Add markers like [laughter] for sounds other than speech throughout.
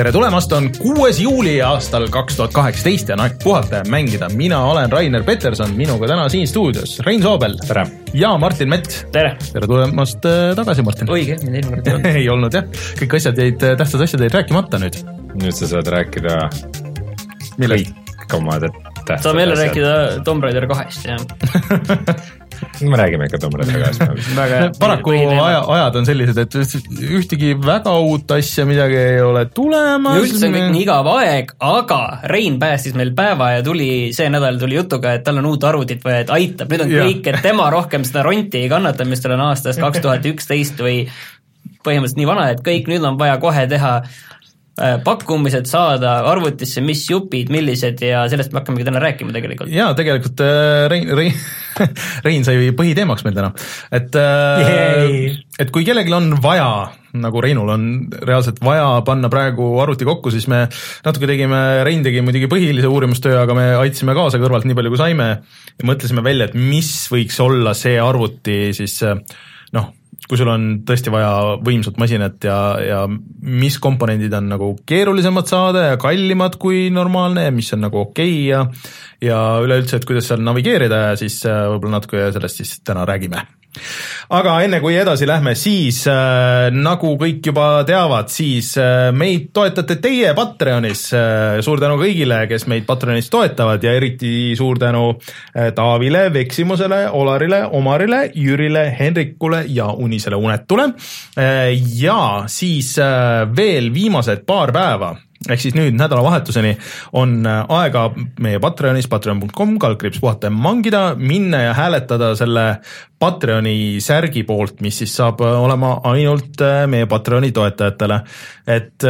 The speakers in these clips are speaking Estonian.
tere tulemast, on kuues juuli aastal kaks tuhat kaheksateist ja on aeg puhata ja mängida. mina olen Rainer Peterson, minuga täna siin stuudios Rein Soobel. tere! ja Martin Mets. tere! tere tulemast äh, tagasi, Martin. õige, mind eelmine kord ei olnud. [laughs] ei olnud jah, kõik asjad jäid, äh, tähtsad asjad jäid rääkimata nüüd. nüüd sa saad rääkida millest? kõik oma tähtsad saame jälle rääkida Tomb Raider kahest, jah [laughs] me räägime ikka Tomb Raider kahest paraku aja, ajad on sellised, et ühtegi väga uut asja midagi ei ole tulemas. üldse on kõik nii igav aeg, aga Rein päästis meil päeva ja tuli, see nädal tuli jutuga, et tal on uut arvutit vaja, et aitab, nüüd on ja. kõik, et tema rohkem seda ronti ei kannata, mis tal on aastast kaks tuhat üksteist või põhimõtteliselt nii vana, et kõik nüüd on vaja kohe teha pakkumised saada arvutisse, mis jupid, millised ja sellest me hakkamegi täna rääkima tegelikult. jaa, tegelikult äh, Rein, Rein, [laughs] Rein sai põhiteemaks meil täna, et äh, et kui kellelgi on vaja, nagu Reinul on reaalselt vaja panna praegu arvuti kokku, siis me natuke tegime, Rein tegi muidugi põhilise uurimustöö, aga me aitasime kaasa kõrvalt nii palju, kui saime ja mõtlesime välja, et mis võiks olla see arvuti siis noh, kui sul on tõesti vaja võimsat masinat ja, ja mis komponendid on nagu keerulisemad saada ja kallimad kui normaalne ja mis on nagu okei okay ja ja üleüldse, et kuidas seal navigeerida ja siis äh, võib-olla natuke sellest siis täna räägime aga enne kui edasi lähme, siis äh, nagu kõik juba teavad, siis äh, meid toetate teie Patreonis äh,. suur tänu kõigile, kes meid Patreonis toetavad ja eriti suur tänu äh, Taavile, Veksimusele, Olarile, Omarile, Jürile, Henrikule ja Unisele Unetule äh,. ja siis äh, veel viimased paar päeva ehk siis nüüd nädalavahetuseni on äh, aega meie Patreonis, patreon.com, kaldkriips puhata ja mangida, minna ja hääletada selle Patreoni särgi poolt, mis siis saab olema ainult meie Patreoni toetajatele, et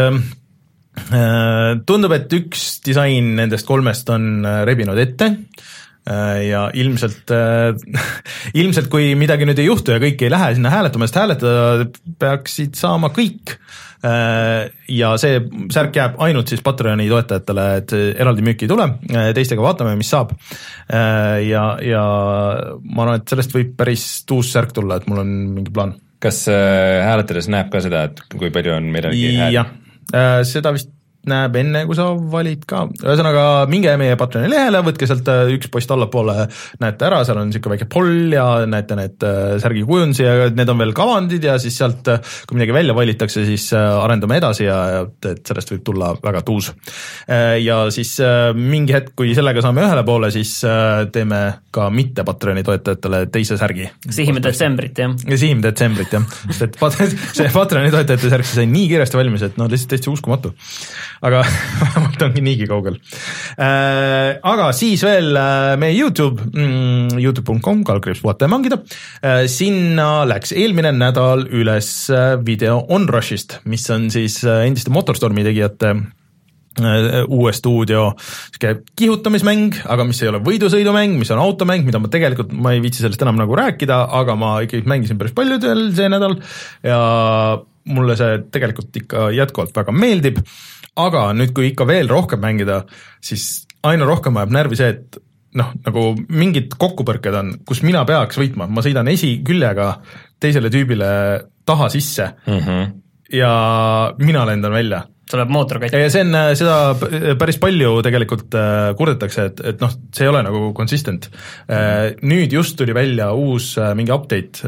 tundub, et üks disain nendest kolmest on rebinud ette ja ilmselt, [laughs] ilmselt kui midagi nüüd ei juhtu ja kõik ei lähe sinna hääletama, sest hääletada peaksid saama kõik Äh, ja see särk jääb ainult siis Patreoni toetajatele, et eraldi müüki ei tule, äh, teistega vaatame, mis saab. Äh, ja, ja ma arvan, et sellest võib päris tuus särk tulla, et mul on mingi plaan. kas hääletades näeb ka seda, et kui palju on midagi hääl? jah, seda vist näeb enne, kui sa valid ka, ühesõnaga minge meie Patreoni lehele, võtke sealt äh, üks post allapoole, näete ära, seal on niisugune väike poll ja näete need äh, särgi kujundisi ja need on veel kavandid ja siis sealt, äh, kui midagi välja valitakse, siis arendame edasi ja, et sellest võib tulla väga tuus. ja siis mingi hetk, kui sellega saame ühele poole, siis teeme ka mitte Patreoni toetajatele teise särgi. sihime detsembrit, jah? sihime detsembrit, jah, sest et [laughs] see Patreoni toetajate särk sai nii kiiresti valmis, et noh, lihtsalt täitsa uskumatu aga [laughs] vähemalt ongi niigi kaugel äh,. aga siis veel äh, meie Youtube mm,, Youtube.com, kaldkriips puhata ja mangida äh,. sinna läks eelmine nädal üles video Onrushist, mis on siis endiste Motorstormi tegijate uue stuudio sihuke kihutamismäng, aga mis ei ole võidusõidumäng, mis on automäng, mida ma tegelikult, ma ei viitsi sellest enam nagu rääkida, aga ma ikkagi mängisin päris palju veel see nädal ja mulle see tegelikult ikka jätkuvalt väga meeldib aga nüüd, kui ikka veel rohkem mängida, siis aina rohkem ajab närvi see, et noh, nagu mingid kokkupõrked on, kus mina peaks võitma, ma sõidan esiküljega teisele tüübile taha sisse. Mm -hmm. ja mina lendan välja tuleb mootor katki. ja see on, äh, seda päris palju tegelikult äh, kurdetakse, et, et noh, see ei ole nagu consistent. Äh, nüüd just tuli välja uus mingi update,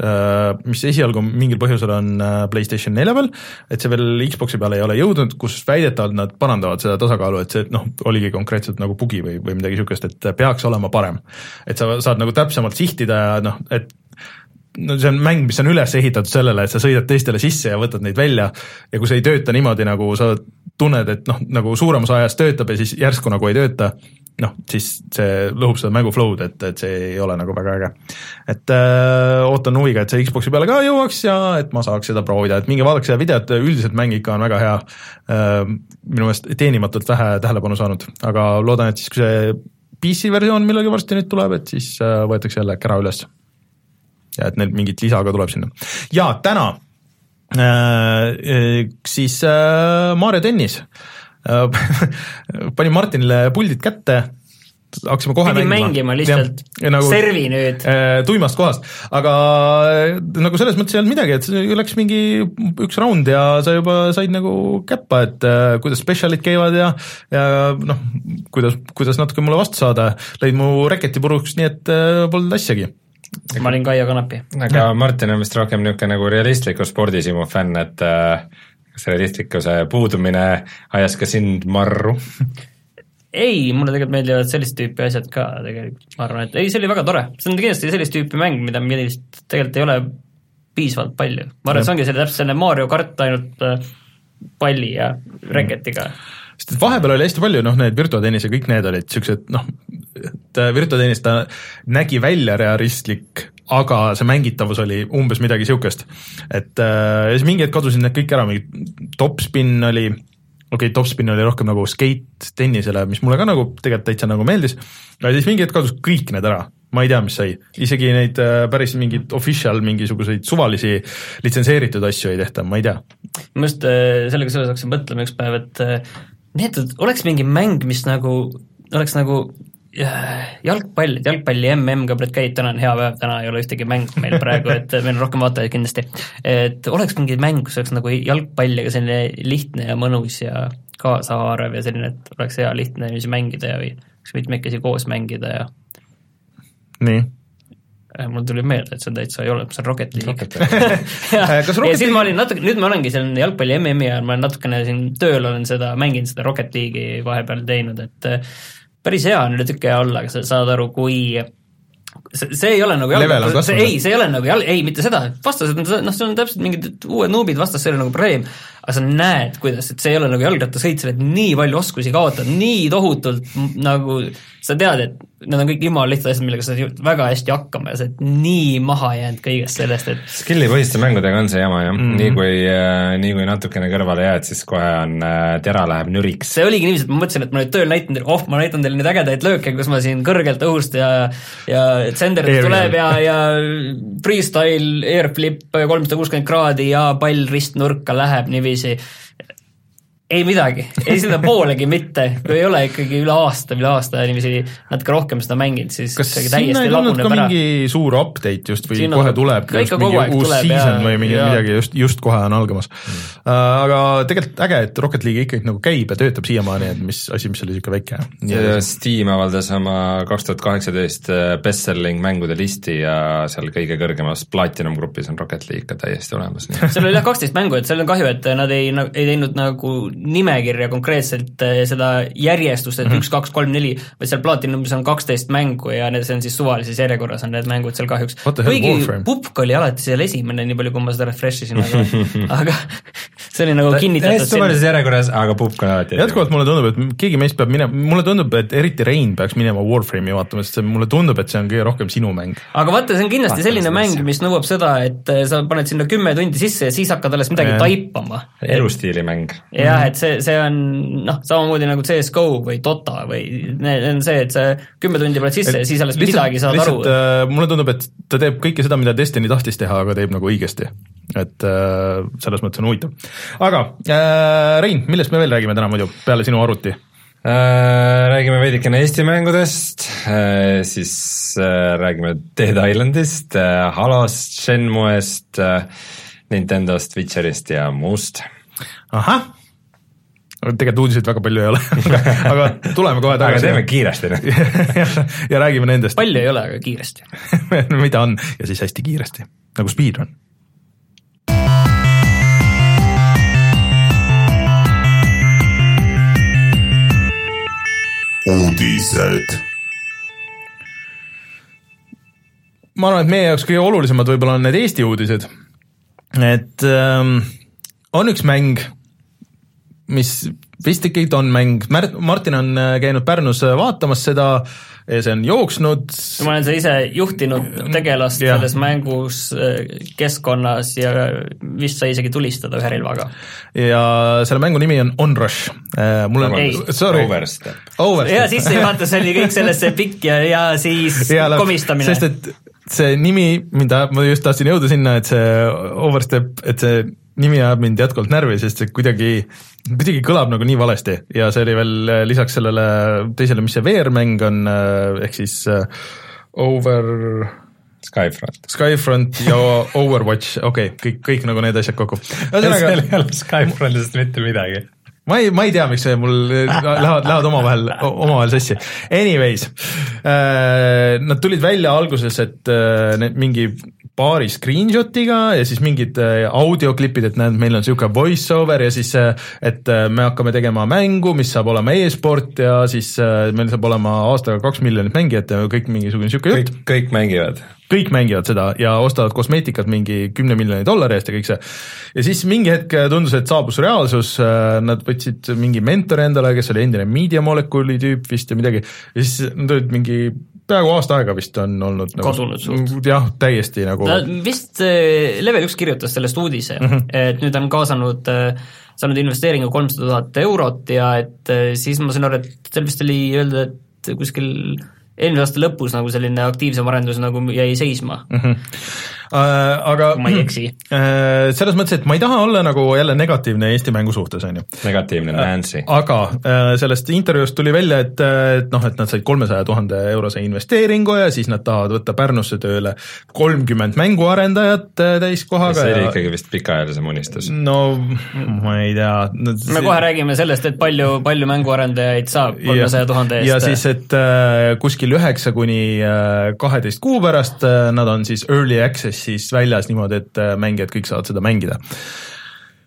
mis esialgu mingil põhjusel on PlayStation nelja peal, et see veel Xbox'i peale ei ole jõudnud, kus väidetavalt nad parandavad seda tasakaalu, et see noh, oligi konkreetselt nagu bugi või, või midagi niisugust, et peaks olema parem. et sa saad nagu täpsemalt sihtida ja noh, et no see on mäng, mis on üles ehitatud sellele, et sa sõidad teistele sisse ja võtad neid välja. Ja kui see ei tööta niimoodi, nagu sa tunned, et noh, nagu suurem osa ajast töötab ja siis järsku nagu ei tööta, noh, siis see lõhub seda mängu flow'd, et, et see ei ole nagu väga äge. et äh, ootan huviga, et see Xbox'i peale ka jõuaks ja et ma saaks seda proovida, et minge vaadake seda videot, üldiselt mäng ikka on väga hea. Äh,, minu meelest teenimatult vähe tähelepanu saanud, aga loodan, et siis, kui see PC versioon millalgi varsti nüüd tuleb, et siis äh, võetakse jälle kära üles ja et neil mingit lisa ka tuleb sinna. ja täna äh, siis äh, Maarja tennis. Äh, [laughs] panin Martinile puldid kätte hakkasime kohe pidi mängima, mängima lihtsalt nagu, servi nüüd. Äh,. tuimast kohast, aga äh, nagu selles mõttes ei olnud midagi, et läks mingi üks round ja sa juba said nagu käppa, et äh, kuidas spetsialid käivad ja ja noh, kuidas, kuidas natuke mulle vastu saada, lõid mu reketi puruks, nii et äh, polnud asjagi ma olin Kaia Kanapi. aga Martin on vist rohkem niisugune nagu realistliku spordisimu fänn, et äh, kas realistlikkuse puudumine ajas ka sind marru. [laughs] Ei, mulle tegelikult meeldivad sellist tüüpi asjad ka tegelikult, ma arvan, et ei, see oli väga tore, see on kindlasti sellist tüüpi mäng, mida millist tegelikult ei ole piisavalt palju, ma arvan, et see ongi selle täpselt selline Mario kart ainult äh, palli ja reketiga sest et vahepeal oli hästi palju noh, need virtuaaltennis ja kõik need olid niisugused noh, et äh, virtuaaltennis ta nägi välja realistlik, aga see mängitavus oli umbes midagi niisugust. et äh, ja siis mingi hetk kadusid need kõik ära, mingi topspin oli okei okay,, topspin oli rohkem nagu skate tennisele, mis mulle ka nagu tegelikult täitsa nagu meeldis, aga siis mingi hetk kadus kõik need ära, ma ei tea, mis sai, isegi neid äh, päris mingeid official mingisuguseid suvalisi litsenseeritud asju ei tehta, ma ei tea. ma just sellega seoses hakkasin mõtlema üks päev, et need oleks mingi mäng, mis nagu oleks nagu jalgpall, et jalgpalli mm ka praegu käib, täna on hea päev, täna ei ole ühtegi mängu meil praegu, et meil on rohkem vaatajaid kindlasti. et oleks mingi mäng, kus oleks nagu jalgpall, aga selline lihtne ja mõnus ja kaasahaarav ja selline, et oleks hea lihtne niiviisi mängida ja või oleks mitmekesi koos mängida ja nii äh, mul tuli meelde, et see täitsa ei ole, see on Rocket League. [laughs] ja, ja siis ma olin natuke, nüüd ma olengi seal jalgpalli MM-i ajal, ma olen natukene siin tööl olen seda, mänginud seda Rocket League'i vahepeal teinud, et päris hea on üle tüki aja olla, aga sa saad aru, kui see, see ei ole nagu jalg, see ei, see ei ole nagu jalg, ei mitte seda, vastased on, noh, see on täpselt mingid uued nuubid vastas, see ei ole nagu probleem, aga sa näed, kuidas, et see ei ole nagu jalgrattasõit, sa oled nii palju oskusi kaotanud, nii tohutult nagu sa tead, et need on kõik jumala lihtsad asjad, millega sa saad väga hästi hakkama ja sa oled nii maha jäänud kõigest sellest, et skill'i põhiste mängudega on see jama jah mm, -hmm. nii kui äh,, nii kui natukene kõrvale jääd, siis kohe on äh,, tera läheb nüriks. see oligi niiviisi, et ma mõtlesin, et ma nüüd tööl näitan teile, oh, ma näitan teile neid ägedaid lööke, kus ma siin kõrgelt õhust ja ja sender tuleb ja, ja freestyle, airflip kolmsada kuuskümmend kraadi ja pall ristnurka läheb niiviisi dice, ei midagi, ei seda poolegi mitte, kui ei ole ikkagi üle aasta, üle aasta niiviisi natuke rohkem seda mänginud, siis kas sinna ei tulnud ka ära. mingi suur update just või Siin kohe tuleb just mingi uus tuleb, season ja, või mingi ja. midagi just, just kohe on algamas mm.. Uh, aga tegelikult äge, et Rocket League ikkagi nagu käib ja töötab siiamaani, et mis asi, mis oli niisugune väike. Steam avaldas oma kaks tuhat kaheksateist äh, best-selling mängude listi ja seal kõige kõrgemas platinum grupis on Rocket League ka täiesti olemas. seal oli jah kaksteist mängu, et seal on kahju, et nad ei, ei teinud nagu nimekirja konkreetselt eh, seda järjestust, et -hmm. üks, kaks, kolm, neli, vaid seal Platinumis on kaksteist mängu ja need, see on siis suvalises järjekorras on need mängud seal kahjuks. kuigi Pupk oli alati seal esimene, nii palju kui ma seda refresh isin, aga [laughs] aga see oli nagu kinnitatud. suvalises järjekorras, aga Pupk on alati jätkuvalt mulle tundub, et keegi meist peab minema, mulle tundub, et eriti Rein peaks minema Warframe'i vaatama, sest see mulle tundub, et see on kõige rohkem sinu mäng. aga vaata, see on kindlasti vaata, selline mäng, mis nõuab seda, et eh, sa paned sinna kümme tundi sisse ja siis hakkad alles midagi taipama. elustiili mäng. jah, et see, see on noh, samamoodi nagu CS GO või Dota või need on see, et sa kümme tundi paned sisse ja siis alles lihtsalt, midagi saad lihtsalt, aru äh,. mulle tundub, et ta teeb kõike seda, mida Destiny tahtis teha, aga teeb nagu õigesti. et äh, selles mõttes on huvitav. aga äh, Rein, millest me veel räägime täna muidu, peale sinu arvuti? Äh, räägime veidikene Eesti mängudest, äh, siis äh, räägime Dead Islandist, Halost, Shenmue'st, Nintendost, Witcherist ja muust. ahah tegelikult uudiseid väga palju ei ole [laughs] aga tuleme kohe tagasi. aga teeme kiiresti nüüd ja, [laughs] ja räägime nendest. palju ei ole, aga kiiresti [laughs] mida on ja siis hästi kiiresti, nagu speedrun. uudised. ma arvan, et meie jaoks kõige olulisemad võib-olla on need Eesti uudised. et ähm, on üks mäng mis vist ikkagi on mäng, Martin on äh, käinud Pärnus äh, vaatamas seda, see on jooksnud. ma olen seda ise juhtinud tegelast ja. selles mängus äh, keskkonnas ja vist sai isegi tulistada ühe relvaga. ja selle mängu nimi on Onrush. mul on, sorry. Overstep. Overstep. ja sissejuhatus oli kõik sellesse pikk ja, ja siis [laughs] ja, komistamine. sest et see nimi, mida ma just tahtsin jõuda sinna, et see Overstep, et see nimi ajab mind jätkuvalt närvi, sest see kuidagi, kuidagi kõlab nagu nii valesti ja see oli veel lisaks sellele teisele, mis see VR-mäng on, ehk siis Over Skyfront. Skyfront ja [laughs] Overwatch, okei okay,, kõik, kõik nagu need asjad kokku. [laughs] seal ei ole Skyfrontist mitte midagi ma ei, ma ei tea, miks see mul lähevad, lähevad omavahel, omavahel sassi. Anyways nad tulid välja alguses, et mingi paari screenshot'iga ja siis mingid äh, audioklipid, et näed, meil on niisugune voice over ja siis, äh, et äh, me hakkame tegema mängu, mis saab olema e-sport ja siis meil saab olema aastaga kaks miljonit mängijat ja kõik mingisugune niisugune jutt. kõik mängivad kõik mängivad seda ja ostavad kosmeetikat mingi kümne miljoni dollari eest ja kõik see. ja siis mingi hetk tundus, et saabus reaalsus, nad võtsid mingi mentori endale, kes oli endine Media Molecule'i tüüp vist ja midagi, ja siis nad olid mingi peaaegu aasta aega vist on olnud nagu, kadunud suht. jah, täiesti nagu ta vist äh, Level üks kirjutas sellest uudise mm, -hmm. et nüüd on kaasanud, äh, saanud investeeringu kolmsada tuhat eurot ja et äh, siis ma sain aru, et seal vist oli öelda, et kuskil eelmise aasta lõpus nagu selline aktiivsem arendus nagu jäi seisma mm. -hmm äh,. aga ma ei eksi [clears throat] äh,. selles mõttes, et ma ei taha olla nagu jälle negatiivne Eesti mängu suhtes, on ju. negatiivne äh, Nancy. aga äh, sellest intervjuust tuli välja, et, et noh, et nad said kolmesaja tuhande eurose investeeringu ja siis nad tahavad võtta Pärnusse tööle kolmkümmend mänguarendajat äh, täiskohaga. see oli ja... ikkagi vist pikaajalisem unistus. no ma ei tea no,. me kohe räägime sellest, et palju, palju mänguarendajaid saab kolmesaja tuhande eest. ja siis, et äh, kuskil üheksa kuni kaheteist kuu pärast äh, nad on siis early access siis väljas niimoodi, et äh, mängijad kõik saavad seda mängida.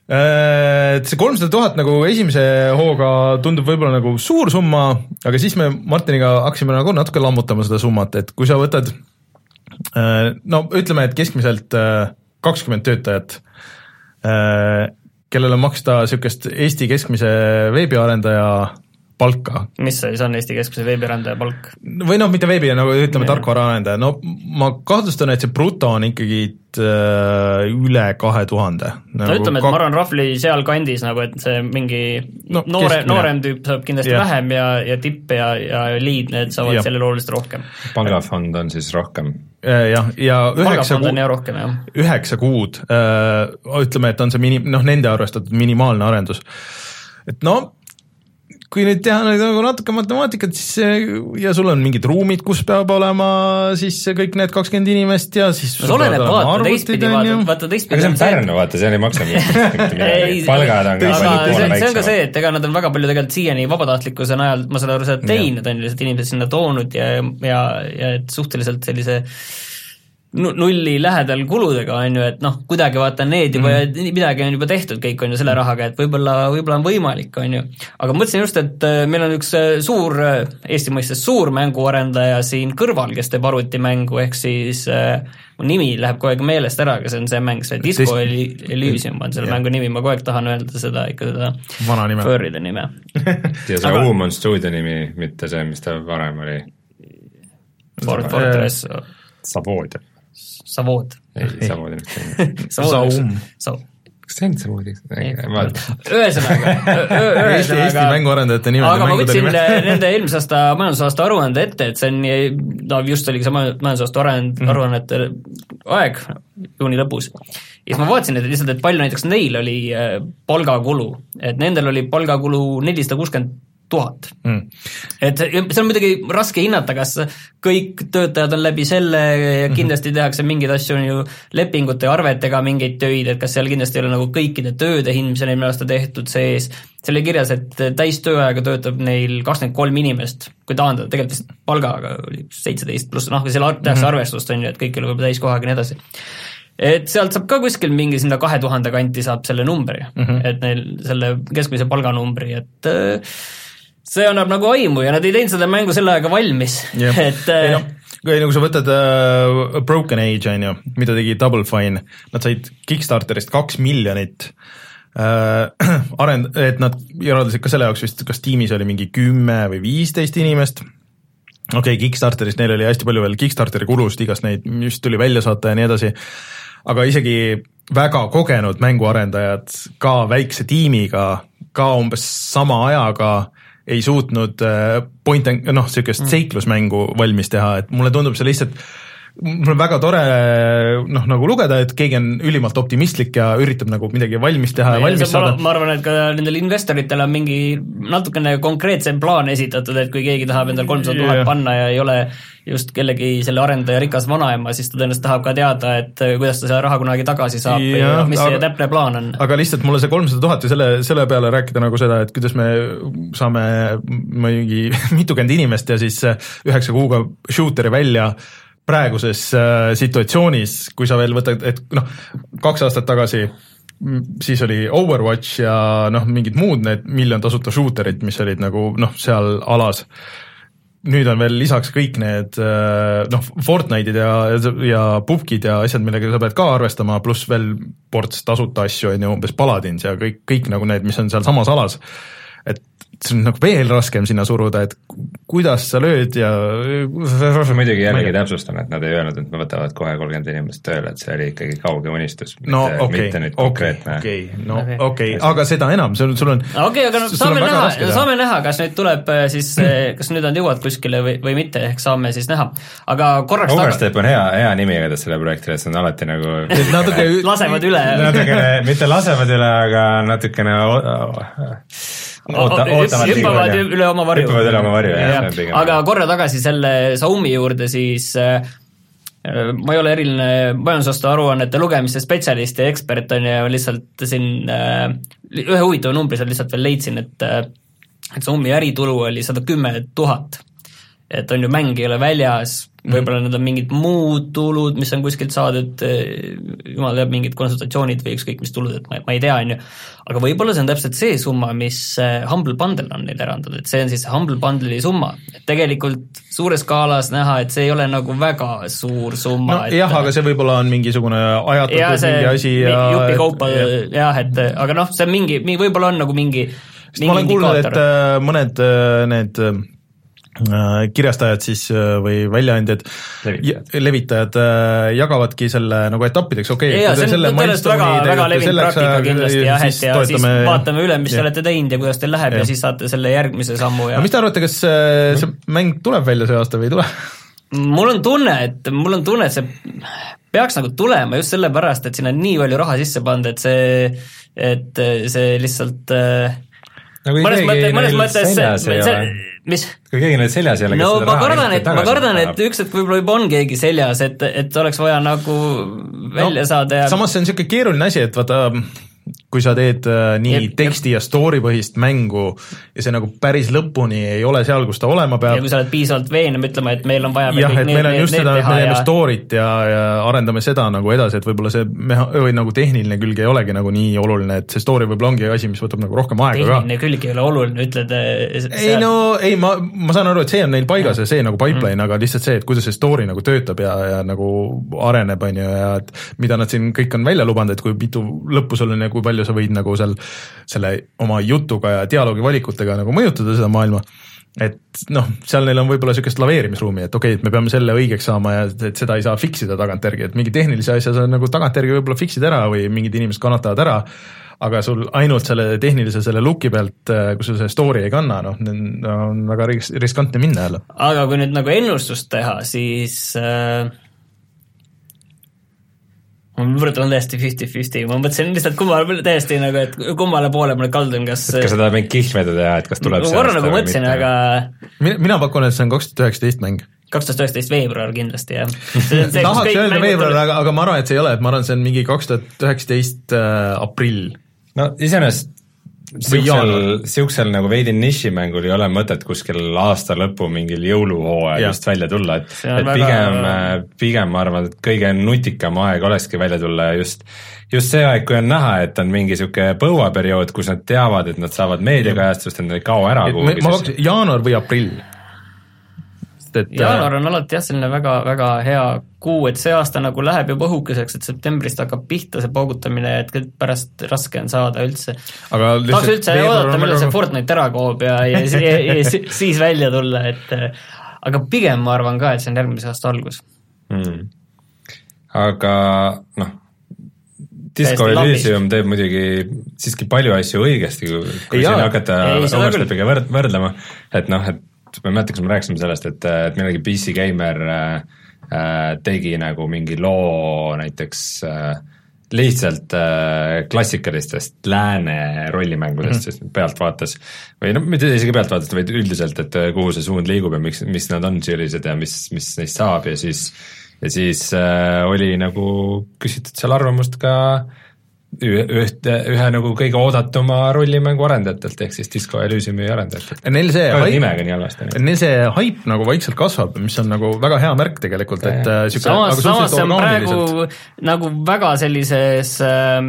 Äh, et see kolmsada tuhat nagu esimese hooga tundub võib-olla nagu suur summa, aga siis me Martiniga hakkasime nagu natuke lammutama seda summat, et kui sa võtad äh, no ütleme, et keskmiselt kakskümmend töötajat, kellele maksta niisugust Eesti keskmise veebiarendaja palka. mis siis on Eesti keskmise veebiarendaja palk? või noh, mitte veebi, nagu ütleme, tarkvaraarendaja, no ma kahtlustan, et see bruto on ikkagi äh, üle kahe tuhande. no nagu ütleme, et kak... ma arvan, roughly sealkandis nagu, et see mingi no, noore, noorem tüüp saab kindlasti yeah. vähem ja, ja tipp ja, ja lead, need saavad yeah. sellele oluliselt rohkem. palgafond on siis rohkem? Äh, jah, ja üheksa kuud, rohkem, üheksa kuud äh,, ütleme, et on see mini-, noh, nende arvestatud minimaalne arendus. et no kui nüüd teha nagu natuke matemaatikat, siis ja sul on mingid ruumid, kus peab olema siis kõik need kakskümmend inimest ja siis no, oleneb, vaata teistpidi, vaata, vaata teistpidi aga see on Pärnu, vaata, seal ei maksa mitte midagi, [laughs] palgad on ka palju poole väiksemad. see on ka see, et ega nad on väga palju tegelikult siiani vabatahtlikkuse najal, ma saan aru, seda teinud, on ju, lihtsalt inimesed sinna toonud ja, ja, ja et suhteliselt sellise nulli lähedal kuludega, on ju, et noh, kuidagi vaata need juba mm, -hmm. midagi on juba tehtud, kõik on ju selle rahaga, et võib-olla, võib-olla on võimalik, on ju. aga mõtlesin just, et äh, meil on üks äh, suur, äh, Eesti mõistes suur mänguarendaja siin kõrval, kes teeb arvutimängu, ehk siis äh, mu nimi läheb kogu aeg meelest ära, aga see on see mäng, see Disco Elysium on selle yeah. mängu nimi, ma kogu aeg tahan öelda seda ikka seda vana nime. Furry'de nime [laughs] ja see aga... Uum on stuudio nimi, mitte see, mis ta varem oli. Fort Fortress. Savood Savood. ei, Savood on üks kas see on Savoodi? ühesõnaga, [laughs] Eesti, Eesti mänguarendajate nimed. aga ma võtsin [laughs] nende eelmise aasta majandusaasta aruande ette, et see on, no just oligi see majandusaasta arend mm, -hmm. aruannete aeg juuni lõpus. ja siis ma vaatasin, et lihtsalt, et palju näiteks neil oli äh, palgakulu, et nendel oli palgakulu nelisada kuuskümmend tuhat mm.. et see on muidugi raske hinnata, kas kõik töötajad on läbi selle ja mhm. kindlasti tehakse mingeid asju, ju, lepingute ja arvetega mingeid töid, et kas seal kindlasti ei ole nagu kõikide tööde hind, mis on eelmine aasta tehtud sees, seal oli kirjas, et täistööajaga töötab neil kakskümmend kolm inimest, kui taandada, tegelikult vist palgaga oli seitseteist pluss, noh, seal tehakse mm -hmm. arvestust, on ju, et kõik ei ole võib-olla täiskohaga ja nii edasi et sealt saab ka kuskil mingi sinna kahe tuhande kanti saab selle numbri mm, -hmm. et neil selle keskmise palganumbri, et äh, see annab nagu aimu ja nad ei teinud seda mängu selle ajaga valmis yeah., [laughs] et ei noh, kui nagu sa võtad uh, Broken Age, on ju, mida tegi Double Fine, nad said Kickstarterist kaks miljonit uh, [clears throat] arend-, et nad eraldasid ka selle jaoks vist, kas tiimis oli mingi kümme või viisteist inimest, okei okay,, Kickstarterist neil oli hästi palju veel Kickstarteri kulust, igast neid, mis tuli välja saata ja nii edasi, aga isegi väga kogenud mänguarendajad ka väikse tiimiga, ka umbes sama ajaga ei suutnud äh, point and noh, niisugust mm. seiklusmängu valmis teha, et mulle tundub see lihtsalt mul on väga tore noh, nagu lugeda, et keegi on ülimalt optimistlik ja üritab nagu midagi valmis teha ja, ja valmis saada. ma arvan, et ka nendel investoritel on mingi natukene konkreetsem plaan esitatud, et kui keegi tahab endale kolmsada tuhat panna ja ei ole just kellegi selle arendaja rikas vanaema, siis ta tõenäoliselt tahab ka teada, et kuidas ta selle raha kunagi tagasi saab ja, ja mis aga, see täpne plaan on. aga lihtsalt mulle see kolmsada tuhat ja selle, selle peale rääkida nagu seda, et kuidas me saame mingi [laughs] mitukümmend inimest ja siis üheksa kuuga shooter'i välja praeguses äh, situatsioonis, kui sa veel võtad, et noh, kaks aastat tagasi siis oli Overwatch ja noh, mingid muud need miljon tasuta shooter'id, mis olid nagu noh, seal alas nüüd on veel lisaks kõik need äh, noh, Fortnite'id ja, ja pubgid ja asjad, millega sa pead ka arvestama, pluss veel ports tasuta asju, on ju, umbes Paladins ja kõik, kõik nagu need, mis on seal samas alas. et see on nagu veel raskem sinna suruda, et kuidas sa lööd ja muidugi jällegi täpsustan, et nad ei öelnud, et me võtavad kohe kolmkümmend inimest tööle, et see oli ikkagi kauge unistus, no, mitte, okay, mitte nüüd konkreetne okay, okay, no okei. aga seda enam, sul, sul on okei okay,, aga no saame näha, saame näha, kas nüüd tuleb äh, siis, äh, kas nüüd nad jõuavad kuskile või, või mitte, ehk saame siis näha. aga korraks Overstep on hea, hea nimi igatahes selle projektile, see on alati nagu natuke [laughs] lasevad üle. Natukene, mitte lasevad üle, aga natukene oota, ootavad hüppavad üle oma varju. hüppavad üle oma varju, jah. aga korra tagasi selle Xiaomi juurde siis äh, ma ei ole eriline majandusaasta aruannete lugemise spetsialist ja ekspert, on ju, lihtsalt siin äh, ühe huvitava numbri seal lihtsalt veel leidsin, et äh, et Xiaomi äritulu oli sada kümme tuhat. et on ju, mäng ei ole väljas, võib-olla need on mingid muud tulud, mis on kuskilt saadud, eh, jumal teab, mingid konsultatsioonid või ükskõik mis tulud, et ma, ma ei tea, on ju, aga võib-olla see on täpselt see summa, mis eh, Humble Bundle on neile erandanud, et see on siis Humble Bundle'i summa, et tegelikult suures skaalas näha, et see ei ole nagu väga suur summa. no et, jah, aga see võib-olla on mingisugune ajatatud mingi asi ja jupikaupa jah, et aga noh, see on mingi, võib-olla on nagu mingi ma olen kuulnud, et mõned need kirjastajad siis äh, või väljaandjad, levitajad äh, jagavadki selle nagu etappideks, okei okay,. see on tõenäoliselt väga, väga levinud praktika kindlasti jah, et ja toetame... siis vaatame üle, mis te olete teinud ja kuidas teil läheb ja. ja siis saate selle järgmise sammu ja mis te arvate, kas see mäng tuleb välja see aasta või ei tule? mul on tunne, et mul on tunne, et see peaks nagu tulema just sellepärast, et sinna on nii palju raha sisse pandud, et see, et see lihtsalt nagu mõnes mõttes, mõnes mõttes see, see, mis? kui keegi neil seljas ei ole, no ma kardan, et, ma kardan, et üks hetk võib-olla juba on keegi seljas, et, et oleks vaja nagu välja no, saada ja samas see on niisugune keeruline asi, et vaata kui sa teed äh, nii jep, teksti jep. ja story põhist mängu ja see nagu päris lõpuni ei ole seal, kus ta olema peab. ja kui sa oled piisavalt veenev ütlema, et meil on vaja jah, et meil on just seda, me teeme ja... story't ja, ja arendame seda nagu edasi, et võib-olla see meha-, või nagu tehniline külg ei olegi nagu nii oluline, et see story võib-olla ongi asi, mis võtab nagu rohkem aega tehniline ka. tehniline külg ei ole oluline, ütled äh, seal... ei no ei, ma, ma saan aru, et see on neil paigas ja, ja see nagu pipeline mm., aga lihtsalt see, et kuidas see story nagu töötab ja, ja nagu areneb, on ju, ja et mida nad siin kõik on välja lubanud, et kui mitu lõppu sul on ja kui palju sa võid nagu seal selle oma jutuga ja dialoogi valikutega nagu mõjutada seda maailma et noh, seal neil on võib-olla niisugust laveerimisruumi, et okei okay,, et me peame selle õigeks saama ja et seda ei saa fix ida tagantjärgi, et mingi tehnilise asja sa nagu tagantjärgi võib-olla fix'id ära või mingid inimesed kannatavad ära, aga sul ainult selle tehnilise selle look'i pealt, äh, kui sul see story ei kanna, noh, on väga riskantne minna jälle. aga kui nüüd nagu ennustust teha, siis äh ma võrdlen täiesti fifty-fifty, ma mõtlesin lihtsalt kummale, täiesti nagu, et kummale poole ma nüüd kaldun, kas et kas sa tahad mingit kihlvedu teha, et kas tuleb ma korra nagu mõtlesin, aga mina, mina pakun, et see on kaks tuhat üheksateist mäng. kaks tuhat üheksateist veebruar kindlasti, jah. tahaks öelda veebruar, aga, aga ma arvan, et see ei ole, et ma arvan, see on mingi kaks tuhat üheksateist äh, aprill. no iseenesest siuksel, nagu veidi nišimängul ei ole mõtet kuskil aasta lõpu mingil jõuluhooajal just välja tulla, et, et pigem väga..., äh, pigem ma arvan, et kõige nutikam aeg olekski välja tulla just, just see aeg, kui on näha, et on mingi sihuke põuaperiood, kus nad teavad, et nad saavad meediakajastust, et nad ei kao ära kuhugi. jaanuar või aprill et äh, jaanuar on alati jah, selline väga, väga hea kuu, et see aasta nagu läheb juba õhukeseks, et septembrist hakkab pihta see paugutamine, et pärast raske on saada üldse. tahaks üldse oodata, millal see Fortnite ära kaob ja, ja, ja, ja, ja [laughs] siis välja tulla, et aga pigem ma arvan ka, et see on järgmise aasta algus. Hmm.. aga noh, Disco Elysium teeb muidugi siiski palju asju õigesti, kui, siin hakata Overstepiga võrdlema, et noh, et ma ei mäleta, kas me rääkisime sellest, et, et millalgi PC Gamer äh, äh, tegi nagu mingi loo näiteks äh, lihtsalt äh, klassikalistest lääne rollimängudest mm, -hmm. pealtvaates või noh, mitte isegi pealtvaates, vaid üldiselt, et äh, kuhu see suund liigub ja miks, mis nad on sellised ja mis, mis neist saab ja siis ja siis äh, oli nagu küsitud seal arvamust ka äh, ühte, ühe nagu kõige oodatuma rollimängu arendajatelt, ehk siis Disco Elysiumi arendajatelt. Neil see nimega nii halvasti. Neil see haip nagu vaikselt kasvab, mis on nagu väga hea märk tegelikult, et äh, siuke samas, samas see on praegu nagu väga sellises äh,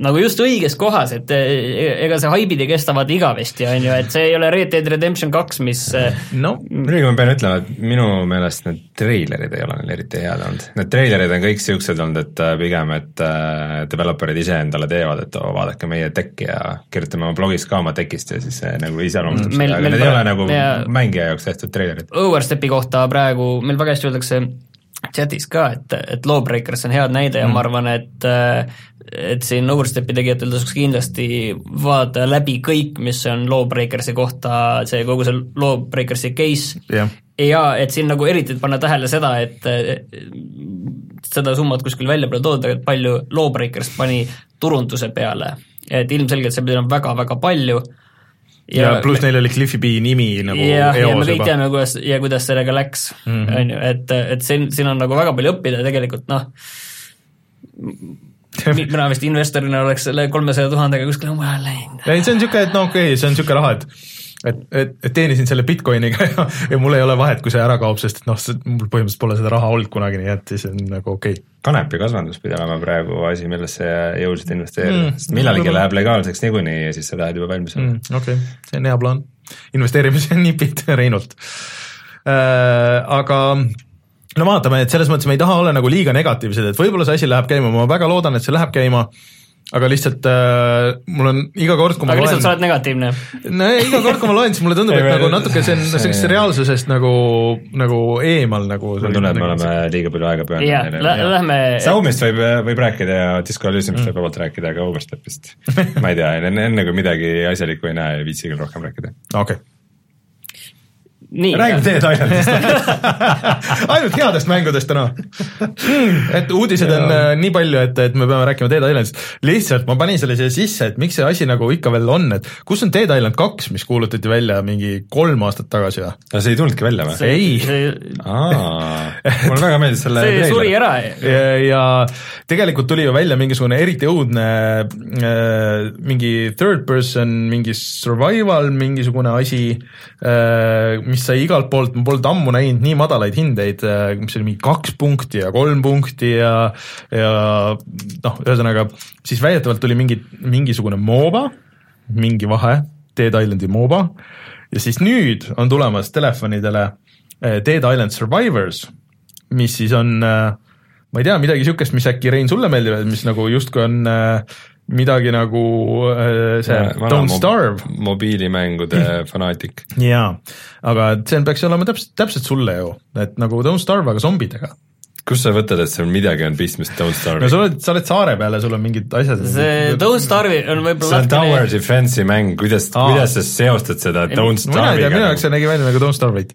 nagu just õiges kohas, et äh, ega see haibid ei kesta vaata igavesti, on ju, et see ei ole Red Dead Redemption kaks, mis äh, no muidugi ma pean ütlema, et minu meelest need treilerid ei ole neil eriti head olnud, need treilerid on kõik siuksed olnud, et pigem, et developer'id ise endale teevad, et oo, vaadake meie tekki ja kirjutame oma blogis ka oma tekist ja siis see nagu iseloomustab seda, aga need ei ole nagu ja, mängija jaoks tehtud treilerid. Overstepi kohta praegu meil väga hästi öeldakse chatis ka, et, et Lawbreakers on head näide ja mm. ma arvan, et et siin Overstepi tegijatel tasuks kindlasti vaadata läbi kõik, mis on Lawbreakersi kohta, see kogu see Lawbreakersi case yeah. ja et siin nagu eriti panna tähele seda, et seda summat kuskil välja pole toodud, aga et palju Lawbreakers pani turunduse peale, et ilmselgelt see pidi olema väga-väga palju ja, ja pluss neil oli Cliffi B nimi nagu ja, ja me kõik teame, kuidas ja kuidas sellega läks, mhm. on ju, et, et siin, siin on nagu väga palju õppida tegelikult noh, [laughs] mina vist investorina oleks selle kolmesaja tuhandega kuskile mujale läinud. ei, see on niisugune, et no okei okay,, see on niisugune raha, et et, et, et teenisin selle Bitcoiniga [laughs] ja, ja mul ei ole vahet, kui see ära kaob, sest et noh, mul põhimõtteliselt pole seda raha olnud kunagi, nii et siis on nagu okei okay. kanepikasvandus pidi olema praegu asi, millesse jõuliselt investeerida mm,, sest millalgi läheb legaalseks niikuinii ja siis sa tahad juba valmis olla mm,. okei okay., see on hea plaan, investeerimise [laughs] nipid Reinult äh,. Aga no vaatame, et selles mõttes me ei taha olla nagu liiga negatiivsed, et võib-olla see asi läheb käima, ma väga loodan, et see läheb käima aga lihtsalt äh, mul on iga kord, kui ma aga loen. lihtsalt sa oled negatiivne. no iga kord, kui ma loen, siis mulle tundub, et [laughs] nagu natuke see on sellisest reaalsusest nagu, nagu eemal nagu. mulle tundub, et me oleme liiga palju aega pühendanud. jah, lähme. Saumist võib, võib rääkida ja Disco Elysiumist mm. võib vabalt rääkida, aga Overstepist ma ei tea, enne, enne kui midagi asjalikku ei näe, ei viitsi küll rohkem rääkida. okei okay räägime Dead Islandist [laughs] ainult headest mängudest täna et uudiseid on äh, nii palju, et, et me peame rääkima Dead Islandist. lihtsalt ma panin selle siia sisse, et miks see asi nagu ikka veel on, et kus on Dead Island kaks, mis kuulutati välja mingi kolm aastat tagasi või? no see ei tulnudki välja või? ei. [laughs] mulle väga meeldis selle see treiler. suri ära. ja, ja tegelikult tuli ju välja mingisugune eriti õudne äh, mingi third person, mingi survival mingisugune asi äh,, mis mis sai igalt poolt, ma polnud ammu näinud nii madalaid hindeid, äh, mis oli mingi kaks punkti ja kolm punkti ja, ja noh, ühesõnaga siis väidetavalt tuli mingi, mingisugune MOBA, mingi vahe, Dead Islandi MOBA, ja siis nüüd on tulemas telefonidele äh, Dead Island Survivors, mis siis on äh, ma ei tea, midagi niisugust, mis äkki Rein sulle meeldib, mis nagu justkui on äh, midagi nagu äh, see ja, Don't Starve. mobiilimängude [laughs] fanaatik. jaa, aga see peaks olema täpselt, täpselt sulle ju, et nagu Don't Starve, aga zombidega kust sa võtad, et seal midagi on pistmist Don't Starve'i? no sa oled, sa oled saare peal ja sul on mingid asjad. see Don't Starve'i on võib-olla see on Tower Defense'i mäng, kuidas, kuidas sa seostad seda Don't Starve'iga? ei minu jaoks see nägi välja nagu Don't Starve'it.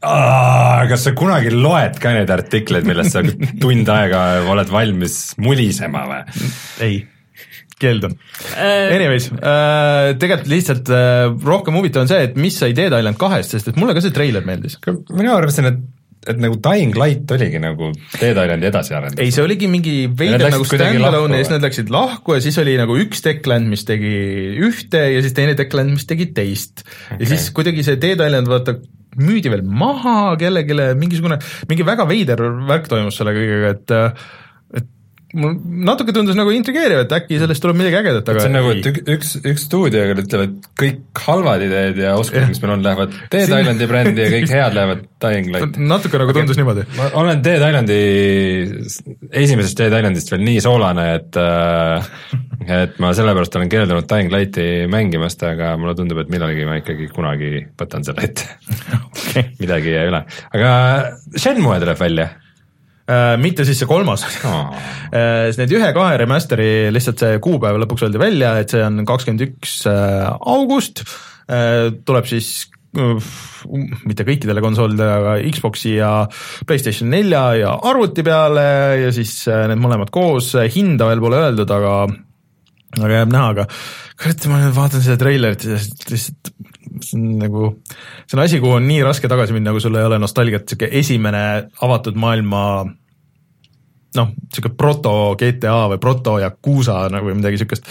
kas sa kunagi loed ka neid artikleid, millest sa [laughs] tund aega oled valmis mulisema või? ei keeldun. Äh.... Anyways äh,, tegelikult lihtsalt äh, rohkem huvitav on see, et mis sai Dead Island kahest, sest et mulle ka see treiler meeldis. mina arvasin, et et nagu Dying Light oligi nagu Dead Islandi edasiarendus. ei, see oligi mingi veider nagu stand-alone ja siis nad läksid lahku ja siis oli nagu üks Techland, mis tegi ühte ja siis teine Techland, mis tegi teist. Okay.. ja siis kuidagi see Dead Island, vaata, müüdi veel maha kellelegi, mingisugune, mingi väga veider värk toimus selle kõigega, et äh, mul natuke tundus nagu intrigeeriv, et äkki sellest tuleb midagi ägedat, aga see on nagu, et üks, üks stuudio ütleb, et kõik halvad ideed ja oskused, mis meil on, lähevad Dead Siin... Islandi brändi ja kõik head lähevad [laughs] Dying Light. natuke nagu tundus okay. niimoodi. ma olen Dead Islandi, esimesest Dead Islandist veel nii soolane, et äh, et ma sellepärast olen keeldunud Dying Lighti mängimast, aga mulle tundub, et millalgi ma ikkagi kunagi võtan selle ette [laughs] okay. midagi ei jää üle, aga Shenmue tuleb välja mitte siis see kolmas. Oh.. need ühe-kahe remaster'i lihtsalt see kuupäev lõpuks öeldi välja, et see on kakskümmend üks äh, august, tuleb siis mitte kõikidele konsoolidele, aga Xbox'i ja PlayStation nelja ja arvuti peale ja siis need mõlemad koos, hinda veel pole öeldud, aga aga jääb näha, aga kurat, ma nüüd vaatan seda treilerit ja lihtsalt see on nagu, see on asi, kuhu on nii raske tagasi minna, kui sul ei ole nostalgiat, sihuke esimene avatud maailma noh, sihuke proto GTA või proto Yakuusa nagu või midagi sihukest,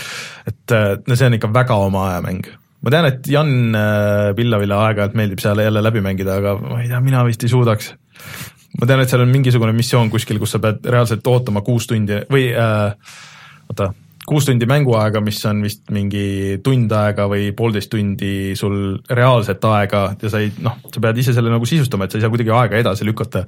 et no see on ikka väga oma aja mäng. ma tean, et Jan äh, Pillavile aeg-ajalt meeldib seal jälle läbi mängida, aga ma ei tea, mina vist ei suudaks. ma tean, et seal on mingisugune missioon kuskil, kus sa pead reaalselt ootama kuus tundi või äh, oota kuus tundi mänguaega, mis on vist mingi tund aega või poolteist tundi sul reaalset aega ja sa ei noh, sa pead ise selle nagu sisustama, et sa ei saa kuidagi aega edasi lükata.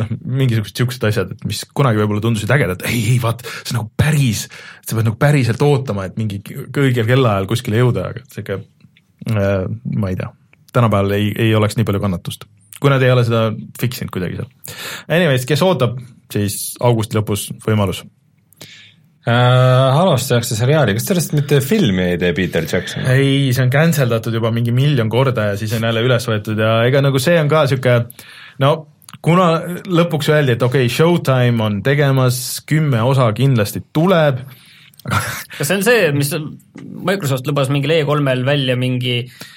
noh, mingisugused siuksed asjad, et mis kunagi võib-olla tundusid ägedad, ei, ei vaat, see on nagu päris, sa pead nagu päriselt ootama, et mingi õigel kellaajal kuskile jõuda, aga sihuke äh,, ma ei tea, tänapäeval ei, ei oleks nii palju kannatust kui nad ei ole seda fix inud kuidagi seal. Anyways, kes ootab, siis augusti lõpus võimalus äh,. Halost tehakse seriaali, kas sellest mitte filmi ei tee Peter Jackson? ei, see on cancel datud juba mingi miljon korda ja siis on jälle üles võetud ja ega nagu see on ka niisugune no kuna lõpuks öeldi, et okei okay,, Showtime on tegemas, kümme osa kindlasti tuleb kas see on see, mis Microsoft lubas mingil E3-l välja mingi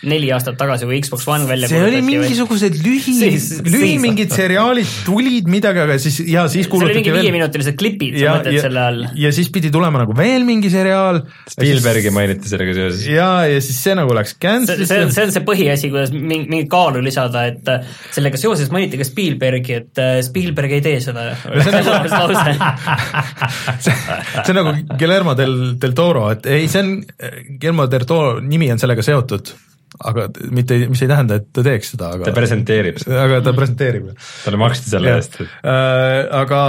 neli aastat tagasi või Xbox One välja see oli mingisugused lühi, [laughs] lühi mingid seriaalid tulid midagi, aga siis ja siis kuulutati veel. see oli mingi viieminutilised klipid, sa mõtled selle all. ja siis pidi tulema nagu veel mingi seriaal. Spielbergi siis... mainiti sellega seoses. ja, ja siis see nagu läks cancel'isse. see on, see on see põhiasi, kuidas mingi, mingit kaalu lisada, et äh, sellega seoses mainiti ka Spielbergi, et äh, Spielberg ei tee seda. [laughs] see on nagu [laughs] Guillermo Guillermo del, del Toro, et ei, see on, Guillermo del Toro nimi on sellega seotud, aga mitte, mis ei tähenda, et ta teeks seda, aga ta presenteerib seda. aga ta presenteerib. talle maksti selle eest. Äh, aga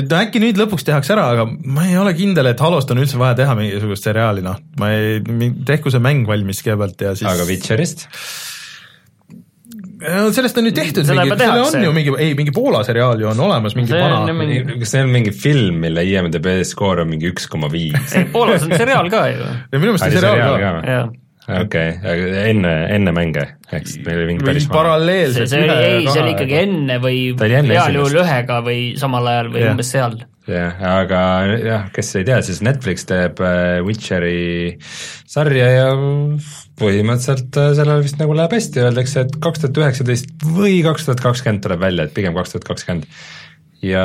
no äkki nüüd lõpuks tehakse ära, aga ma ei ole kindel, et Halost on üldse vaja teha mingisugust seriaali, noh, ma ei, tehku see mäng valmis kõigepealt ja siis aga Witcherist? Sellest on ju tehtud Selle mingi, selle on ju mingi, ei mingi Poola seriaal ju on olemas, mingi see vana. Mingi... kas see on mingi film, mille IMDB skoor on mingi üks koma viis? [laughs] ei, Poolas on seriaal ka ju. minu meelest on seriaal ka, ka.. okei okay., enne, enne mänge, siis meil oli mingi päris paralleelselt. see oli, ei, see oli ikkagi enne või heal juhul ühega või samal ajal või yeah. umbes seal jah, aga jah, kes ei tea, siis Netflix teeb äh, Witcheri sarja ja põhimõtteliselt äh, sellel vist nagu läheb hästi, öeldakse, et kaks tuhat üheksateist või kaks tuhat kakskümmend tuleb välja, et pigem kaks tuhat kakskümmend. ja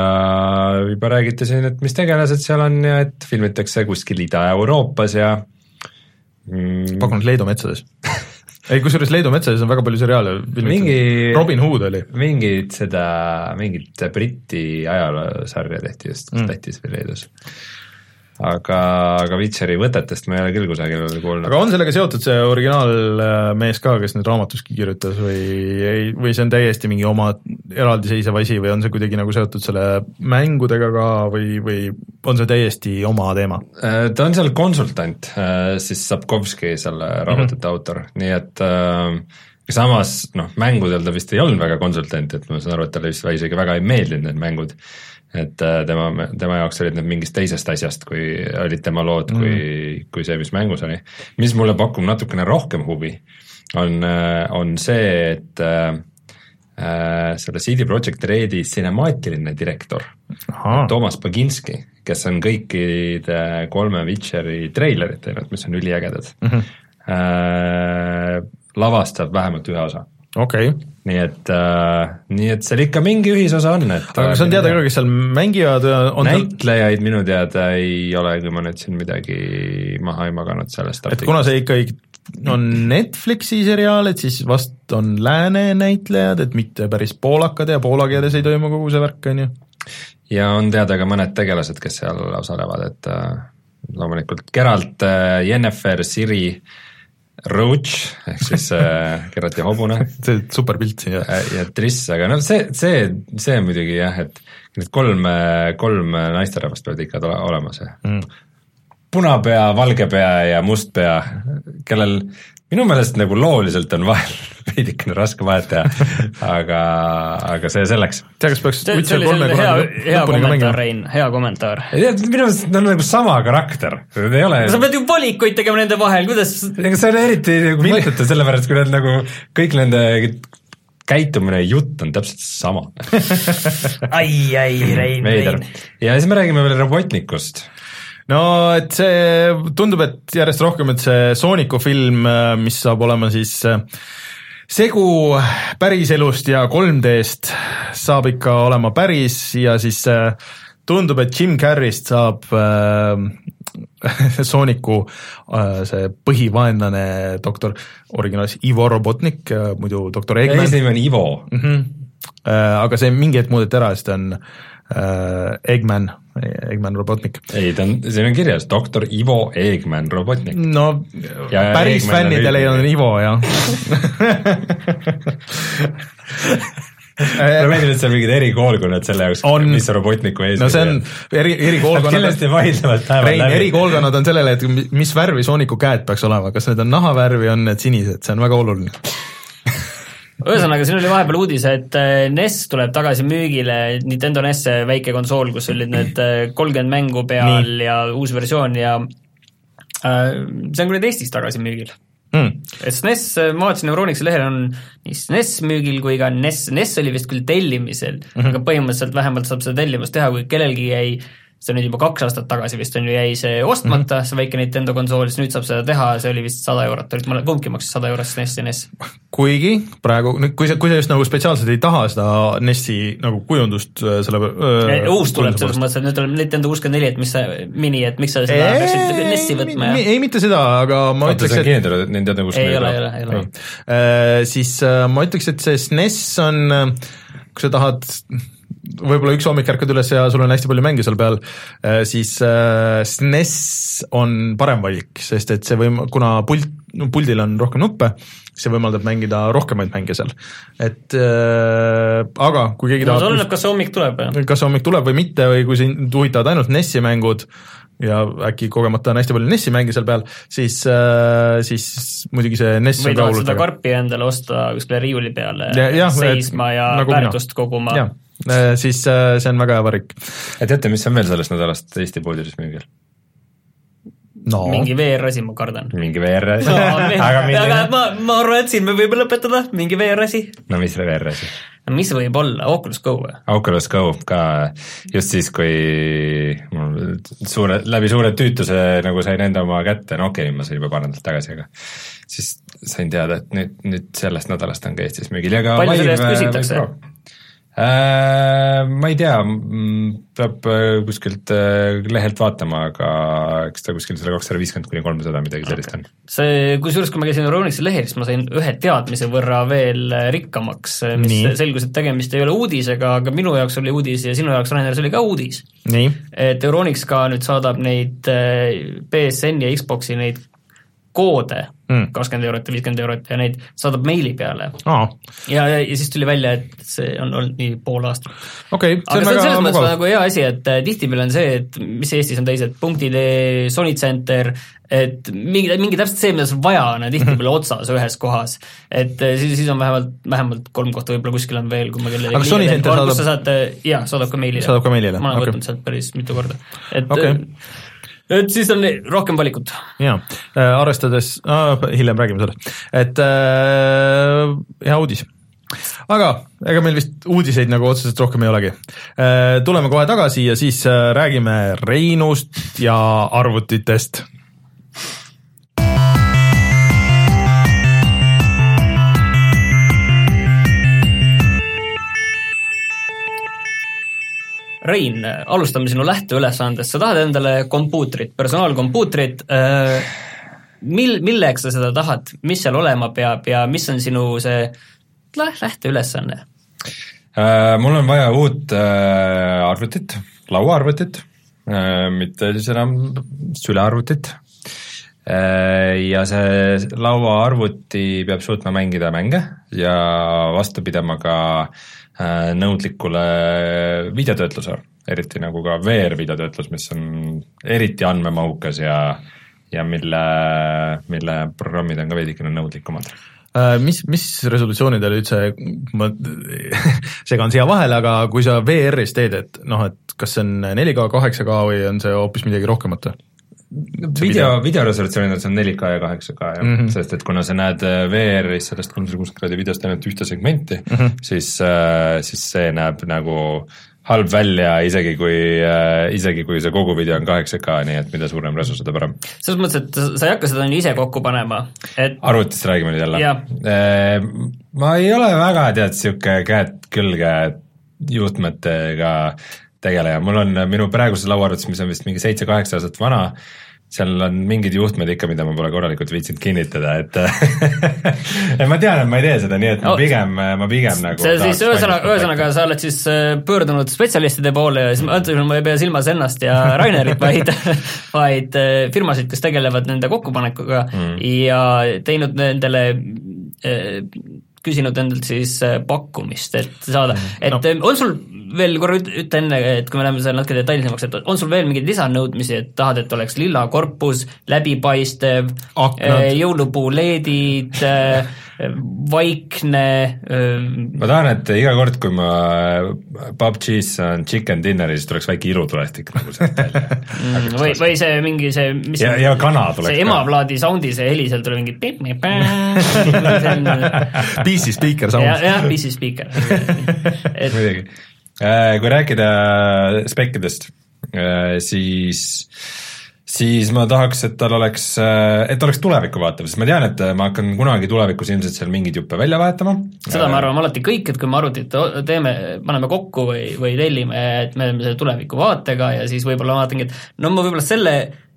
juba räägiti siin, et mis tegelased seal on ja et filmitakse kuskil Ida-Euroopas ja mm, pakun, et Leedu metsades [laughs] ei, kusjuures Leedu metsades on väga palju seriaale mingi Robin Hood oli. mingit seda, mingit Briti ajaloosarja tehti just mm. Lätis või Leedus aga, aga Witcheri võtetest ma ei ole küll kusagil kuulnud. aga on sellega seotud see originaalmees ka, kes nüüd raamatuski kirjutas või ei, või see on täiesti mingi oma eraldiseisev asi või on see kuidagi nagu seotud selle mängudega ka või, või on see täiesti oma teema? Äh, ta on seal konsultant, äh, siis Sapkovski, selle raamatute mm -hmm. autor, nii et äh, samas noh, mängudel ta vist ei olnud väga konsultant, et ma saan aru, et talle vist isegi väga ei meeldinud need mängud et äh, tema, tema jaoks olid need mingist teisest asjast, kui olid tema lood mm., kui, kui see, mis mängus oli. mis mulle pakub natukene rohkem huvi, on, äh, on see, et äh, äh selle CD Projekt Redi sinemaatiline direktor, Toomas Baginski, kes on kõikide kolme Witcheri treilerit teinud, mis on üliägedad mm, -hmm. äh, lavastab vähemalt ühe osa okei okay. nii et äh,, nii et seal ikka mingi ühisosa on, et aga kas on teada ka, kes seal mängivad? näitlejaid minu teada ei ole, kui ma nüüd siin midagi maha ei maganud sellest et kuna see ikkagi on Netflixi seriaal, et siis vast on lääne näitlejad, et mitte päris poolakad ja poola keeles ei toimu kogu see värk, on ju? ja on teada ka mõned tegelased, kes seal osalevad, et äh, loomulikult Geralt äh,, Jennifer, Siri äh,, Roach ehk siis äh, Gerati hobune [laughs] see super pilt siin jah. ja Triss, aga noh, see, see, see muidugi jah, et need kolm, kolm naisterahvast peavad ikka olema see mm. punapea, valge pea ja must pea, kellel minu meelest nagu looliselt on vahel [laughs] veidikene raske vahet teha, aga, aga see selleks. tea, kas peaks see, see oli selline hea, hea kommentaar, Rein, hea kommentaar. minu meelest nad on nagu sama karakter, nad ei ole sa pead ju valikuid tegema nende vahel, kuidas ega see on eriti nagu mõttetu, sellepärast kui nad nagu kõik nende käitumine ja jutt on täpselt sama ai, ai, Rein, Rein. ja siis me räägime veel robotnikust no et see tundub, et järjest rohkem, et see Sooniku film, mis saab olema siis äh, segu päriselust ja 3D-st, saab ikka olema päris ja siis äh, tundub, et Jim Carrey'st saab äh, [laughs] Sooniku äh, see põhivaenlane doktor, originaalis Ivo Robotnik äh,, muidu doktor Eggman. eesnimi on Ivo mm. -hmm. Äh, aga see mingi hetk muudeti ära, siis ta on äh, Eggman Eggman Robotnik. ei, ta on, siin on kirjas doktor Ivo Eggman Robotnik. no ja, päris Eggman fännidel ei ole Ivo, jah [laughs] mulle meeldib, et seal mingid erikoolkonnad selle jaoks, mis Robotniku ees. no see on eri, erikoolkonnad kindlasti vaidlevad päeval läbi. erikoolkonnad on sellele, et mis värvi Sooniku käed peaks olema, kas need on nahavärvi, on need sinised, see on väga oluline ühesõnaga, siin oli vahepeal uudis, et äh, NES tuleb tagasi müügile, Nintendo NES, väike konsool, kus olid need [clears throat] äh, kolmkümmend mängu peal Nii. ja uus versioon ja äh, see on küll Eestis tagasi müügil mm.. et SNES, ma vaatasin Euronixi lehel on nii SNES müügil kui ka NES, NES oli vist küll tellimisel mm, -hmm. aga põhimõtteliselt vähemalt saab seda tellimust teha, kui kellelgi jäi see on nüüd juba kaks aastat tagasi vist on ju, jäi see ostmata mm, -hmm. see väike Nintendo konsool, siis nüüd saab seda teha, see oli vist sada eurot, olid mõlemad, kumbki maksis sada eurot, SNES ja NES. kuigi praegu, kui sa, kui sa just nagu spetsiaalselt ei taha seda NES-i nagu kujundust äh, selle äh, uus tuleb selles mõttes, et nüüd tuleb Nintendo kuuskümmend neli, et mis see mini, et miks sa seda peaksid NES-i võtma ja ei, mitte seda, aga ma ütleks, et kindel, et Nintendo kuuskümmend ei ole, ei ole, ei ole. Äh, siis äh, ma ütleks, et see SNES on, kui sa tahad võib-olla üks hommik ärkad üles ja sul on hästi palju mänge seal peal, äh, siis äh, SNES on parem valik, sest et see võim-, kuna pult, puldil on rohkem nuppe, see võimaldab mängida rohkemaid mänge seal. et äh, aga kui keegi no, tahab oleneb, kas see hommik tuleb, jah. kas see hommik tuleb või mitte või kui sind huvitavad ainult NES-i mängud, ja äkki kogemata on hästi palju NES-i mänge seal peal, siis äh,, siis muidugi see NES või tahad seda karpi endale osta kuskile riiuli peale ja, jah, seisma ja nagu väärtust koguma. Äh, siis äh, see on väga hea valik. ja teate, mis on veel sellest nädalast Eesti poodides müügil? no.. mingi VR-asi, ma kardan. mingi VR-asi no, [laughs] aga, aga ma, ma arvan, et siin me võime lõpetada, mingi VR-asi. no mis VR-asi? no mis võib olla, Oculus Go või? Oculus Go ka, just siis, kui mul suure, läbi suure tüütuse nagu sain enda oma kätte, no okei okay,, ma sain juba paar nädalat tagasi, aga siis sain teada, et nüüd, nüüd sellest nädalast on ka Eestis müügil ja ka palju selle eest küsitakse? Äh, ma ei tea, peab äh, kuskilt äh, lehelt vaatama, aga eks ta kuskil sada kakssada viiskümmend kuni kolmsada midagi sellist on. see, kusjuures kui ma käisin Euronixi lehel, siis ma sain ühe teadmise võrra veel rikkamaks, mis Nii. selgus, et tegemist ei ole uudisega, aga minu jaoks oli uudis ja sinu jaoks, Rainer, see oli ka uudis. et Euronix ka nüüd saadab neid BSN-i ja Xbox'i neid koode mm., kakskümmend eurot ja viiskümmend eurot ja neid saadab meili peale oh.. ja, ja, ja siis tuli välja, et see on olnud nii pool aastat okay,. aga see on selles mõttes nagu hea asi, et äh, tihtipeale on see, et mis Eestis on teised punktid, Sony Center, et mingi, mingi täpselt see, mida sul vaja on, on tihtipeale -hmm. otsas ühes kohas. et äh, siis, siis on vähemalt, vähemalt kolm kohta, võib-olla kuskil on veel, kui ma kellelegi aga Sony Center saadab sa saad, jaa, saadab ka meilile. saadab ka meilile? ma olen okay. võtnud sealt päris mitu korda. et okay et siis on rohkem valikut. jaa äh,, arvestades äh,, hiljem räägime sellest, et äh, hea uudis aga ega meil vist uudiseid nagu otseselt rohkem ei olegi. Äh, tuleme kohe tagasi ja siis äh, räägime Reinust ja arvutitest Rein, alustame sinu lähteülesandest, sa tahad endale kompuutrit, personaalkompuutrit, äh, mil-, milleks sa seda tahad, mis seal olema peab ja mis on sinu see lähteülesanne? Äh, mul on vaja uut äh, arvutit, lauaarvutit, mitte siis enam sülearvutit. ja see lauaarvuti peab suutma mängida mänge ja vastu pidama ka nõudlikule videotöötlusele, eriti nagu ka VR-videotöötlus, mis on eriti andmemahukas ja ja mille, mille programmid on ka veidikene nõudlikumad mis, mis resolutsioonidel üldse, ma [laughs] segan siia vahele, aga kui sa VR-is teed, et noh, et kas see on 4K, 8K või on see hoopis midagi rohkemat või? video, videoresolutsioonidel see on 4K ja 8K jah mm, -hmm. sest et kuna sa näed äh, VR-is sellest kolmsada kuuskümmend kraadi videost ainult ühte segmenti mm, -hmm. siis, äh, siis see näeb nagu halb välja, isegi kui, äh, isegi kui see kogu video on 8K, nii et mida suurem resu, seda parem. selles mõttes, et sa ei hakka seda ise kokku panema, et arvutist räägime nüüd jälle? Ma ei ole väga, tead, niisugune käed külge juhtmetega tegeleja, mul on minu praeguses lauaarvutis, mis on vist mingi seitse-kaheksa aastat vana, seal on mingid juhtmed ikka, mida ma pole korralikult viitsinud kinnitada, et [laughs] ma tean, et ma ei tee seda, nii et ma pigem, ma pigem nagu see siis ühesõnaga, ühesõnaga sa oled siis äh, pöördunud spetsialistide poole ja siis ma ütlen, ma ei pea silmas ennast ja [laughs] Rainerit, vaid vaid äh, firmasid, kes tegelevad nende kokkupanekuga mm. ja teinud nendele äh, küsinud endalt siis pakkumist, et saada, et no. on sul veel korra ütle enne, et kui me läheme seal natuke detailsemaks, et on sul veel mingeid lisanõudmisi, et tahad, et oleks lilla korpus, läbipaistev, eh, jõulupuu LED-id, [laughs] vaikne. Ma tahan, et iga kord, kui ma PUBG-s saan chicken dinner'i, siis tuleks väike ilutulestik nagu sealt välja mm, või, või see mingi see, mis ja, ja kana tuleks see emaplaadi soundi, see heli, seal tuleb mingi [laughs] PC speaker sound. jah, PC speaker. [laughs] muidugi Äh, kui rääkida spekkidest, äh, siis siis ma tahaks, et tal oleks, äh, et oleks tulevikku vaatav, sest ma tean, et ma hakkan kunagi tulevikus ilmselt seal mingeid juppe välja vahetama. seda me arvame alati kõik, et kui me arvutit teeme, paneme kokku või, või tellime, et me oleme selle tuleviku vaatega ja siis võib-olla vaatangi, et no ma võib-olla selle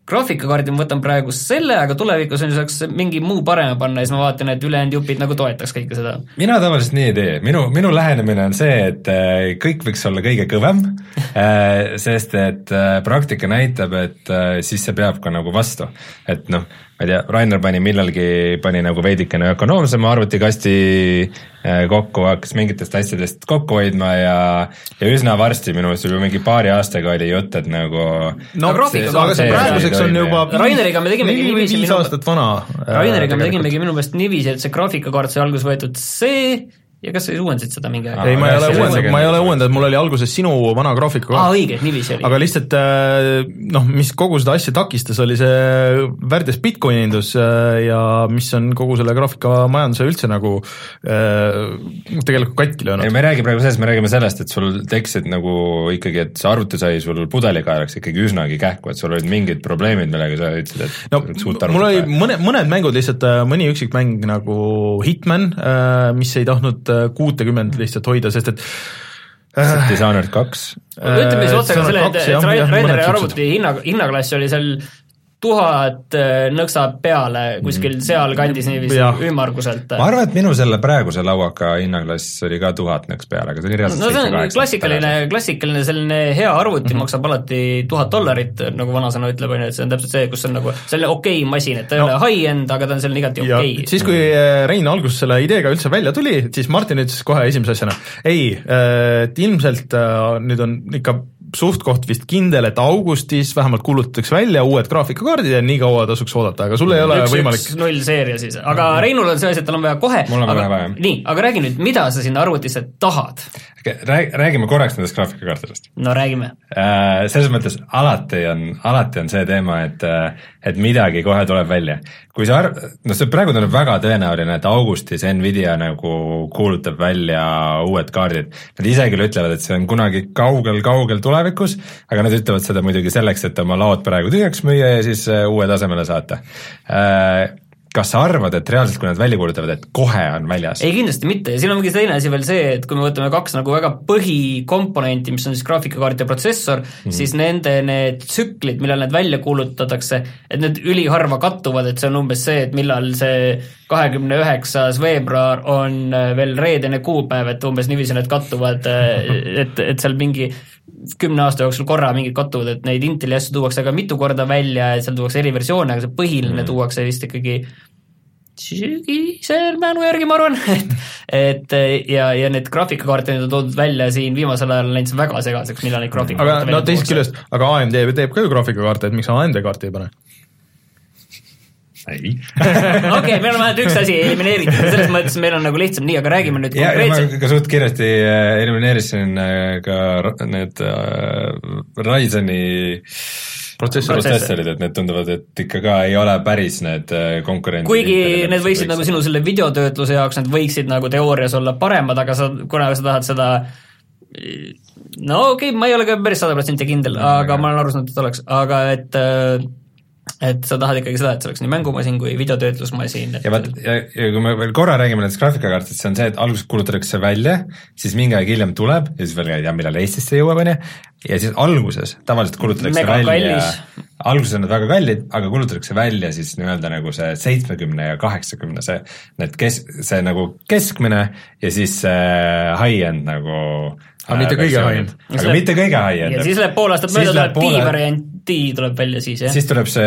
graafikakaardi ma võtan praegu selle, aga tulevikus on ju saaks mingi muu parema panna ja siis ma vaatan, et ülejäänud jupid nagu toetaks kõike seda. mina tavaliselt nii ei tee, minu, minu lähenemine on see, et äh, kõik võiks olla kõige kõvem [laughs] äh, sest et äh, praktika näitab, et siis see peab ka nagu vastu, et noh, ma ei tea, Rainer pani millalgi, pani nagu veidikene ökonoomsema arvutikasti äh, kokku, hakkas mingitest asjadest kokku hoidma ja ja üsna varsti, minu meelest juba mingi paari aastaga oli jutt, et nagu no graafikaga, aga see praeguseks on juba Raineriga me tegimegi niiviisi viis aastat vana. Raineriga me tegimegi minu meelest niiviisi, et see graafikakaart sai alguses võetud see ja kas sa uuendasid seda mingi aeg? ei, ma ei ole uuendanud, ma ei ole uuendanud, mul oli alguses sinu vana graafika aa, õige, niiviisi oli. aga lihtsalt äh, noh, mis kogu seda asja takistas, oli see värdjas Bitcoini indus äh, ja mis on kogu selle graafikamajanduse üldse nagu äh, tegelikult katki löönud. ei, me ei räägi praegu sellest, me räägime sellest, et sul tekkisid nagu ikkagi, et see arvuti sai sul pudelikaelaks ikkagi üsnagi kähku, et sul olid mingid probleemid, millega sa ütlesid, et no mul oli mõne, mõned mängud lihtsalt, mõni üksik mäng nagu Hitman, mis ei tahtnud kuutekümmend lihtsalt hoida, sest et äh, Dishonored kaks. ütleme siis otse ka selle, et, et Raideri arvuti hinna, hinnaklass oli seal tuhat äh, nõksab peale kuskil mm. sealkandis niiviisi ümmarguselt. ma arvan, et minu selle praeguse lauaka hinnaklass oli ka tuhat nõks peale, aga see oli reaalselt no see on klassikaline, klassikaline selline hea arvuti mm -hmm. maksab alati tuhat dollarit, nagu vanasõna ütleb, on ju, et see on täpselt see, kus on nagu selline okei okay masin, et ta ei no. ole high-end, aga ta on selline igati okei okay.. siis, kui äh, Rein alguses selle ideega üldse välja tuli, siis Martin ütles kohe esimese asjana, ei, äh, et ilmselt nüüd on ikka suht-koht vist kindel, et augustis vähemalt kuulutatakse välja uued graafikakaardid ja nii kaua tasuks oodata, aga sul ei ole üks, võimalik üks null seeria siis, aga Reinul on see asi, et tal on vaja kohe, aga nii, aga räägi nüüd, mida sa sinna arvutisse tahad? räägime korraks nendest graafikakaartidest. no räägime äh,. selles mõttes alati on, alati on see teema, et, äh, et midagi kohe tuleb välja. kui sa arv-, noh see praegu tundub väga tõenäoline, et augustis Nvidia nagu kuulutab välja uued kaardid. Nad ise küll ütlevad, et see on kunagi kaugel-kaugel tulevikus, aga nad ütlevad seda muidugi selleks, et oma laod praegu tühjaks müüa ja siis äh, uue tasemele saata äh, kas sa arvad, et reaalselt, kui nad välja kuulutavad, et kohe on väljas? ei, kindlasti mitte ja siin on mingi teine asi veel see, et kui me võtame kaks nagu väga põhikomponenti, mis on siis graafikakaart ja protsessor mm, -hmm. siis nende need tsüklid, millal need välja kuulutatakse, et need üliharva kattuvad, et see on umbes see, et millal see kahekümne üheksas veebruar on veel reedene kuupäev, et umbes niiviisi need kattuvad, et, et seal mingi kümne aasta jooksul korra mingid kattuvad, et neid Inteli asju tuuakse ka mitu korda välja ja seal tuuakse eriversioone, aga see põhiline mm. tuuakse vist ikkagi sügisel mälu järgi, ma arvan, [laughs] et, et ja, ja need graafikakaarte nüüd on toodud välja siin viimasel ajal on läinud väga segaseks, millal neid graafikakaarte aga no teisest küljest, aga AMD teeb ka ju graafikakaarte, et miks AMD kaarti ei pane? Ei [laughs] okei, meil on vähemalt üks asi elimineeritud, selles mõttes meil on nagu lihtsam nii, aga räägime nüüd konkreetselt. ka suht kiiresti äh, elimineerisin äh, ka need äh, Ryzeni protsessorid, et need tunduvad, et ikka ka ei ole päris need konkurendid. kuigi need võiksid nagu sinu selle videotöötluse jaoks, need võiksid nagu teoorias olla paremad, aga sa, kuna sa tahad seda no okei okay,, ma ei ole ka päris sada protsenti kindel, aga ma olen aru saanud, et oleks, aga et et sa tahad ikkagi seda, et see oleks nii mängumasin kui videotöötlusmasin. ja vaat, ja, ja kui me veel korra räägime nendest graafikakaartidest, see on see, et alguses kuulutatakse välja, siis mingi aeg hiljem tuleb ja siis veel ei tea, millal Eestisse jõuab, on ju, ja siis alguses tavaliselt kuulutatakse Mega välja, alguses on nad väga kallid, aga kuulutatakse välja siis nii-öelda nagu see seitsmekümne ja kaheksakümne, see, need kes-, see nagu keskmine ja siis see high-end nagu aga mitte kõige high-end. aga mitte kõige high-end. ja siis läheb pool aastat mööda, tuleb B-variant, D tuleb välja siis, jah? siis tuleb see,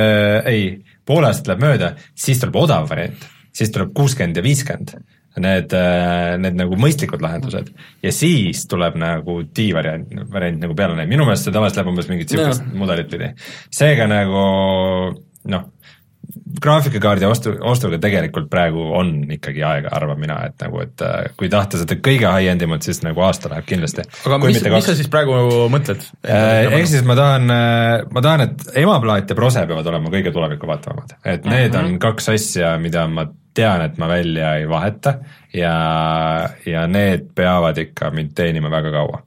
ei, pool aastat läheb mööda, siis tuleb odav variant, siis tuleb kuuskümmend ja viiskümmend. Need, äh, need nagu mõistlikud lahendused ja siis tuleb nagu D-variant, variant nagu peale minu meelest see tavaliselt läheb umbes mingit niisugust no. mudelit pidi. seega nagu noh, graafikakaardi ostu, ostuga tegelikult praegu on ikkagi aega, arvan mina, et nagu, et äh, kui tahta seda kõige high-end imat, siis nagu aasta läheb kindlasti. aga mis, mis sa siis praegu mõtled? Äh, ehk siis ma tahan, äh, ma tahan, et emaplaat ja prose peavad olema kõige tulevikku vaatavamad, et need mm -hmm. on kaks asja, mida ma tean, et ma välja ei vaheta ja, ja need peavad ikka mind teenima väga kaua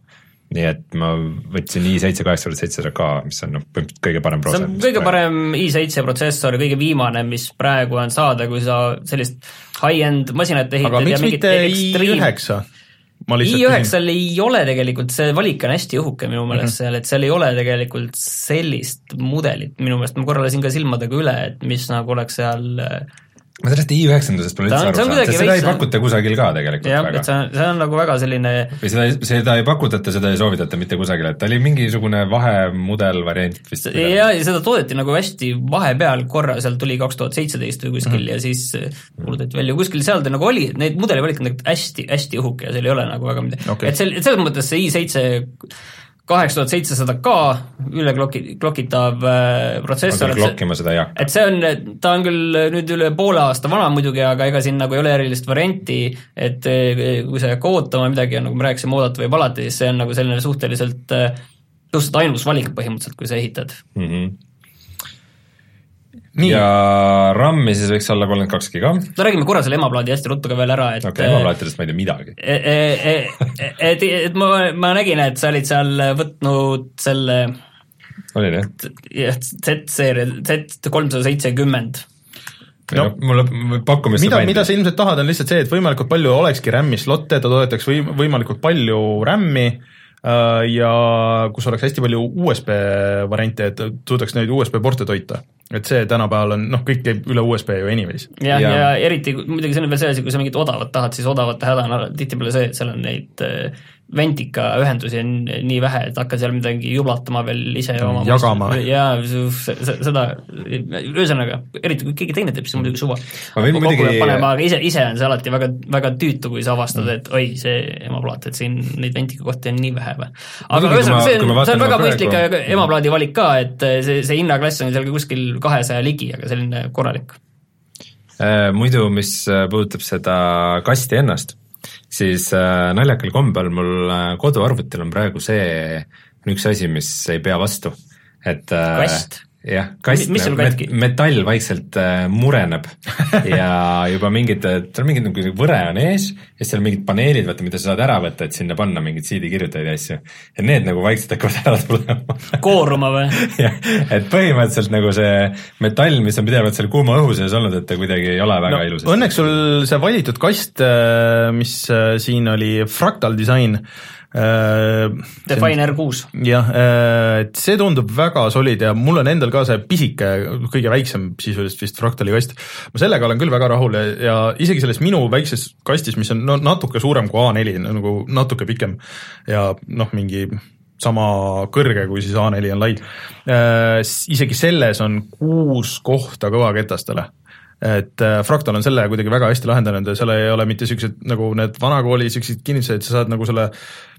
nii et ma võtsin i7 kaheksa tuhat seitsesada K, mis on noh, põhimõtteliselt kõige parem protsessor. see on kõige parem i7 protsessor kõige viimane, mis praegu on saada, kui sa sellist high-end masinat ehitad aga miks mitte i9? i9-l ei ole tegelikult, see valik on hästi õhuke minu meelest mm -hmm. seal, et seal ei ole tegelikult sellist mudelit minu meelest, ma korra lasin ka silmadega üle, et mis nagu oleks seal äh, ma sellest i9-ndusest pole üldse aru saanud, sest seda ei pakuta kusagil ka tegelikult jah, et see on, see on nagu väga selline või seda, seda ei pakutata, seda ei soovitata mitte kusagil, et ta oli mingisugune vahemudel variant vist. ja, ja seda toodeti nagu hästi vahepeal korra, seal tuli kaks tuhat seitseteist või kuskil mm -hmm. ja siis kuulutati välja, kuskil seal ta nagu oli, neid mudelivalik on tegelikult hästi, hästi õhuke ja seal ei ole nagu väga midagi okay., et sel-, selles mõttes see i7 kaheksa tuhat seitsesada K üle kloki, klokitav äh, protsessor. klokkima seda ei hakka. et see on, ta on küll nüüd üle poole aasta vana muidugi, aga ega siin nagu ei ole erilist varianti, et äh, kui sa ei hakka ootama midagi, nagu me rääkisime, oodata võib alati, siis see on nagu selline suhteliselt, äh, suhteliselt ainus valik põhimõtteliselt, kui sa ehitad mm. -hmm Nii. ja RAM-i siis võiks olla kolmkümmend kaks giga. no räägime korra selle emaplaadi hästi ruttu ka veel ära, et okei okay,, emaplaatidest ma ei tea midagi e,. E, e, et, et ma, ma nägin, et sa olid seal võtnud selle olin jah? jah, Z-seeria, Z kolmsada seitsekümmend no mulle pakkumist mida, mida sa ilmselt tahad, on lihtsalt see, et võimalikult palju olekski RAM-i slot'e, ta toetaks või võimalikult palju RAM-i äh, ja kus oleks hästi palju USB variante, et suudaks neid USB porte toita et see tänapäeval on, noh, kõik käib üle USB ju anyways. jah, ja, ja eriti muidugi see on veel see asi, kui sa mingit odavat tahad, siis odavate häda on tihtipeale see, et seal on neid äh, Ventika ühendusi on nii vähe, et hakkad seal midagi jublatama veel ise oma jagama. jaa, seda, ühesõnaga, eriti kui keegi teine teeb, siis on muidugi suva. muidugi panema, aga ise, ise on see alati väga, väga tüütu, kui sa avastad, et oi, see emaplaat, et siin neid Ventika kohti on nii vähe või. aga ühesõnaga, see on, see on väga mõistlik emaplaadi valik ka, et see, see hinnaklass on seal kuskil kahesaja ligi, aga selline korralik. Äh, muidu, mis puudutab seda kasti ennast siis äh, naljakal kombel mul äh, koduarvutil on praegu see üks asi, mis ei pea vastu, et äh, kast? Jah, kast, met, metall vaikselt äh, mureneb [laughs] ja juba mingid, seal mingid nagu võre on ees ja siis seal mingid paneelid, vaata, mida sa saad ära võtta, et sinna panna mingeid CD-kirjutajaid ja asju. ja need nagu vaikselt hakkavad ära tulema [laughs] kooruma või? jah, et põhimõtteliselt nagu see metall, mis on pidevalt seal kuuma õhu sees olnud, et ta kuidagi ei ole väga no, ilus. Õnneks sul see valitud kast, äh, mis äh, siin oli, Fractal Design, Äh, Define R6. jah, äh, et see tundub väga solid ja mul on endal ka see pisike, kõige väiksem sisuliselt vist Fractali kast. ma sellega olen küll väga rahul ja, ja isegi selles minu väikses kastis, mis on no natuke suurem kui A4, nagu natuke pikem ja noh, mingi sama kõrge, kui siis A4 on lai äh,, isegi selles on kuus kohta kõvaketastele et äh, Fractal on selle kuidagi väga hästi lahendanud ja seal ei ole mitte niisugused nagu need vanakooli niisugused kinnitused, sa saad nagu selle Äh,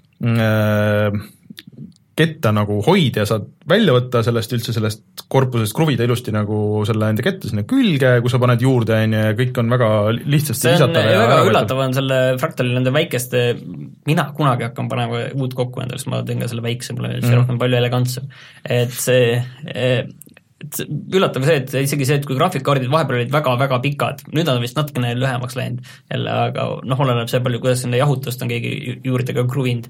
ketta nagu hoida, saad välja võtta sellest üldse sellest korpusest, kruvida ilusti nagu selle enda ketta sinna külge, kui sa paned juurde, on ju, ja kõik on väga lihtsasti see on väga üllatav on selle Fractali nende väikeste, mina kunagi hakkan panema uut kokku endale, siis ma teen ka selle väikse, meeldib see mm. rohkem palju elegantsem. et see et üllatav see, et isegi see, et kui graafikkaardid vahepeal olid väga-väga pikad, nüüd nad on vist natukene lühemaks läinud jälle, aga noh, oleneb see palju, kuidas sinna jahutust on keegi juurde ka kruvinud,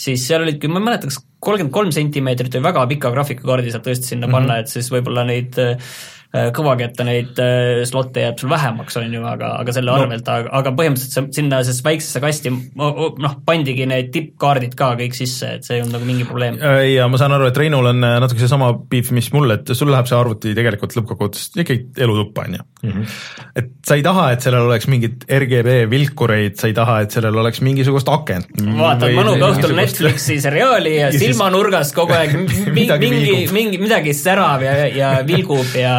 siis seal olidki, ma ei mäleta, kas kolmkümmend kolm sentimeetrit või väga pika graafikakaardi saab tõesti sinna mm -hmm. panna, et siis võib-olla neid äh, Äh, kõvakätte neid äh, slot'e jääb sul vähemaks, on ju, aga, aga selle arvelt no., aga, aga põhimõtteliselt sinna siis väiksesse kasti noh, pandigi need tippkaardid ka kõik sisse, et see ei olnud nagu mingi probleem. Äh, ja ma saan aru, et Reinul on natuke seesama beef, mis mul, et sul läheb see arvuti tegelikult lõppkokkuvõttes ikkagi elutuppa, on ju. Mhm. et sa ei taha, et sellel oleks mingit RGB vilkureid, sa ei taha, et sellel oleks mingisugust akent. vaatad mõnuga õhtul Netflixi seriaali ja, ja silmanurgast kogu aeg mingi, mingi, mingi, midagi särav ja, ja vilgub ja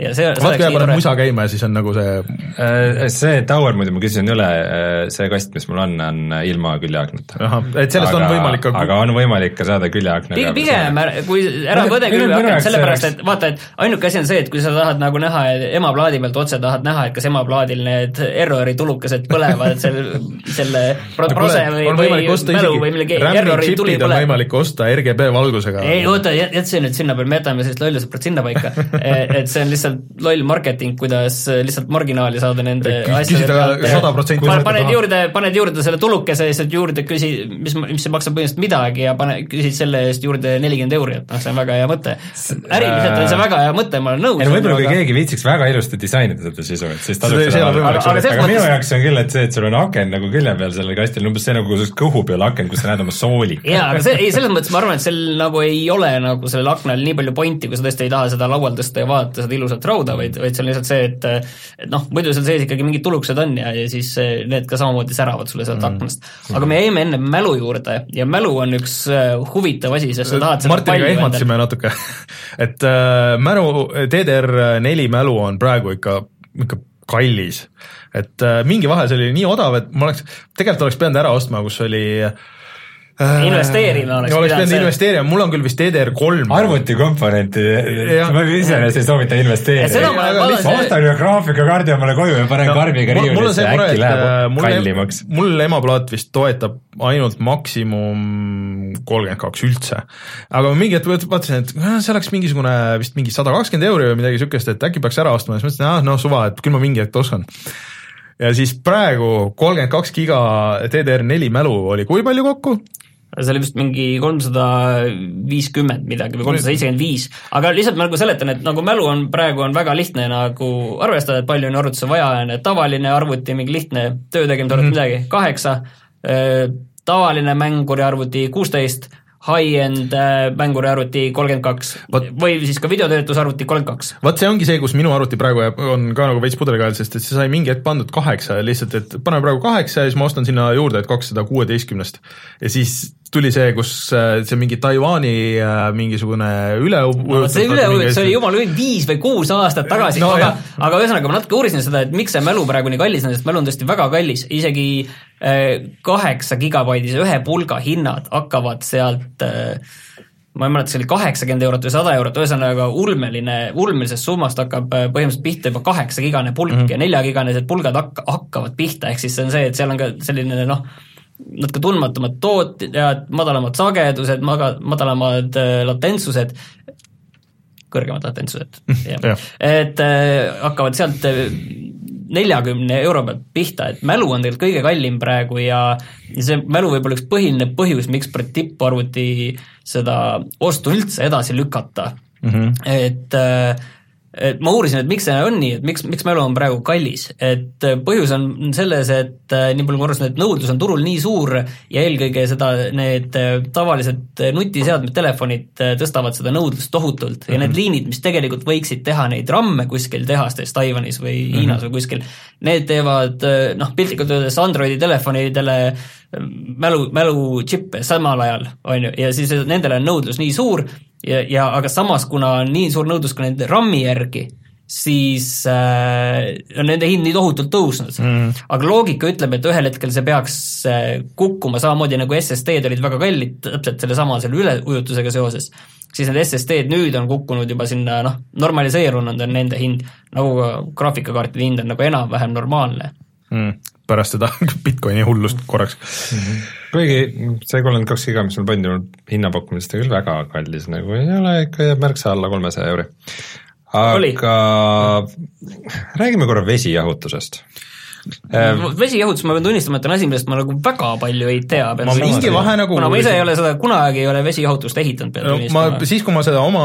ja see, vaat kui paned musa käima ja siis on nagu see äh, see tower muidu ma küsisin üle, äh, see kast, mis mul on, on ilma küljeaknata. et sellest aga, on võimalik ka aga on võimalik ka saada küljeaknaga. pigem, kui ära põde küljeakent, sellepärast et vaata, et ainuke asi on see, et kui sa tahad nagu näha emaplaadi pealt otse tahad näha, et kas emaplaadil need errori tulukesed põlevad [laughs] selle, selle prose või, või mälu või millegi errori tuli põleb. on võimalik osta RGB valgusega. ei oota, jätse nüüd sinna peal, me jätame sellist lollusõprat sinna paika [laughs] et see on lihtsalt lihtsalt loll marketing, kuidas lihtsalt marginaali saada nende asjade pealt. paned juurde, paned juurde selle tulukese lihtsalt juurde, küsi, mis, mis maksab põhimõtteliselt midagi ja pane, küsid selle eest juurde nelikümmend euri, et noh, see on väga hea mõte. äriliselt on see väga hea mõte, ma olen nõus. võib-olla kui keegi viitsiks väga ilusti disainida seda sisu, et siis tasuks seda aga, aga, aga minu jaoks on küll, et see, et sul on aken nagu külje peal sellel kastil, umbes see nagu kõhu peal aken, kus sa näed oma sooli. jaa, aga see, ei selles mõttes ma arvan, et sel nagu ei ole nagu sellel aknal nii palju pointi, kui sa tõesti ei taha seda laual tõsta ja vaadata seda ilusat rauda, vaid, vaid see on lihtsalt see, et et noh, muidu seal sees ikkagi mingid tulukesed on ja, ja siis need ka samamoodi säravad sulle sealt mm. aknast. aga me jäime enne mälu juurde ja mälu on üks äh, huvitav asi, sest sa tahad seda Martiniga ehmatasime natuke [laughs] et äh, mälu, DDR4 mälu on praegu ikka, ikka kallis. et äh, mingi vahe, see oli nii odav, et ma oleks, tegelikult oleks pidanud ära ostma, kus oli äh, Äh, investeerima oleks oleks pidanud investeerima, mul on küll vist DDR3. arvutikomponenti, ma iseenesest ei soovita investeerida. ma ostan ühe graafikakaardi omale koju ja panen no, karbiga riiulisse äkki läheb äh, kallimaks. mul emaplaat vist toetab ainult maksimum kolmkümmend kaks üldse. aga ma mingi hetk vaatasin, et äh, see oleks mingisugune vist mingi sada kakskümmend euri või midagi siukest, et äkki peaks ära ostma ja siis mõtlesin, ah noh, suva, et küll ma mingi hetk oskan ja siis praegu kolmkümmend kaks giga DDR4 mälu oli kui palju kokku? See oli vist mingi kolmsada viiskümmend midagi või kolmsada seitsekümmend viis, aga lihtsalt ma nagu seletan, et nagu mälu on praegu on väga lihtne nagu arvestada, et palju on arvutusse vaja, on ju, tavaline arvuti, mingi lihtne töö tegemise arvuti mm -hmm. midagi, kaheksa, tavaline mänguriarvuti kuusteist, high-end äh, mänguriarvuti kolmkümmend kaks või siis ka videotöötlusarvuti kolmkümmend kaks. vot see ongi see, kus minu arvuti praegu on ka nagu veits pudelikael, sest et see sai mingi hetk pandud kaheksa ja lihtsalt, et paneme praegu kaheksa ja siis ma ostan sinna juurde, et kakssada kuueteistkümnest. ja siis tuli see, kus äh, see mingi Taiwan'i äh, mingisugune üle no, see üleujutus oli jumala õige viis või kuus aastat tagasi. No,, aga, aga ühesõnaga ma natuke uurisin seda, et miks see mälu praegu nii kallis on, sest mälu on tõesti väga kallis, isegi äh, kaheksa gigabaidise ühe pulga hinnad hakkavad sealt ma ei mäleta, see oli kaheksakümmend eurot või sada eurot, ühesõnaga ulmeline, ulmelisest summast hakkab põhimõtteliselt pihta juba kaheksagigane pulk mm -hmm. ja neljagiganesed pulgad hak-, hakkavad pihta, ehk siis see on see, et seal on ka selline noh, natuke tundmatumad tootjad, madalamad sagedused, maga-, madalamad äh, latentsused, kõrgemad latentsused, jah. et äh, hakkavad sealt äh, neljakümne euro pealt pihta, et mälu on tegelikult kõige kallim praegu ja see mälu võib olla üks põhiline põhjus, miks tipparvuti seda ostu üldse edasi lükata mm. -hmm. et äh, et ma uurisin, et miks see on nii, et miks, miks mälu on praegu kallis, et äh, põhjus on selles, et äh, nii palju saan, et nõudlus on turul nii suur ja eelkõige seda, need äh, tavalised nutiseadmed, telefonid tõstavad seda nõudlust tohutult ja mm -hmm. need mhm. liinid, mis tegelikult võiksid teha neid ramme kuskil tehastes Taiwanis või mm -hmm. Hiinas või kuskil, need teevad noh, piltlikult öeldes Androidi telefonidele mälu, mälutšippe samal ajal, on ju, ja siis nendele on nõudlus nii suur ja, ja aga samas, kuna on nii suur nõudlus ka nende RAM-i järgi, siis äh, on nende hind nii tohutult tõusnud. Mm.. aga loogika ütleb, et ühel hetkel see peaks äh, kukkuma samamoodi nagu SSD-d olid väga kallid, täpselt sellesama selle üleujutusega seoses, siis need SSD-d nüüd on kukkunud juba sinna noh, normaliseerunud on nende hind, nagu ka graafikakaartide hind on nagu enam-vähem normaalne. Mm pärast seda [laughs] Bitcoini hullust korraks mm. -hmm. kuigi see kolmkümmend kaks giga, mis on pandud hinnapakkumist küll väga kallis nagu ei ole, ikka jääb märksa alla kolmesaja euri. aga räägime korra vesijahutusest vesijahutus, ma pean tunnistama, et on asi, millest ma nagu väga palju ei tea. ma mingi vahe nagu kuna ma ise ei ole seda, kunagi ei ole vesijahutust ehitanud, pean tunnistama. ma, siis, kui ma seda oma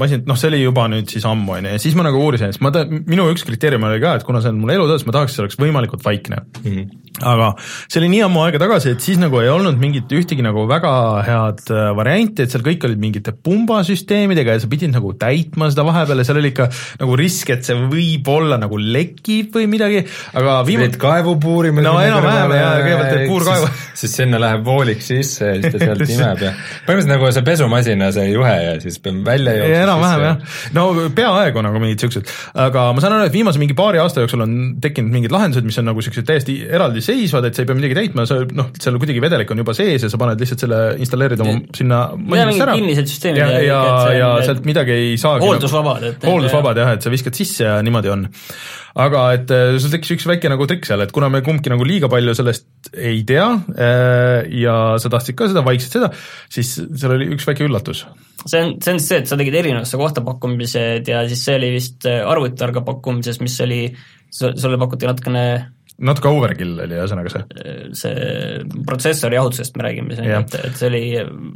masinat, noh, see oli juba nüüd siis ammu, on ju, ja siis ma nagu uurisin, siis ma ta-, minu üks kriteerium oli ka, et kuna see on mul elutöös, ma tahaks, et see oleks võimalikult vaikne mm. -hmm aga see oli nii ammu aega tagasi, et siis nagu ei olnud mingit ühtegi nagu väga head äh, varianti, et seal kõik olid mingite pumbasüsteemidega ja sa pidid nagu täitma seda vahepeal ja seal oli ikka nagu risk, et see võib-olla nagu lekib või midagi, aga viim-. Pidid kaevu puurima. no enam-vähem ja kõigepealt teed puurkaevu. [laughs] siis sinna läheb vooliks sisse ja siis ta sealt [laughs] imeb ja põhimõtteliselt nagu see pesumasina see juhe ja siis peab välja jooksma. enam-vähem jah, no peaaegu nagu mingid siuksed, aga ma saan aru, et viimase mingi paari aasta jooksul on tekkinud mingid lahendused, mis on nagu siuksed täiesti eraldiseisvad, et sa ei pea midagi täitma, sa noh, seal kuidagi vedelik on juba sees ja sa paned lihtsalt selle, installeerid oma sinna masinasse ära. kinnised süsteemid. ja, ja, ja, ja sealt midagi ei saagi. hooldusvabad, et hooldusvabad jah, et sa viskad sisse ja niimoodi on aga et äh, sul tekkis üks väike nagu trikk seal, et kuna me kumbki nagu liiga palju sellest ei tea äh, ja sa tahtsid ka seda vaikselt seda, siis seal oli üks väike üllatus. see on, see on see, et sa tegid erinevasse kohta pakkumised ja siis see oli vist äh, arvutitarga pakkumises, mis oli, sulle pakuti natukene natuke overkill oli ühesõnaga see? see protsessori jahutusest me räägime siin, et, et see oli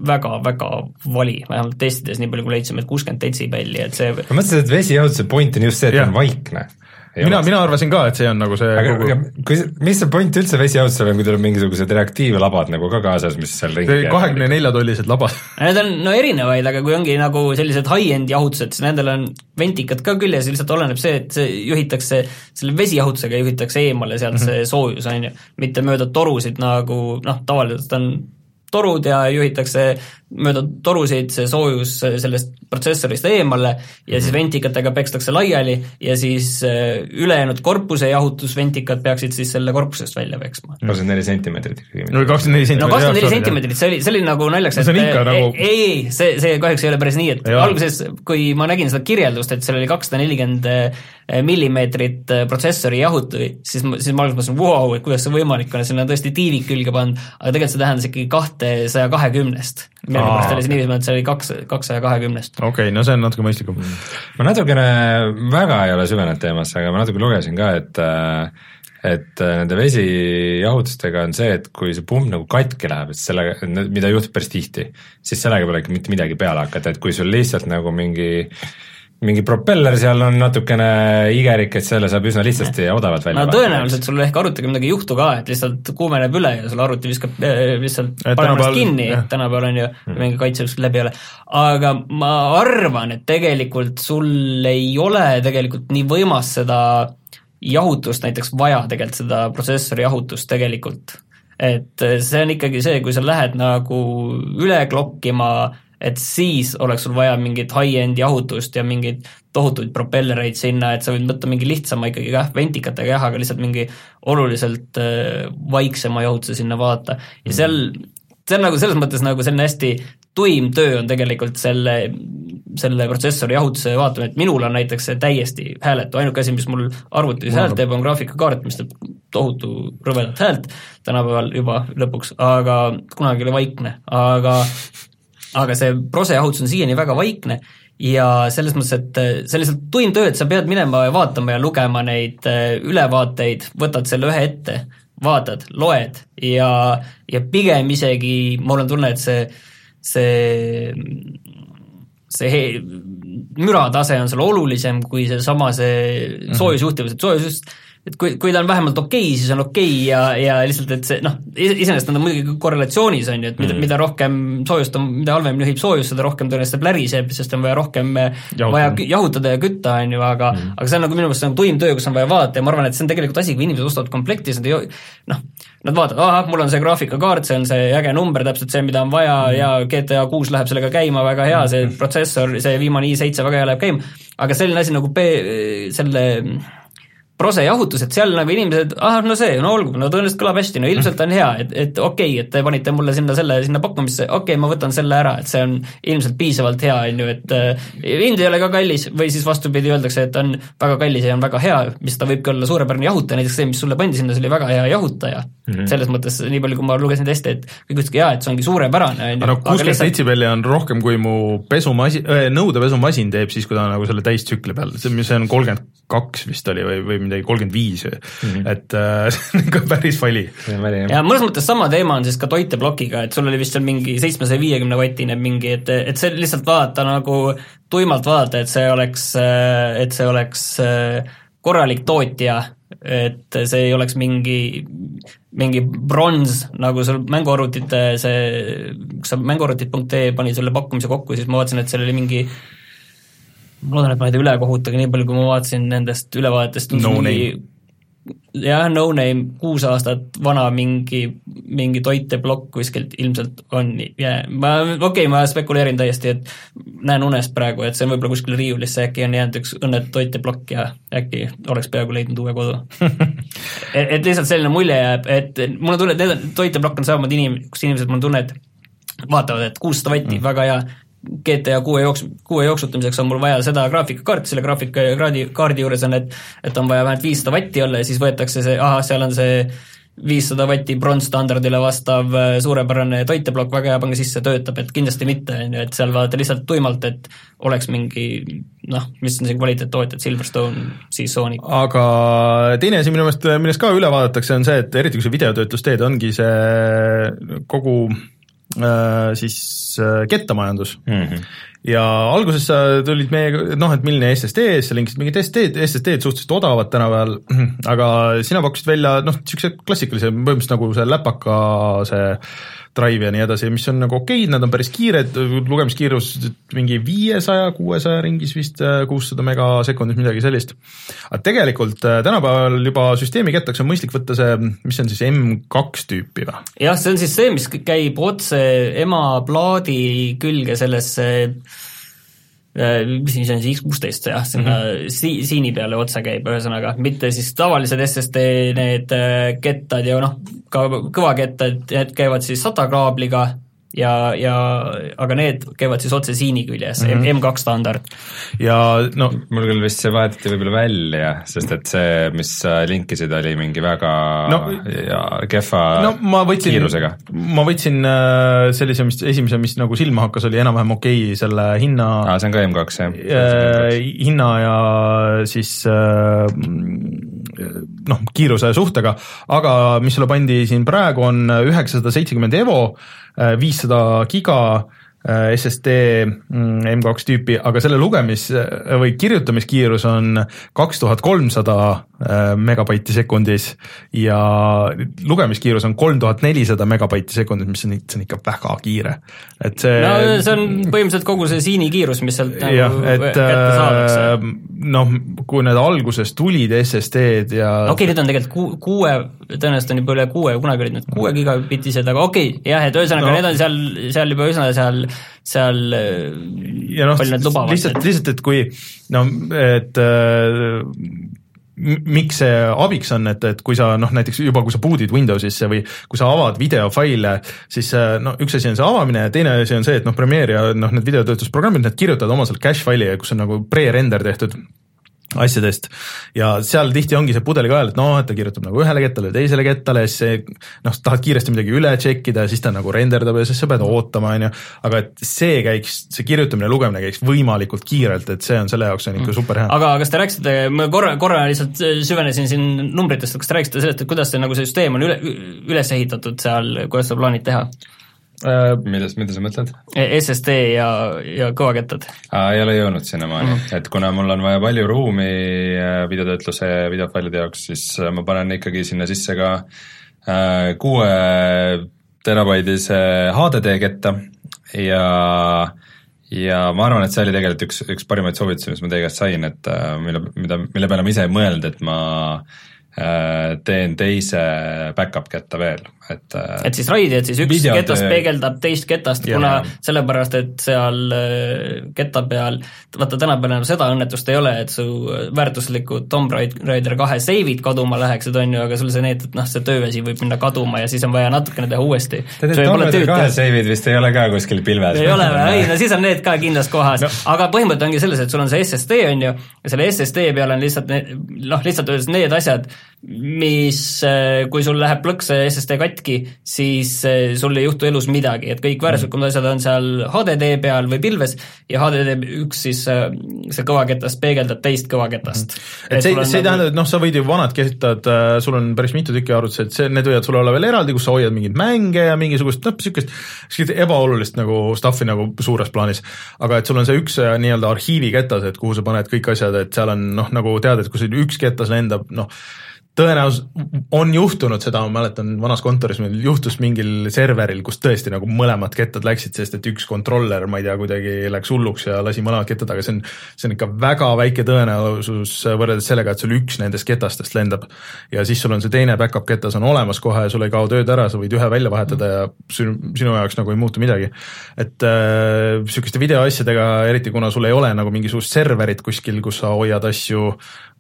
väga-väga vali, vähemalt testides nii palju, kui leidsime, et kuuskümmend detsibelli, et see ma mõtlesin, et vesijahutuse point on just see, et ja. on vaikne mina, mina arvasin ka, et see on nagu see aga, kogu... aga kui, mis see point üldse vesijahutusel on, kui teil on mingisugused reaktiivlabad nagu ka kaasas, mis seal ringi käivad? kahekümne nelja tollised labad Need on no erinevaid, aga kui ongi nagu sellised high-end jahutused, siis nendel on ventikad ka küljes, lihtsalt oleneb see, et see juhitakse, selle vesijahutusega juhitakse eemale sealt mm -hmm. see soojus, on ju, mitte mööda torusid nagu noh, tavaliselt on torud ja juhitakse mööda torusid see soojus sellest protsessorist eemale ja siis mhm. ventikatega pekstakse laiali ja siis äh, ülejäänud korpuse jahutusventikad peaksid siis selle korpusest välja peksma. kakskümmend neli sentimeetrit no kakskümmend neli sentimeetrit. no kakskümmend neli sentimeetrit, see oli, see oli nagu naljakas, et ikka, nagu... ei, ei, see, see kahjuks ei ole päris nii, et ja. alguses, kui ma nägin seda kirjeldust, et seal oli kakssada nelikümmend äh, millimeetrit äh, protsessori jahutusi, siis ma, siis ma alguses mõtlesin, vau, et kuidas see võimalik on, sinna on tõesti tiivik külge pandud, aga tegelikult see tähendas ikkagi kahte saja kahekümnest millegipärast oli see niiviisi, et see oli kaks, kakssaja kahekümnest. okei okay,, no see on natuke mõistlikum ma natukene, väga ei ole süvenenud teemasse, aga ma natuke lugesin ka, et et nende vesijahutustega on see, et kui see pumm nagu katki läheb, et sellega, mida juhtub päris tihti, siis sellega pole ikka mitte midagi peale hakata, et kui sul lihtsalt nagu mingi äh, mingi propeller seal on natukene igerik, et selle saab üsna lihtsasti ja odavalt välja no tõenäoliselt sul ehk arvutiga midagi ei juhtu ka, et lihtsalt kuumeneb üle ja sul arvuti viskab äh, lihtsalt paneb ennast kinni, tänapäeval on ju mm., mingi kaitse kuskilt läbi ei ole. aga ma arvan, et tegelikult sul ei ole tegelikult nii võimas seda jahutust näiteks vaja, tegelikult seda protsessori jahutust tegelikult. et see on ikkagi see, kui sa lähed nagu üle klokkima et siis oleks sul vaja mingit high-end jahutust ja mingeid tohutuid propellereid sinna, et sa võid võtta mingi lihtsama ikkagi jah, ventikatega jah, aga lihtsalt mingi oluliselt äh, vaiksema jahutuse sinna vaata. Ja seal, see on nagu selles mõttes nagu selline hästi tuim töö on tegelikult selle, selle protsessori jahutuse vaatamine, et minul on näiteks see täiesti hääletu, ainuke asi, mis mul arvutis häält teeb, on graafikakaart, mis teeb tohutu rõvedat häält tänapäeval juba lõpuks, aga kunagi oli vaikne, aga aga see prosejahutus on siiani väga vaikne ja selles mõttes, et äh, see on lihtsalt tuim töö, et sa pead minema ja vaatama ja lugema neid äh, ülevaateid, võtad selle ühe ette, vaatad, loed ja, ja pigem isegi mul on tunne, et see, see see müratase on seal olulisem kui seesama see mhm. soojusjuhtivus, et soojusjuht et kui, kui ta on vähemalt okei okay,, siis on okei okay ja, ja lihtsalt, et see noh, iseenesest nad on muidugi korrelatsioonis, on ju, et mida mm., mida rohkem soojust on, mida halvemini juhib soojus, seda rohkem tõenäoliselt pläriseb, sest on vaja rohkem Jahutada. vaja jahutada ja kütta, on ju, aga mm. aga see on nagu minu meelest nagu tuim töö, kus on vaja vaadata ja ma arvan, et see on tegelikult asi, kui inimesed ostavad komplekti, siis nad ei noh, nad vaatavad, ahah, mul on see graafikakaart, see on see äge number, täpselt see, mida on vaja mm ja GTA kuus läheb sellega käima, väga hea, see mm protsessor, see viimane i7 väga hea läheb käima, aga selline asi nagu P, selle prose jahutus, et seal nagu inimesed, ah no see, no olgu, no tõenäoliselt kõlab hästi, no ilmselt on hea, et, et okei okay,, et te panite mulle sinna selle, sinna pakkumisse, okei okay,, ma võtan selle ära, et see on ilmselt piisavalt hea, on ju, et äh, hind ei ole ka kallis või siis vastupidi, öeldakse, et on väga kallis ja on väga hea, mis ta võibki olla suurepärane jahutaja, näiteks see, mis sulle pandi sinna, see oli väga hea jahutaja mm. -hmm. selles mõttes, nii palju, kui ma lugesin teste, et kõik ütlesid, jaa, et see ongi suurepärane, on ju. no kuuskümmend seitse pelli on rohkem, kui mu pesumasin äh,, nõudepesumasin teeb siis, kui ta on nagu selle täistsükli peal, see on kolmkümmend kaks vist oli või, või midagi, kolmkümmend viis mm, -hmm. et äh, [laughs] see on ikka päris vali. ja mõnes mõttes sama teema on siis ka toiteplokiga, et sul oli vist seal mingi seitsmesaja viiekümne vatine mingi, et, et see lihtsalt vaadata nagu tuimalt vaadata, et see oleks, et see oleks korralik tootja, et see ei oleks mingi, mingi bronz, nagu sul mänguarvutite see, kus sa mänguarvutid.ee pani selle pakkumise kokku, siis ma vaatasin, et seal oli mingi ma loodan, et ma ei tee ülekohut, aga nii palju, kui ma vaatasin nendest ülevaatest no mingi jah, no name, kuus aastat vana mingi, mingi toiteplokk kuskilt ilmselt on yeah., ma, okei okay,, ma spekuleerin täiesti, et näen unest praegu, et see on võib-olla kuskil riiulisse, äkki on jäänud üks õnnetu toiteplokk ja äkki oleks peaaegu leidnud uue kodu [laughs] et, et lihtsalt selline mulje jääb, et mul on tunne, et need toiteplokk on samamoodi inim-, kus inimesed, mul on tunne, et vaatavad, et kuussada vatti mm., väga hea, GTA kuue jooks-, kuue jooksutamiseks on mul vaja seda graafikakaarti, selle graafikakaardi, kaardi juures on, et et on vaja vähemalt viissada vatti olla ja siis võetakse see, ahah, seal on see viissada vatti bronsstandardile vastav äh, suurepärane toiteplokk, väga hea, pange sisse, töötab, et kindlasti mitte, on ju, et seal vaadata lihtsalt tuimalt, et oleks mingi noh, mis on siin kvaliteettootjad, Silverstone, siis Sonic. aga teine asi minu meelest, millest ka üle vaadatakse, on see, et eriti kui sa videotöötlust teed, ongi see kogu siis äh, kettamajandus mm. -hmm. ja alguses sa tulid meiega, noh, et milline SSD, sa linkisid mingid SSD-d, SSD-d suhteliselt odavad tänapäeval, [clears throat] aga sina pakkusid välja noh, niisuguse klassikalise, põhimõtteliselt nagu see läpaka see Drive ja nii edasi, mis on nagu okeid, nad on päris kiired, lugemiskiirus mingi viiesaja, kuuesaja ringis vist, kuussada megasekundis, midagi sellist. aga tegelikult äh, tänapäeval juba süsteemi kettaks on mõistlik võtta see, mis on siis M2 tüüpi või? jah, see on siis see, mis käib otse ema plaadi külge sellesse Äh, mis see on, see X16 jah, sinna mm -hmm. si-, siini peale otsa käib, ühesõnaga, mitte siis tavalised SSD need äh, kettad ja noh, ka kõvakettad, need käivad siis SATA kaabliga ja, ja aga need käivad siis otse siini küljes mm, -hmm. M2 standard. ja no mul küll vist see vahetati võib-olla välja, sest et see, mis sa linkisid, oli mingi väga no, ja kehva no, ma võtsin, kiirusega. ma võtsin äh, sellise, mis esimese, mis nagu silma hakkas, oli enam-vähem okei okay, selle hinna aa, see on ka M2 jah äh,? hinna ja siis äh, noh, kiiruse suhtega, aga mis sulle pandi siin praegu, on üheksasada seitsekümmend Evo, viissada giga Äh, SSD M2 mm, tüüpi, aga selle lugemis- või kirjutamiskiirus on kaks tuhat kolmsada äh, megabaiti sekundis ja lugemiskiirus on kolm tuhat nelisada megabaiti sekundis, mis on, see on ikka väga kiire. et see no see on põhimõtteliselt kogu see siini kiirus, mis sealt nagu jah, et kätte saadakse. Äh, noh, kui need alguses tulid SSD-d ja okei okay,, need on tegelikult ku-, kuue, tõenäoliselt on juba üle kuue, kunagi olid need kuue gigabitised, aga okei okay,, jah, et ühesõnaga no, need on seal, seal juba üsna seal seal ja noh, lihtsalt, lihtsalt, et kui no et äh, miks see abiks on, et, et kui sa noh, näiteks juba, kui sa boot'id Windowsisse või kui sa avad videofaile, siis äh, no üks asi on see avamine ja teine asi on see, et noh, Premiere ja noh, need videotöötlusprogrammid, need kirjutavad oma sealt cache faili, kus on nagu pre-render tehtud asjadest ja seal tihti ongi see pudelikael, et noh, et ta kirjutab nagu ühele kettale, teisele kettale, siis see noh, tahad kiiresti midagi üle check ida ja siis ta nagu renderdab ja siis sa pead ootama, on ju, aga et see käiks, see kirjutamine lugemine käiks võimalikult kiirelt, et see on selle jaoks on ikka mm. super hea. aga kas te rääkisite, ma korra, korra lihtsalt süvenesin siin numbritest, kas te rääkisite sellest, et kuidas see nagu see süsteem on üle, üles ehitatud seal, kuidas sa plaanid teha? Äh, millest, mida sa mõtled? E, SSD ja, ja kõvakettad. ei ole jõudnud sinnamaani mm., et kuna mul on vaja palju ruumi äh, videotöötluse ja videofailide jaoks, siis äh, ma panen ikkagi sinna sisse ka kuue terabaidise HDD ketta ja ja ma arvan, et see oli tegelikult üks, üks parimaid soovitusi, mis ma teie käest sain, et mille, mida, mille peale ma ise ei mõelnud, et ma Äh, teen teise back-up ketta veel, et äh, et siis raidi, et siis üks videote... ketast peegeldab teist ketast, kuna sellepärast, et seal äh, ketta peal, vaata tänapäeval enam seda õnnetust ei ole, et su väärtuslikud Tomb Raider kahe save'id kaduma läheksid, on ju, aga sul see need, et noh, see tööasi võib minna kaduma ja siis on vaja natukene teha uuesti. Tomb Raider kahe save'id vist ei ole ka kuskil pilves? ei ole või, ei no siis on need ka kindlas kohas no., aga põhimõte ongi selles, et sul on see SSD, on ju, ja selle SSD peal on lihtsalt need, noh, lihtsalt öeldes need asjad, mis, äh, kui sul läheb plõks see SSD katki, siis äh, sul ei juhtu elus midagi, et kõik väärtuslikumad asjad on seal HDD peal või pilves ja HDD üks siis äh, see kõvaketast peegeldab teist kõvaketast. Mhm. et see, see ei tähenda, et noh, sa võid ju vanad kettad, sul on päris mitu tükki arvutis, et see, need võivad sul olla veel eraldi, kus sa hoiad mingeid mänge ja mingisugust noh, niisugust, niisugust ebaolulist nagu stuff'i nagu suures plaanis. aga et sul on see üks nii-öelda arhiiviketas, et kuhu sa paned kõik asjad, et seal on noh, nagu tead, et kui sul üks ketas lendab, noh, tõenäoliselt on juhtunud seda, ma mäletan vanas kontoris meil juhtus mingil serveril, kus tõesti nagu mõlemad kettad läksid, sest et üks kontroller, ma ei tea, kuidagi läks hulluks ja lasi mõlemad kettad, aga see on, see on ikka väga väike tõenäosus võrreldes sellega, et sul üks nendest ketastest lendab. ja siis sul on see teine back-up ketas on olemas kohe, sul ei kao tööd ära, sa võid ühe välja vahetada ja sinu, sinu jaoks nagu ei muutu midagi. et äh, videoasjadega, eriti kuna sul ei ole nagu mingisugust serverit kuskil, kus sa hoiad asju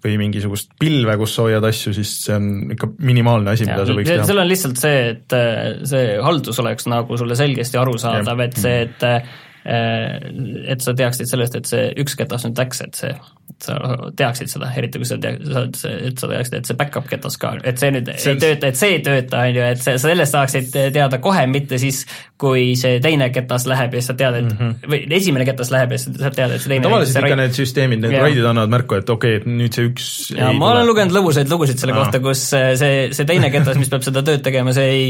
või mingisugust pilve, kus sa hoiad asju, siis see on ikka minimaalne asi, mida sa võiks teha. seal on lihtsalt see, et äh, see haldus oleks nagu sulle selgesti arusaadav, et see, et äh, et sa teaksid sellest, et see üks ketas nüüd läks, et see et sa teaksid seda, eriti kui sa tead, et sa teaksid, et see back-up ketas ka, et see nüüd see, ei tööta, et see ei tööta, on ju, et see, sellest saaksid teada kohe, mitte siis, kui see teine ketas läheb ja sa tead, et mm -hmm. või esimene ketas läheb ja sa tead, et see teine tavaliselt ikka need süsteemid, need raidid annavad märku, et okei okay,, et nüüd see üks ja ma olen lugenud lõbusaid lugusid selle Aa. kohta, kus see, see teine ketas, mis peab seda tööd tegema, see ei,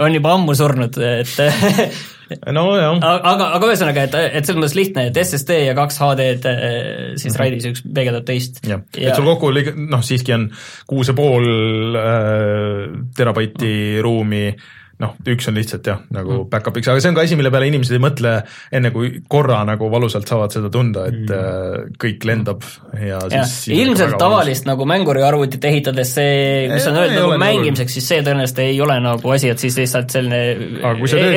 on juba ammu surnud, et [laughs] nojah. aga, aga ühesõnaga, et, et selles mõttes lihtne, et SSD ja kaks HD-d eh, siis mm -hmm. raidis, üks peegeldab teist. jah ja., et sul kokku noh, siiski on kuus ja pool äh, terabaiti mm -hmm. ruumi noh, üks on lihtsalt jah, nagu mm. back-up'iks, aga see on ka asi, mille peale inimesed ei mõtle enne, kui korra nagu valusalt saavad seda tunda, et mm. Äh, kõik lendab ja siis ja. ilmselt tavalist nagu mänguriarvutit ehitades see, mis on öeldud nagu mängimiseks, siis see tõenäoliselt ei ole nagu asi, et siis lihtsalt selline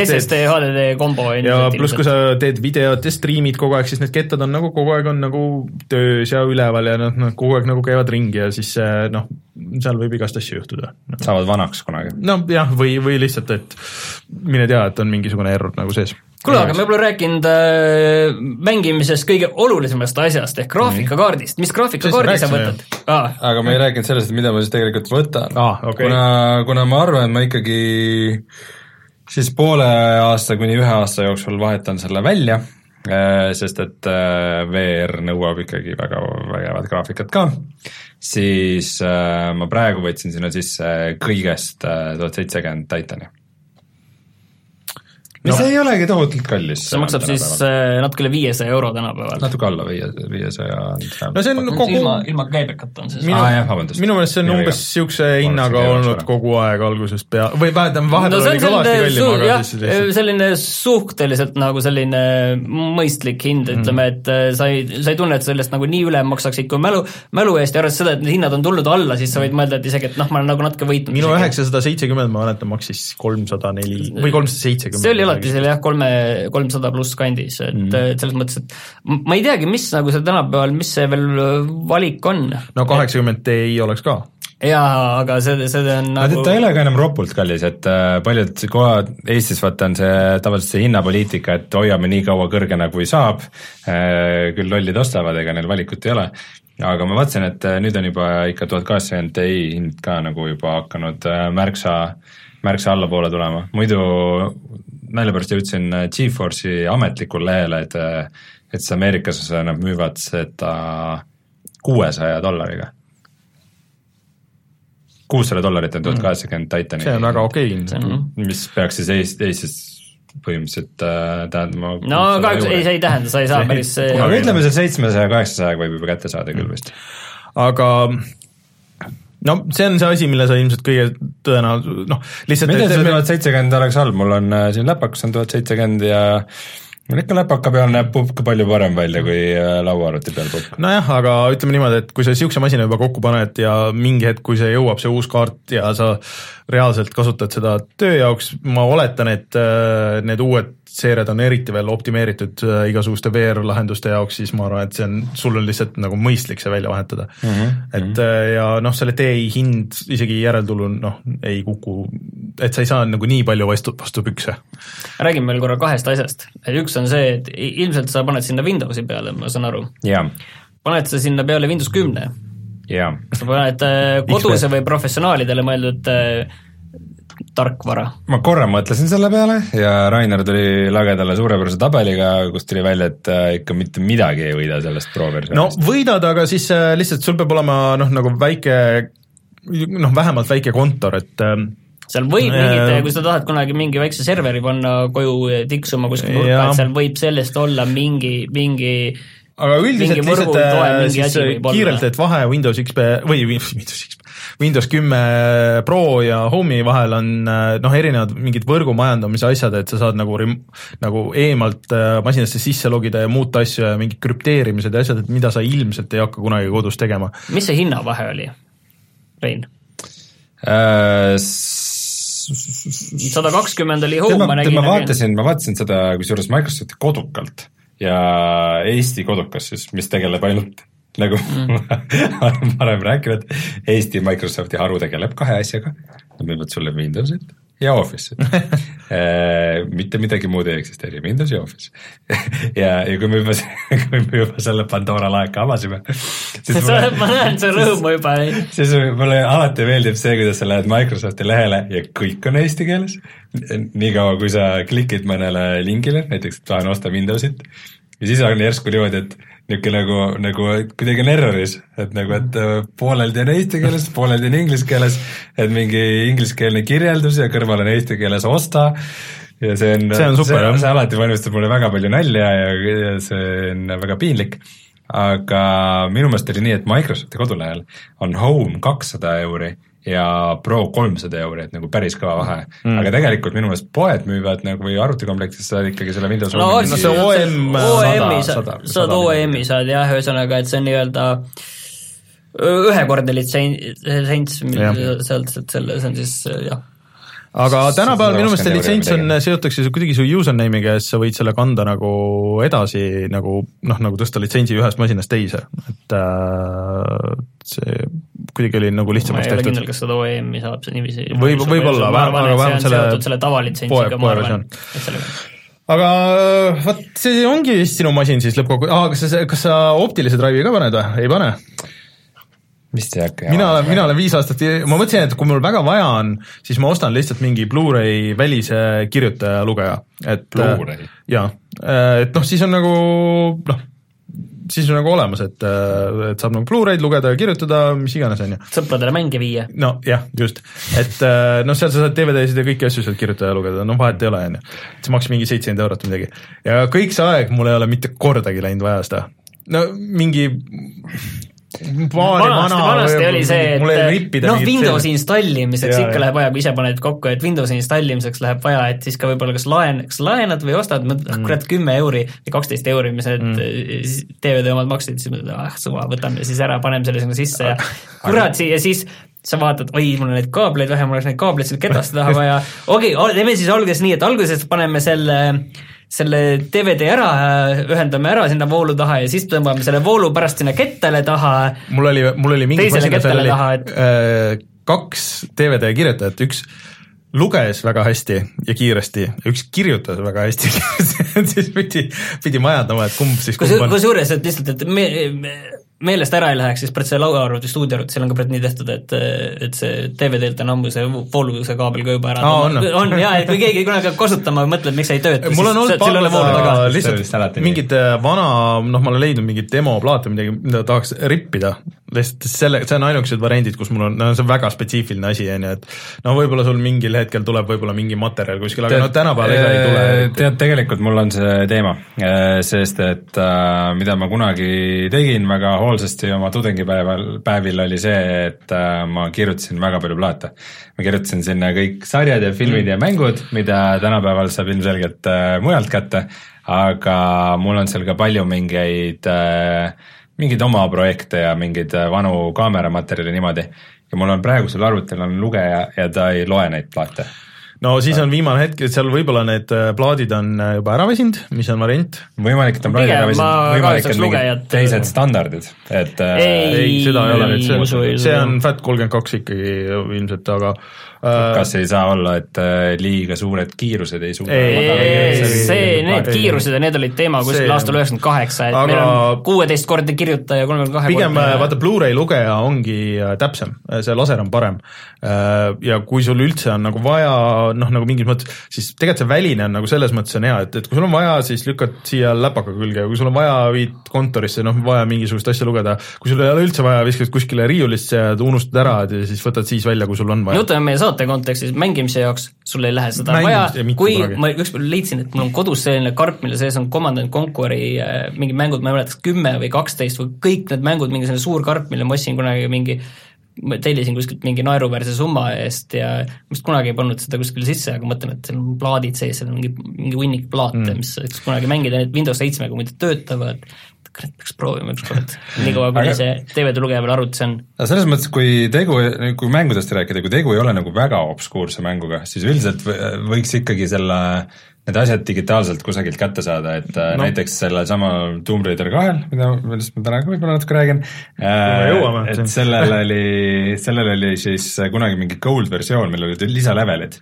SSD, HDD kombo on ja pluss, kui sa teed videot ja striimid kogu aeg, siis need kettad on nagu kogu aeg on nagu töös ja üleval ja noh, nad kogu aeg nagu käivad ringi ja siis noh, seal võib igast asju juhtuda. saavad vanaks kunagi. nojah, või, või lihtsalt et mine tea, et on mingisugune error nagu sees. kuule, aga me pole rääkinud äh, mängimisest kõige olulisemast asjast ehk graafikakaardist, mis graafikakaardi sa võtad ah.? aga me ei rääkinud sellest, et mida ma siis tegelikult võtan ah,. Okay. kuna, kuna ma arvan, et ma ikkagi siis poole aasta kuni ühe aasta jooksul vahetan selle välja äh, sest et äh, VR nõuab ikkagi väga vägevat graafikat ka, siis äh, ma praegu võtsin sinna sisse kõigest tuhat seitsekümmend Titani mis no. ei olegi tohutult kallis. see maksab siis äh, natuke üle viiesaja euro tänapäeval. natuke alla viie, viiesaja. no see on kogu ilma, ilma käibekata on see minu, ah, jah, minu meelest see on umbes niisuguse hinnaga olnud kogu aeg algusest pea, või vähemalt vahepeal no, oli kõvasti kallim, aga siis lihtsalt selline suhteliselt nagu selline mõistlik hind, ütleme mm., et äh, sa ei, sa ei tunne, et sellest nagu nii üle maksaksid kui mälu, mälu eest ja arvestades seda, et need hinnad on tulnud alla, siis sa võid mõelda, et isegi, et noh, ma olen nagu natuke võitnud. minu üheksasada seitsekümmend, ma mäletan, maksis kolmsada neli või kolmsada seitsekümmend. see oli alati seal jah, kolme, kolmsada pluss kandis, et mm., et selles mõttes, et ma ei teagi, mis nagu see tänapäeval, mis see veel valik on. no kaheksakümmend Ti oleks ka jaa, aga see, see on nagu ta ei ole ka enam ropult kallis, et äh, paljud kohad Eestis vaata on see tavaliselt see hinnapoliitika, et hoiame nii kaua kõrgena, kui saab, äh, küll lollid ostavad, ega neil valikut ei ole, aga ma vaatasin, et äh, nüüd on juba ikka tuhat kaheksakümmend Ti hind ka nagu juba hakanud märksa, märksa allapoole tulema, muidu nalja pärast jõudsin äh, Geforce'i ametlikul lehele, et äh, et siis Ameerikas nad müüvad seda kuuesaja dollariga. kuussada dollarit on tuhat kaheksakümmend Titani. see on väga okei okay.. mis peaks siis Eestis, Eestis põhimõtteliselt äh, tähendama no kahjuks ei, see ei tähenda, sa ei saa [laughs] päris aga ütleme, see seitsmesaja, kaheksasajaga võib juba kätte saada küll vist. aga no see on see asi, mille sa ilmselt kõige tõenäoliselt noh, lihtsalt mitte see tuhat seitsekümmend oleks halb, mul on äh, siin läpakas on tuhat seitsekümmend ja ikka läpaka peal näeb pupk palju parem välja kui äh, lauaarvuti peal pupk. nojah, aga ütleme niimoodi, et kui sa niisuguse masina juba kokku paned ja mingi hetk, kui see jõuab, see uus kaart ja sa reaalselt kasutad seda töö jaoks, ma oletan, et äh, need uued seeriad on eriti veel optimeeritud äh, igasuguste VR-lahenduste jaoks, siis ma arvan, et see on, sul on lihtsalt nagu mõistlik see välja vahetada mm. -hmm. et ja noh, selle TI hind isegi järeltulul noh, ei kuku, et sa ei saa nagu nii palju vastu, vastu pükse. räägime veel korra kahest asjast, et üks on see, et ilmselt sa paned sinna Windowsi peale, ma saan aru. paned sa sinna peale Windows kümne? kas sa paned äh, koduse või professionaalidele mõeldud äh, tarkvara. ma korra mõtlesin selle peale ja Rainer tuli lagedale suurepärase tabeliga, kus tuli välja, et äh, ikka mitte midagi ei võida sellest Pro versioonist. no võidad, aga siis lihtsalt sul peab olema noh, nagu väike noh, vähemalt väike kontor, et ähm, seal võib mingid, kui sa tahad kunagi mingi väikse serveri panna koju tiksuma kuskil nurka, et seal võib sellest olla mingi, mingi aga üldiselt lihtsalt äh, siis kiirelt, et vahe Windows XP või Windows XP, Windows kümme Pro ja Home'i vahel on äh, noh, erinevad mingid võrgumajandamise asjad, et sa saad nagu, nagu eemalt äh, masinasse sisse logida ja muuta asju ja mingid krüpteerimised ja asjad, et mida sa ilmselt ei hakka kunagi kodus tegema. mis see hinnavahe oli, Rein äh,? sada kakskümmend oli home, ma nägin. ma vaatasin, ma vaatasin seda kusjuures Microsofti kodukalt ja Eesti kodukas siis, mis tegeleb ainult nagu mm. [laughs] olen varem rääkinud, Eesti Microsofti haru tegeleb kahe asjaga, nad müüvad sulle Windowsit ja Office'it [laughs] äh, mitte midagi muud ei eksisteeri, Windows ja Office [laughs] ja, ja kui me juba, kui me juba selle Pandora laeka avasime mulle, ma näen see rõõmu juba. siis mulle alati meeldib see, kuidas sa lähed Microsofti lehele ja kõik on eesti keeles. niikaua, kui sa klikid mõnele lingile, näiteks tahan osta Windowsit ja siis on järsku niimoodi, et niisugune nagu, nagu kuidagi on erroris, et nagu, et äh, pooleldi on eesti keeles, pooleldi on inglise keeles, et mingi ingliskeelne kirjeldus ja kõrval on eesti keeles osta ja see on, see, on super, see, see alati valmistab mulle väga palju nalja ja, ja see on väga piinlik. aga minu meelest oli nii, et Microsofti kodulehel on Home kakssada euri ja Pro kolmsada euri, et nagu päris kõva vahe. Mm.. aga tegelikult minu meelest poed müüvad nagu või arvutikomplektis saad ikkagi selle Windows no no see OM OM-i saad, saad OM-i saad jah, ühesõnaga, et see on nii-öelda ühekordne litsents, sealt, et selle, see on siis jah aga tänapäeval minu meelest see litsents on, seotakse kuidagi su username'iga ja siis sa võid selle kanda nagu edasi nagu noh, nagu tõsta litsentsi ühest masinast teise, et äh, see kuidagi oli nagu lihtsamaks tehtud. ma ei ole kindel, kas seda OEM-i saab niiviisi võib, võib-olla, aga vähemalt selle selle tavalitsentsiga, ma arvan, et sellega aga vot see ongi vist sinu masin siis lõppkokkuvõttes, aa, kas sa, kas sa optilise drive'i ka paned või, ei pane? Vist ei hakka. mina olen, mina olen viis aastat, ma mõtlesin, et kui mul väga vaja on, siis ma ostan lihtsalt mingi Blu-ray välise kirjutaja-lugeja, et Blu-ray? jaa, et noh, siis on nagu noh, siis on nagu olemas, et, et saab nagu Blu-ray'd lugeda ja kirjutada, mis iganes, on ju. sõpradele mänge viia. no jah, just, et noh, seal sa saad DVD-sid ja kõiki asju sealt kirjutada ja lugeda, noh vahet ei ole, on ju. see maksis mingi seitsekümmend eurot või midagi. ja kõik see aeg mul ei ole mitte kordagi läinud vaja seda. no mingi vanasti, vanasti oli see, et noh, Windowsi installimiseks ja, ikka läheb vaja, kui ise paned kokku, et Windowsi installimiseks läheb vaja, et siis ka võib-olla kas laen, kas laenad või ostad, mõtled, ah mm. kurat, kümme euri või kaksteist euri, mis need mm. DVD omad maksid, siis mõtled, ah suva, võtame siis ära, paneme selle sinna sisse ja kurat, ja siis sa vaatad, oi, mul on neid kaableid vähe, mul oleks neid kaableid seal ketaste taha [laughs] vaja, okei okay,, teeme siis alguses nii, et alguses paneme selle äh, selle DVD ära, ühendame ära sinna voolu taha ja siis tõmbame selle voolu pärast sinna kettale taha. mul oli, mul oli mingi teisele kettale taha, et äh, kaks DVD kirjutajat, üks luges väga hästi ja kiiresti, üks kirjutas väga hästi [laughs] siis pidi, pidi majandama, et kumb siis kumb on. kusjuures, et lihtsalt, et me, me meelest ära ei läheks, siis pärast see lauaarvuti stuudioarvuti, seal on ka praegu nii tehtud, et, et see DVD-lt on ammu see vooluvuse kaabel ka juba ära Aa, on, on jaa, et kui keegi kunagi hakkab kasutama, mõtleb, miks ei tööta, siis mul on olnud paar lihtsalt mingit äh, vana, noh, ma olen leidnud mingit demoplaate, midagi, mida tahaks rippida, lihtsalt selle, see on ainukesed variandid, kus mul on, no see on väga spetsiifiline asi, on ju, et no võib-olla sul mingil hetkel tuleb võib-olla mingi materjal kuskil, aga no tänapäeval ega ei tule. tead, tegelikult mul on see teema, äh, sest et äh, mida ma kunagi tegin väga hoolsasti oma tudengipäeval, päevil oli see, et äh, ma kirjutasin väga palju plaate. ma kirjutasin sinna kõik sarjad ja filmid mm. ja mängud, mida tänapäeval saab ilmselgelt äh, mujalt kätte, aga mul on seal ka palju mingeid äh, mingeid oma projekte ja mingeid vanu kaameramaterjali niimoodi ja mul on praegusel arvutil on lugeja ja ta ei loe neid plaate no siis on viimane hetk, et seal võib-olla need äh, plaadid on äh, juba ära väsinud, mis on variant. võimalik, et on plaadid ära väsinud, võimalik, et mingid teised standardid, et ei, ei, seda ei ole nüüd, see, see on FAT kolmkümmend kaks ikkagi ilmselt, aga Äh, kas ei saa olla, et äh, liiga suured kiirused ei suuda see, need kiirused ja need olid teema kuskil aastal üheksakümmend kaheksa, et aga... meil on kuueteistkordne kirjutaja, kolmekümne kahe pigem äh, vaata, Blu-ray lugeja ongi täpsem, see laser on parem. Ja kui sul üldse on nagu vaja noh, nagu mingis mõttes, siis tegelikult see väline on nagu selles mõttes on hea, et, et kui sul on vaja, siis lükkad siia läpaka külge kui sul on vaja, viid kontorisse, noh, vaja mingisugust asja lugeda, kui sul ei ole üldse vaja, viskad kuskile riiulisse ja unustad ära ja siis võtad siis välja, kui sul on vaja. jutt on meie saate saate kontekstis, mängimise jaoks sul ei lähe seda Mängimist vaja, kui kunagi. ma ükskord leidsin, et mul on kodus selline karp, mille sees on Command and Conquer'i äh, mingid mängud, ma ei mäleta, kas kümme või kaksteist või kõik need mängud, mingi selline suur karp, mille ma ostsin kunagi mingi ma tellisin kuskilt mingi naeruväärse summa eest ja vist kunagi ei pannud seda kuskile sisse, aga mõtlen, et seal on plaadid sees, seal on mingi, mingi hunnik plaate mm., mis võiks kunagi mängida, need Windows seitsmega muidu töötavad, kurat, peaks proovima ükskord, niikaua kuni see DVD lugeja veel arvutis on. aga selles mõttes, kui tegu, kui mängudest rääkida, kui tegu ei ole nagu väga obskuurse mänguga, siis üldiselt võiks ikkagi selle need asjad digitaalselt kusagilt kätte saada, et äh, no. näiteks sellesama Tomb Raider kahel, mida, millest ma täna ka võib-olla natuke räägin äh,, et sellel oli, sellel oli siis kunagi mingi gold versioon, millel olid lisalevelid.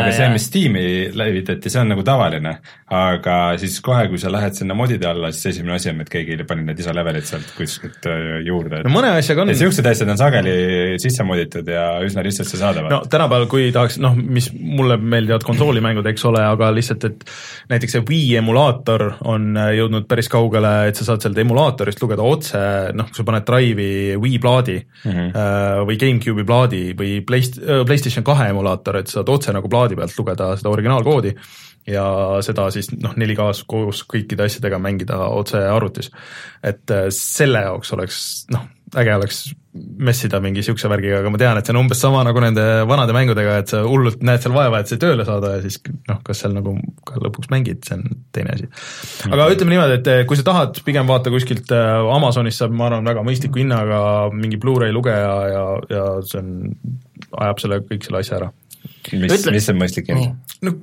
aga see, mis Steam'i levitati, see on nagu tavaline, aga siis kohe, kui sa lähed sinna modide alla, siis esimene asi on, et keegi pani need lisalevelid sealt kuskilt äh, juurde. no mõne asjaga on. niisugused asjad on sageli sisse moditud ja üsna lihtsasti saadavad. no tänapäeval, kui tahaks, noh, mis mulle meeldivad konsoolimängud, eks ole, aga lihtsalt, et näiteks see Wii emulaator on äh, jõudnud päris kaugele, et sa saad sealt emulaatorist lugeda otse, noh, kui sa paned Drive'i Wii plaadi mm -hmm. või GameCube'i plaadi või Playst-, äh, PlayStation kahe emulaator, et saad otse nagu plaadi pealt lugeda seda originaalkoodi ja seda siis noh, 4K-s koos kõikide asjadega mängida otse arvutis. et selle jaoks oleks noh, äge oleks messida mingi niisuguse värgiga, aga ma tean, et see on umbes sama nagu nende vanade mängudega, et sa hullult näed seal vaeva, et see tööle saada ja siis noh, kas seal nagu ka lõpuks mängid, see on teine asi. aga mm. ütleme niimoodi, et eh, kui sa tahad, pigem vaata kuskilt eh, Amazonist saab, ma arvan, väga mõistliku hinnaga mingi Blu-ray lugeja ja, ja see on, ajab selle, kõik selle asja ära mis Ütle..., mis on mõistlik hind? no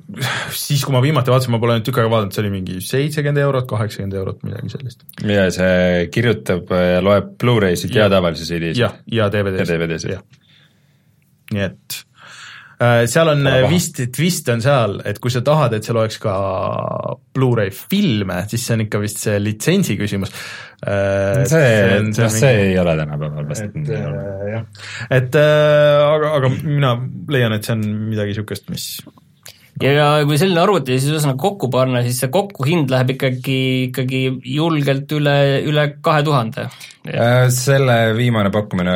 siis, kui ma viimati vaatasin, ma pole nüüd tükk aega vaadanud, see oli mingi seitsekümmend eurot, kaheksakümmend eurot, midagi sellist. ja see kirjutab ja loeb Blu-ray'sid ja, ja tavalisi CD-sid? jah, ja DVD-sid. ja DVD-sid. nii et äh, seal on vist, twist on seal, et kui sa tahad, et seal oleks ka Blu-ray filme, siis see on ikka vist see litsentsi küsimus. Äh, see, noh see, see ei ole tänapäeval vast nii äh, jah, et äh, aga, aga mina leian, et see on midagi niisugust, mis ja, ja kui selline arvuti siis ühesõnaga kokku panna, siis see kokkuhind läheb ikkagi, ikkagi julgelt üle, üle kahe tuhande. selle viimane pakkumine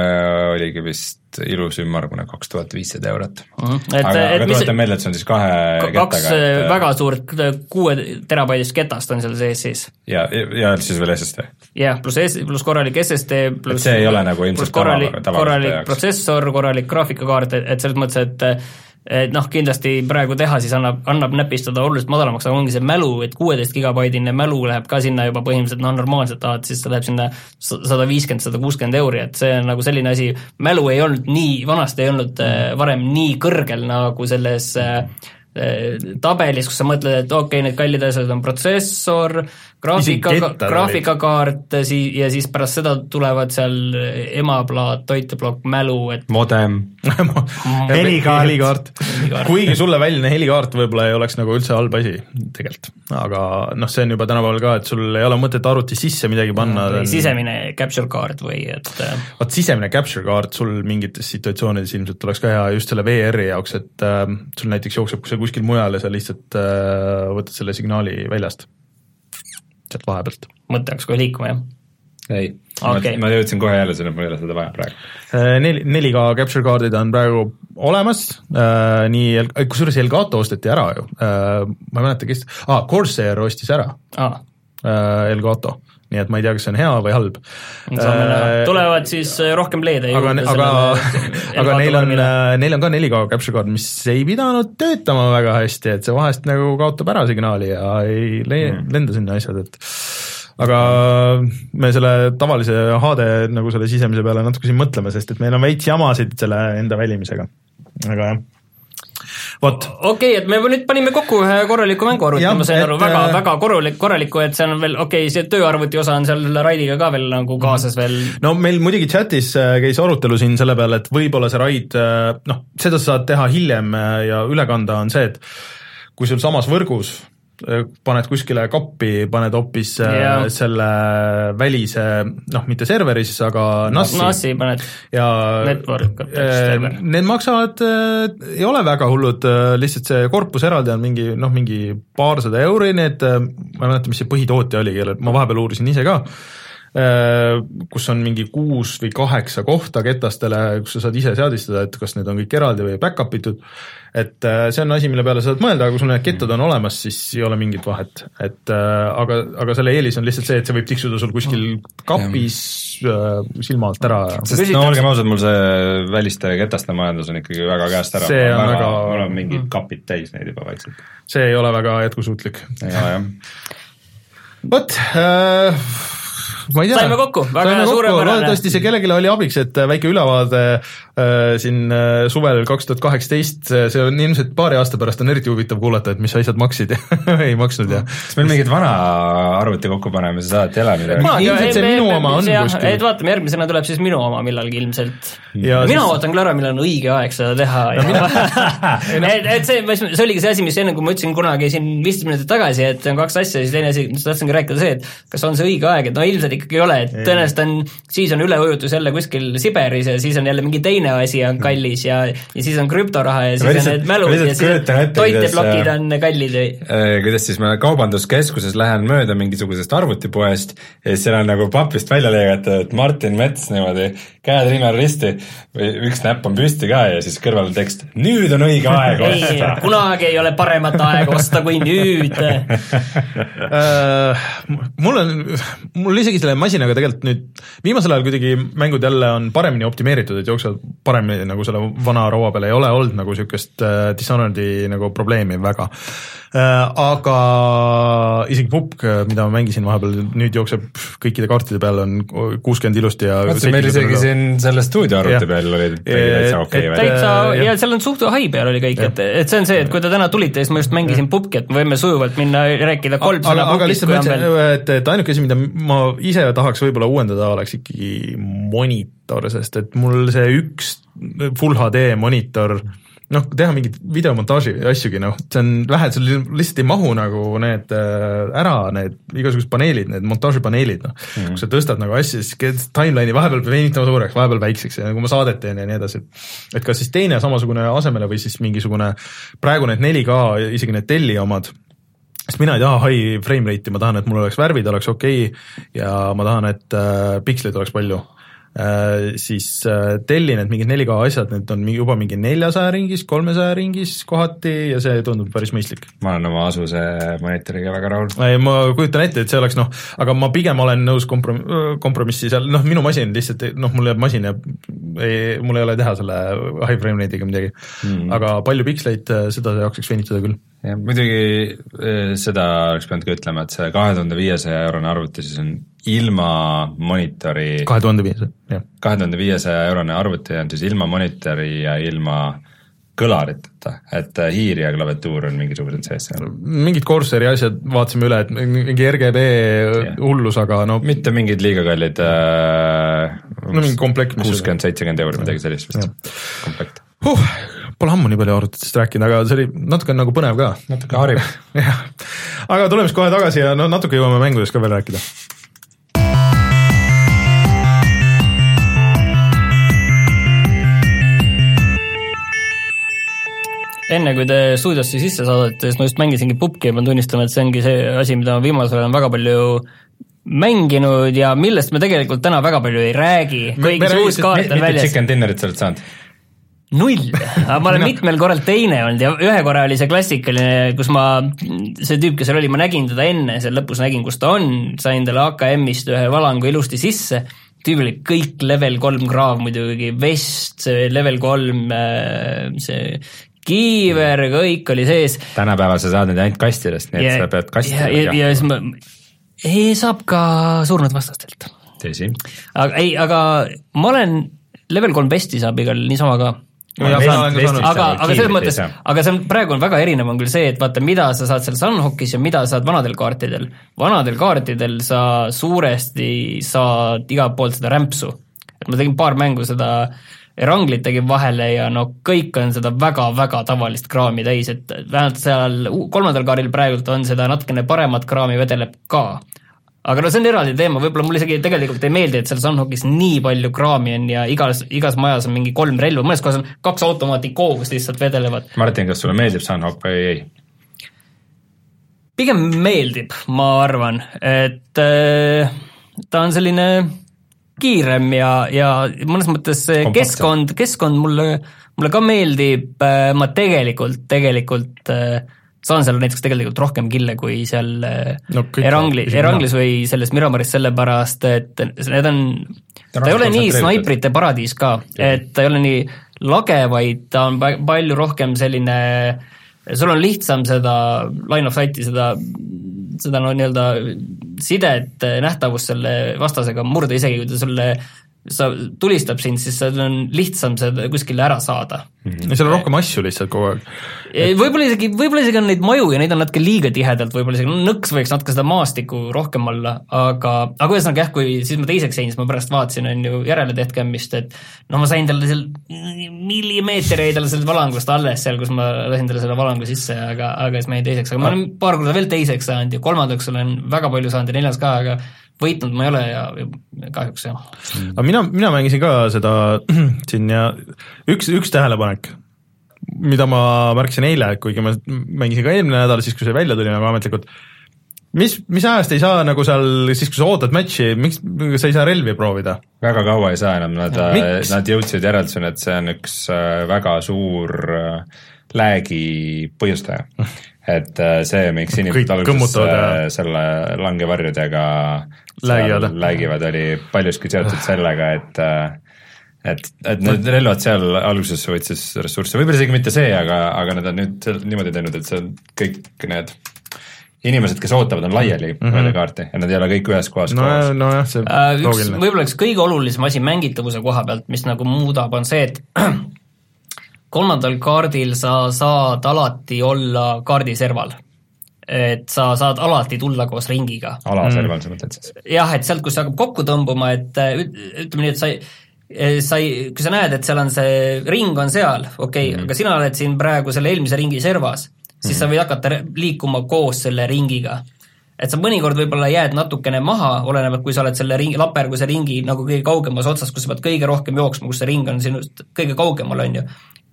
oligi vist ilus ümmargune kaks tuhat viissada eurot mm. -hmm. Et, aga, aga tuletan meelde, et see on siis kahe kaks kettaga, et väga suurt kuue terabaidist ketast on seal sees siis. ja, ja siis veel SSD. jah, pluss S, pluss korralik SSD, pluss see ei ole nagu ilmselt korralik, korralik protsessor, korralik graafikakaart, et, et selles mõttes, et et noh, kindlasti praegu teha siis annab, annab näpistada oluliselt madalamaks, aga ongi see mälu, et kuueteist gigabaidine mälu läheb ka sinna juba põhimõtteliselt noh, normaalset laadi, siis ta läheb sinna sada viiskümmend, sada kuuskümmend euri, et see on nagu selline asi, mälu ei olnud nii, vanasti ei olnud äh, varem nii kõrgel nagu selles äh, äh tabelis, kus sa mõtled, et okei okay,, need kallid asjad on protsessor, graafika, graafikakaart sii- ja siis pärast seda tulevad seal emaplaat, toiteplokk, mälu, et modem [laughs] helikaart, [laughs] helikaart. kuigi sulle väline helikaart võib-olla ei oleks nagu üldse halb asi tegelikult, aga noh, see on juba tänapäeval ka, et sul ei ole mõtet arvuti sisse midagi panna no,. sisemine capture card või et äh, vot sisemine capture card sul mingites situatsioonides ilmselt oleks ka hea just selle VR-i jaoks, et äh, sul näiteks jookseb see kuskil mujal ja sa lihtsalt äh, võtad selle signaali väljast sealt vahepealt. mõte hakkas kohe liikuma, jah? ei okay., ma jõudsin kohe jälle sinna, mul ei ole seda vaja praegu. Äh, neli, 4K capture card'id on praegu olemas äh,, nii, kusjuures Elgato osteti ära ju äh,, ma ei mäleta, kes ah,, Corsair ostis ära ah. äh, Elgato nii et ma ei tea, kas see on hea või halb. tulevad siis rohkem play'de juurde. aga, [laughs] [laughs] aga, aga neil on, neil on ka 4K capture card, mis ei pidanud töötama väga hästi, et see vahest nagu kaotab ära signaali ja ei le mm. lenda sinna asjad, et aga me selle tavalise HD nagu selle sisemise peale natuke siin mõtleme, sest et meil on veits jamasid selle enda välimisega, aga jah vot. okei okay,, et me nüüd panime kokku ühe korraliku mänguarvuti, ma sain aru, väga, äh, väga korralik, korraliku, et seal on veel, okei okay,, see tööarvuti osa on seal Raidiga ka veel nagu kaasas veel. no meil muidugi chatis äh, käis arutelu siin selle peale, et võib-olla see Raid, äh, noh, seda sa saad teha hiljem ja üle kanda, on see, et kui sul samas võrgus paned kuskile kappi, paned hoopis yeah. selle välise, noh, mitte serveri siis, aga NAS-i. NAS-i paned ja network äh,. Need maksavad äh,, ei ole väga hullud äh,, lihtsalt see korpus eraldi on mingi noh, mingi paarsada euri, need äh,, ma ei mäleta, mis see põhitootja oli, kelle, ma vahepeal uurisin ise ka äh,, kus on mingi kuus või kaheksa kohta ketastele, kus sa saad ise seadistada, et kas need on kõik eraldi või back-up itud et äh, see on asi, mille peale saad mõelda, aga kui sul need kettad on olemas, siis ei ole mingit vahet, et äh, aga, aga selle eelis on lihtsalt see, et see võib tiksuda sul kuskil kapis äh, silma alt ära. sest no olgem ausad, mul see väliste ketaste majandus on ikkagi väga käest ära. see on väga, mul on mingid kapid täis neid juba vaikselt. see ei ole väga jätkusuutlik. vot äh, ma ei tea. saime kokku, väga suurepärane. loodetavasti see kellelegi oli abiks, et väike ülevaade siin äh, suvel kaks tuhat kaheksateist, see on ilmselt paari aasta pärast on eriti huvitav kuulata, et mis asjad maksid ja [laughs] ei maksnud ja. kas meil mingit vana arvuti kokkupanemise saadet ei ole midagi? ilmselt see minu oma on kuskil. et vaatame, järgmisena tuleb siis minu oma millalgi ilmselt. mina siis... ootan küll ära, millal on õige aeg seda teha [laughs] no, ja et, et see, see oligi see asi, mis enne, kui ma ütlesin kunagi siin viisteist minutit tagasi, et on kaks asja, siis teine asi, mis tahtsingi rääkida, see, et kas on see õige aeg, et no ilmselt ikkagi ei ole, et tõenäoliselt on, siis on üleujutus jälle kuskil Siberis ja siis on jälle mingi teine teine asi on kallis ja, ja siis on krüptoraha ja siis on need mälud ja siis toiteplokid on kallid. Äh, kuidas siis ma kaubanduskeskuses lähen mööda mingisugusest arvutipoest ja siis seal on nagu papist välja lõigatud, et Martin Mets niimoodi, käed rinnal risti või üks näpp on püsti ka ja siis kõrval on tekst, nüüd on õige aeg [laughs] osta. kunagi ei ole paremat aega osta kui nüüd [laughs] äh, mul on, mul isegi selle masinaga tegelikult nüüd viimasel ajal kuidagi mängud jälle on paremini optimeeritud, et jooksevad paremini nagu selle vana raua peal ei ole olnud nagu niisugust äh, Dishonored'i nagu probleemi väga. Aga isegi pupk, mida ma mängisin vahepeal, nüüd jookseb kõikide kaartide peal on kuuskümmend ilusti ja vaatasin, meil isegi siin selle stuudioarvuti peal olid täitsa okei okay,. täitsa, ja seal on suht hai peal oli kõik, et, et see on see, et kui te täna tulite, siis ma just mängisin pupki, et me võime sujuvalt minna rääkida kolm sõna pupkist, kui on veel. et, et ainuke asi, mida ma ise tahaks võib-olla uuendada, oleks ikkagi monitor, sest et mul see üks full HD monitor noh, teha mingit videomontaaži asjugi, noh, see on vähe, sul lihtsalt ei mahu nagu need äh, ära, need igasugused paneelid, need montaažipaneelid, noh mm. -hmm. kui sa tõstad nagu asja, siis timeline'i vahepeal peab venitama suureks, vahepeal väikseks ja nagu ma saadet teen ja nii edasi. et kas siis teine samasugune asemele või siis mingisugune, praegu need 4K, isegi need telli omad, sest mina ei taha high frame rate'i, ma tahan, et mul oleks värvid oleks okei okay ja ma tahan, et äh, piksleid oleks palju Äh, siis äh, tellin need mingid 4K asjad, need on juba mingi neljasaja ringis, kolmesaja ringis kohati ja see tundub päris mõistlik. ma olen oma Asuse monitoriga väga rahul. ei, ma kujutan ette, et see oleks noh, aga ma pigem olen nõus komprom-, kompromissi seal, noh minu masin lihtsalt, noh mul jääb masin ei, mul ei ole teha selle high frame rate'iga midagi mm.. aga palju piksleid, äh, seda jaksaks venitada küll jah, muidugi seda oleks pidanud ka ütlema, et see kahe tuhande viiesaja eurone arvuti siis on ilma monitori kahe tuhande viiesaja, jah. kahe tuhande viiesaja eurone arvuti on siis ilma monitori ja ilma kõlariteta, et äh, hiir ja klaviatuur on mingisugused sees seal. mingid Corsari asjad vaatasime üle, et mingi RGB yeah. hullus, aga no mitte mingid liiga kallid äh, no mingi komplekt kuuskümmend, seitsekümmend euri, midagi sellist vist, komplekt. Huh, Pole ammu nii palju arvutitest rääkinud, aga see oli natuke nagu põnev ka. natuke harib. [laughs] Jah, aga tuleme siis kohe tagasi ja no natuke jõuame mängudest ka veel rääkida enne kui te stuudiosse sisse saadate, siis ma just mängisingi pubki ja ma tunnistan, et see ongi see asi, mida ma viimasel ajal olen väga palju mänginud ja millest me tegelikult täna väga palju ei räägi, väljas. chicken dinner'it sa oled saanud? null, aga ma olen mitmel korral teine olnud ja ühe korra oli see klassikaline, kus ma, see tüüp, kes seal oli, ma nägin teda enne, seal lõpus nägin, kus ta on, sain talle AKM-ist ühe valangu ilusti sisse, tüübil oli kõik level kolm kraav muidugi, vest, see level kolm, äh, see kiiver, kõik oli sees. tänapäeval sa saad neid ainult kastidest, nii et ja, sa pead kasti ja, ja, ja siis ma, ei, saab ka surnud vastastelt. tõsi. aga ei, aga ma olen, level kolm vesti saab igal niisama ka aga, aga selles mõttes, aga see on, praegu on väga erinev, on küll see, et vaata, mida sa saad seal Sunhawkis ja mida saad vanadel kaartidel. vanadel kaartidel sa suuresti saad igalt poolt seda rämpsu. et ma tegin paar mängu seda Eranglit tegin vahele ja no kõik on seda väga-väga tavalist kraami täis, et vähemalt seal kolmandal kaardil praegult on seda natukene paremat kraami vedeleb ka aga no see on eraldi teema, võib-olla mulle isegi tegelikult ei meeldi, et seal Sunhawkis nii palju kraami on ja igas, igas majas on mingi kolm relva, mõnes kohas on kaks automaati koos lihtsalt vedelevad. Martin, kas sulle meeldib Sunhawk või ei? pigem meeldib, ma arvan, et äh, ta on selline kiirem ja, ja mõnes mõttes see keskkond, keskkond mulle, mulle ka meeldib, äh, ma tegelikult, tegelikult äh, saan seal näiteks tegelikult rohkem kille kui seal äh, no, Erangli, Eranglis või selles Miramaris, sellepärast et need on, ta ei ole nii snaiprite paradiis ka, et ta ei ole nii lage, vaid ta on palju rohkem selline, sul on lihtsam seda line of sight'i, seda, seda no nii-öelda sidet, nähtavust selle vastasega murda, isegi kui ta sulle sa, tulistab sind, siis sul on lihtsam seda kuskile ära saada mm. seal on rohkem asju lihtsalt kogu aeg. võib-olla isegi, võib-olla isegi on neid maju ja neid on natuke liiga tihedalt, võib-olla isegi nõks võiks natuke seda maastikku rohkem olla, aga, aga ühesõnaga jah, kui siis ma teiseks jäin, siis ma pärast vaatasin, on ju, järele Deathcampist, et noh, ma sain talle seal millimeeter jäi talle sellest valangust alles seal, kus ma lasin talle selle valangu sisse, aga, aga siis ma jäin teiseks, aga ma olen paar korda veel teiseks saanud ja kolmandaks olen väga palju saanud ja neljas ka, aga võitnud ma ei ole ja, ja kahjuks jah. aga mina, mina mängisin ka seda [clears throat] siin ja üks, üks tähelepanek, mida ma märkasin eile, kuigi ma mängisin ka eelmine nädal, siis kui see välja tuli nagu ametlikult, mis, mis ajast ei saa nagu seal, siis kui sa ootad matši, miks sa ei saa relvi proovida? väga kaua ei saa enam, nad, nad jõudsid järelduseni, et see on üks äh, väga suur äh, lag'i põhjustaja [laughs] et äh, see, miks inimesed alguses äh, selle langevarjudega lägivad, oli paljuski seotud [sighs] sellega, et äh, et, et need relvad seal alguses võttis ressursse, võib-olla isegi mitte see, aga, aga nad on nüüd niimoodi teinud, et see kõik need inimesed, kes ootavad, on laiali mm -hmm. mööda kaarti ja nad ei ole kõik ühes kohas no, koos. nojah, see uh, üks, võib-olla üks kõige olulisem asi mängitavuse koha pealt, mis nagu muudab, on see, et [clears throat] kolmandal kaardil sa saad alati olla kaardiserval. et sa saad alati tulla koos ringiga. alaserval mm. sa mõtled siis? jah, et sealt, kus see hakkab kokku tõmbuma, et ütleme nii, et sa ei sa ei, kui sa näed, et seal on see ring on seal, okei okay, mm, -hmm. aga sina oled siin praegu selle eelmise ringi servas, siis mm -hmm. sa võid hakata liikuma koos selle ringiga. et sa mõnikord võib-olla jääd natukene maha, olenevalt kui sa oled selle ringi, laperguse ringi nagu kõige kaugemas otsas, kus sa pead kõige rohkem jooksma, kus see ring on sinust kõige kaugemal, on ju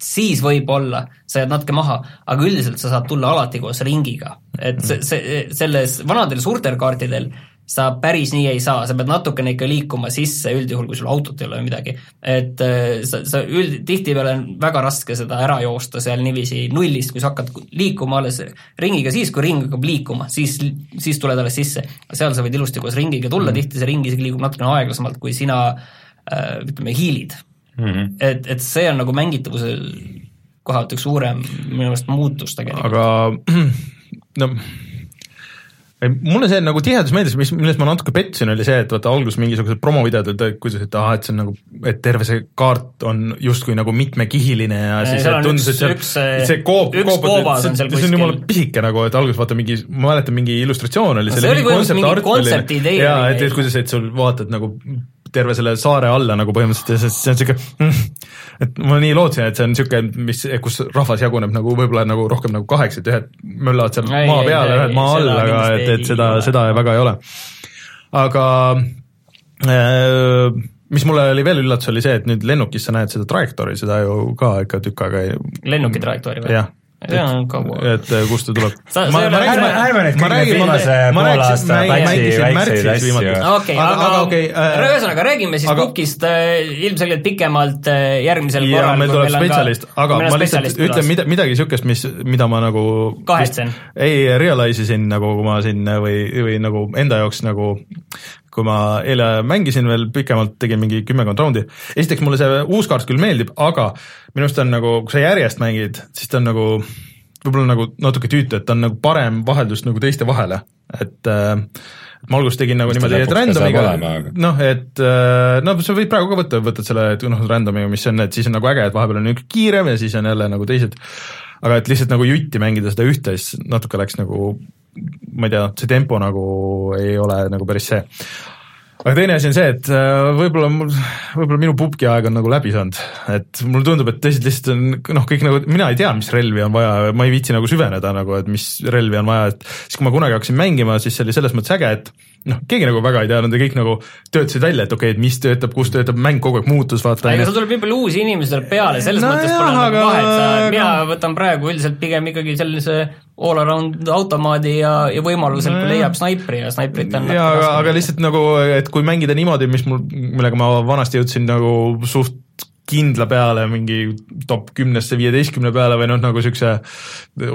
siis võib-olla sa jääd natuke maha, aga üldiselt sa saad tulla alati koos ringiga. et see, see, selles vanadel suurtel kaartidel sa päris nii ei saa, sa pead natukene ikka liikuma sisse, üldjuhul kui sul autot ei ole või midagi. et äh, sa, sa üld-, tihtipeale on väga raske seda ära joosta seal niiviisi nullist, kui sa hakkad liikuma alles ringiga siis, kui ring hakkab liikuma, siis, siis tuled alles sisse. seal sa võid ilusti koos ringiga tulla mm., tihti see ring isegi liigub natukene aeglasemalt, kui sina äh, ütleme, hiilid mm. -hmm. et, et see on nagu mängitavuse koha pealt üks suurem minu meelest muutus tegelikult. aga [clears throat] no mulle see nagu tihedus meeldis, mis, milles ma natuke petsin, oli see, et vaata alguses mingisugused promovideod olid, kuidas, et ahah, et see on nagu, et terve see kaart on justkui nagu mitmekihiline ja siis et tundus, et seal üks, see koop, koop, see, see on jumala pisike nagu, et alguses vaata mingi, ma mäletan, mingi illustratsioon oli. see oli põhimõtteliselt mingi kontsepti idee. jaa, et, et kuidas, et sul vaatad nagu terve selle saare alla nagu põhimõtteliselt ja see on siuke mm, et ma nii lootsin, et see on siuke, mis, kus rahvas jaguneb nagu võib-olla nagu rohkem nagu kaheks, et ühed möllavad seal ei, maa peal ja ühed maa all, aga et, et seda, seda väga ei ole. aga äh, mis mulle oli veel üllatus, oli see, et nüüd lennukis sa näed seda trajektoori, seda ju ka ikka tükk aega ei lennuki trajektoori või? jah. Et kust ta tuleb. [laughs] ma, räägin, nüüd kõik need viimase poole aasta väikseid, asju. okei, aga okay, äh, ühesõnaga räägime siis aga, Bookist äh, ilmselgelt pikemalt äh, järgmisel ja, korral. meil tuleb spetsialist, aga ma lihtsalt ütlen mida, midagi niisugust, mis, mida ma nagu kahetsen. ei realize isin nagu, kui ma siin või, või nagu enda jaoks nagu kui ma eile mängisin veel pikemalt, tegin mingi kümmekond raundi, esiteks mulle see uus kaart küll meeldib, aga minu arust on nagu, kui sa järjest mängid, siis ta on nagu võib-olla nagu natuke tüütu, et ta on nagu parem vaheldus nagu teiste vahele, et äh, ma alguses tegin nagu niimoodi, et random'iga, noh, et äh, no sa võid praegu ka võtta, võtad selle, et noh, random'iga, mis on, et siis on nagu äge, et vahepeal on üks kiirem ja siis on jälle nagu teised, aga et lihtsalt nagu jutti mängida seda ühte, siis natuke läks nagu ma ei tea, see tempo nagu ei ole nagu päris see. Aga teine asi on see, et äh, võib-olla mul, võib-olla minu pubgi aeg on nagu läbi saanud, et mulle tundub, et teised lihtsalt on noh, kõik nagu, mina ei tea, mis relvi on vaja, ma ei viitsi nagu süveneda nagu, et mis relvi on vaja, et siis kui ma kunagi hakkasin mängima, siis see oli selles mõttes äge, et noh, keegi nagu väga ei teadnud ja kõik nagu töötasid välja, et okei okay,, et mis töötab, kus töötab, mäng kogu aeg muutus, vaata. ega sul tuleb nii palju uusi inimesi tuleb peale, selles no mõttes pole nagu aga... vahet, mina võtan praegu üldiselt pigem ikkagi sellise all around automaadi ja, ja võimalusel no, leiab snaipri ja snaiprit on jaa, aga, aga lihtsalt nagu, et kui mängida niimoodi, mis mul, millega ma vanasti jõudsin nagu suht kindla peale mingi top kümnesse, viieteistkümne peale või noh, nagu niisuguse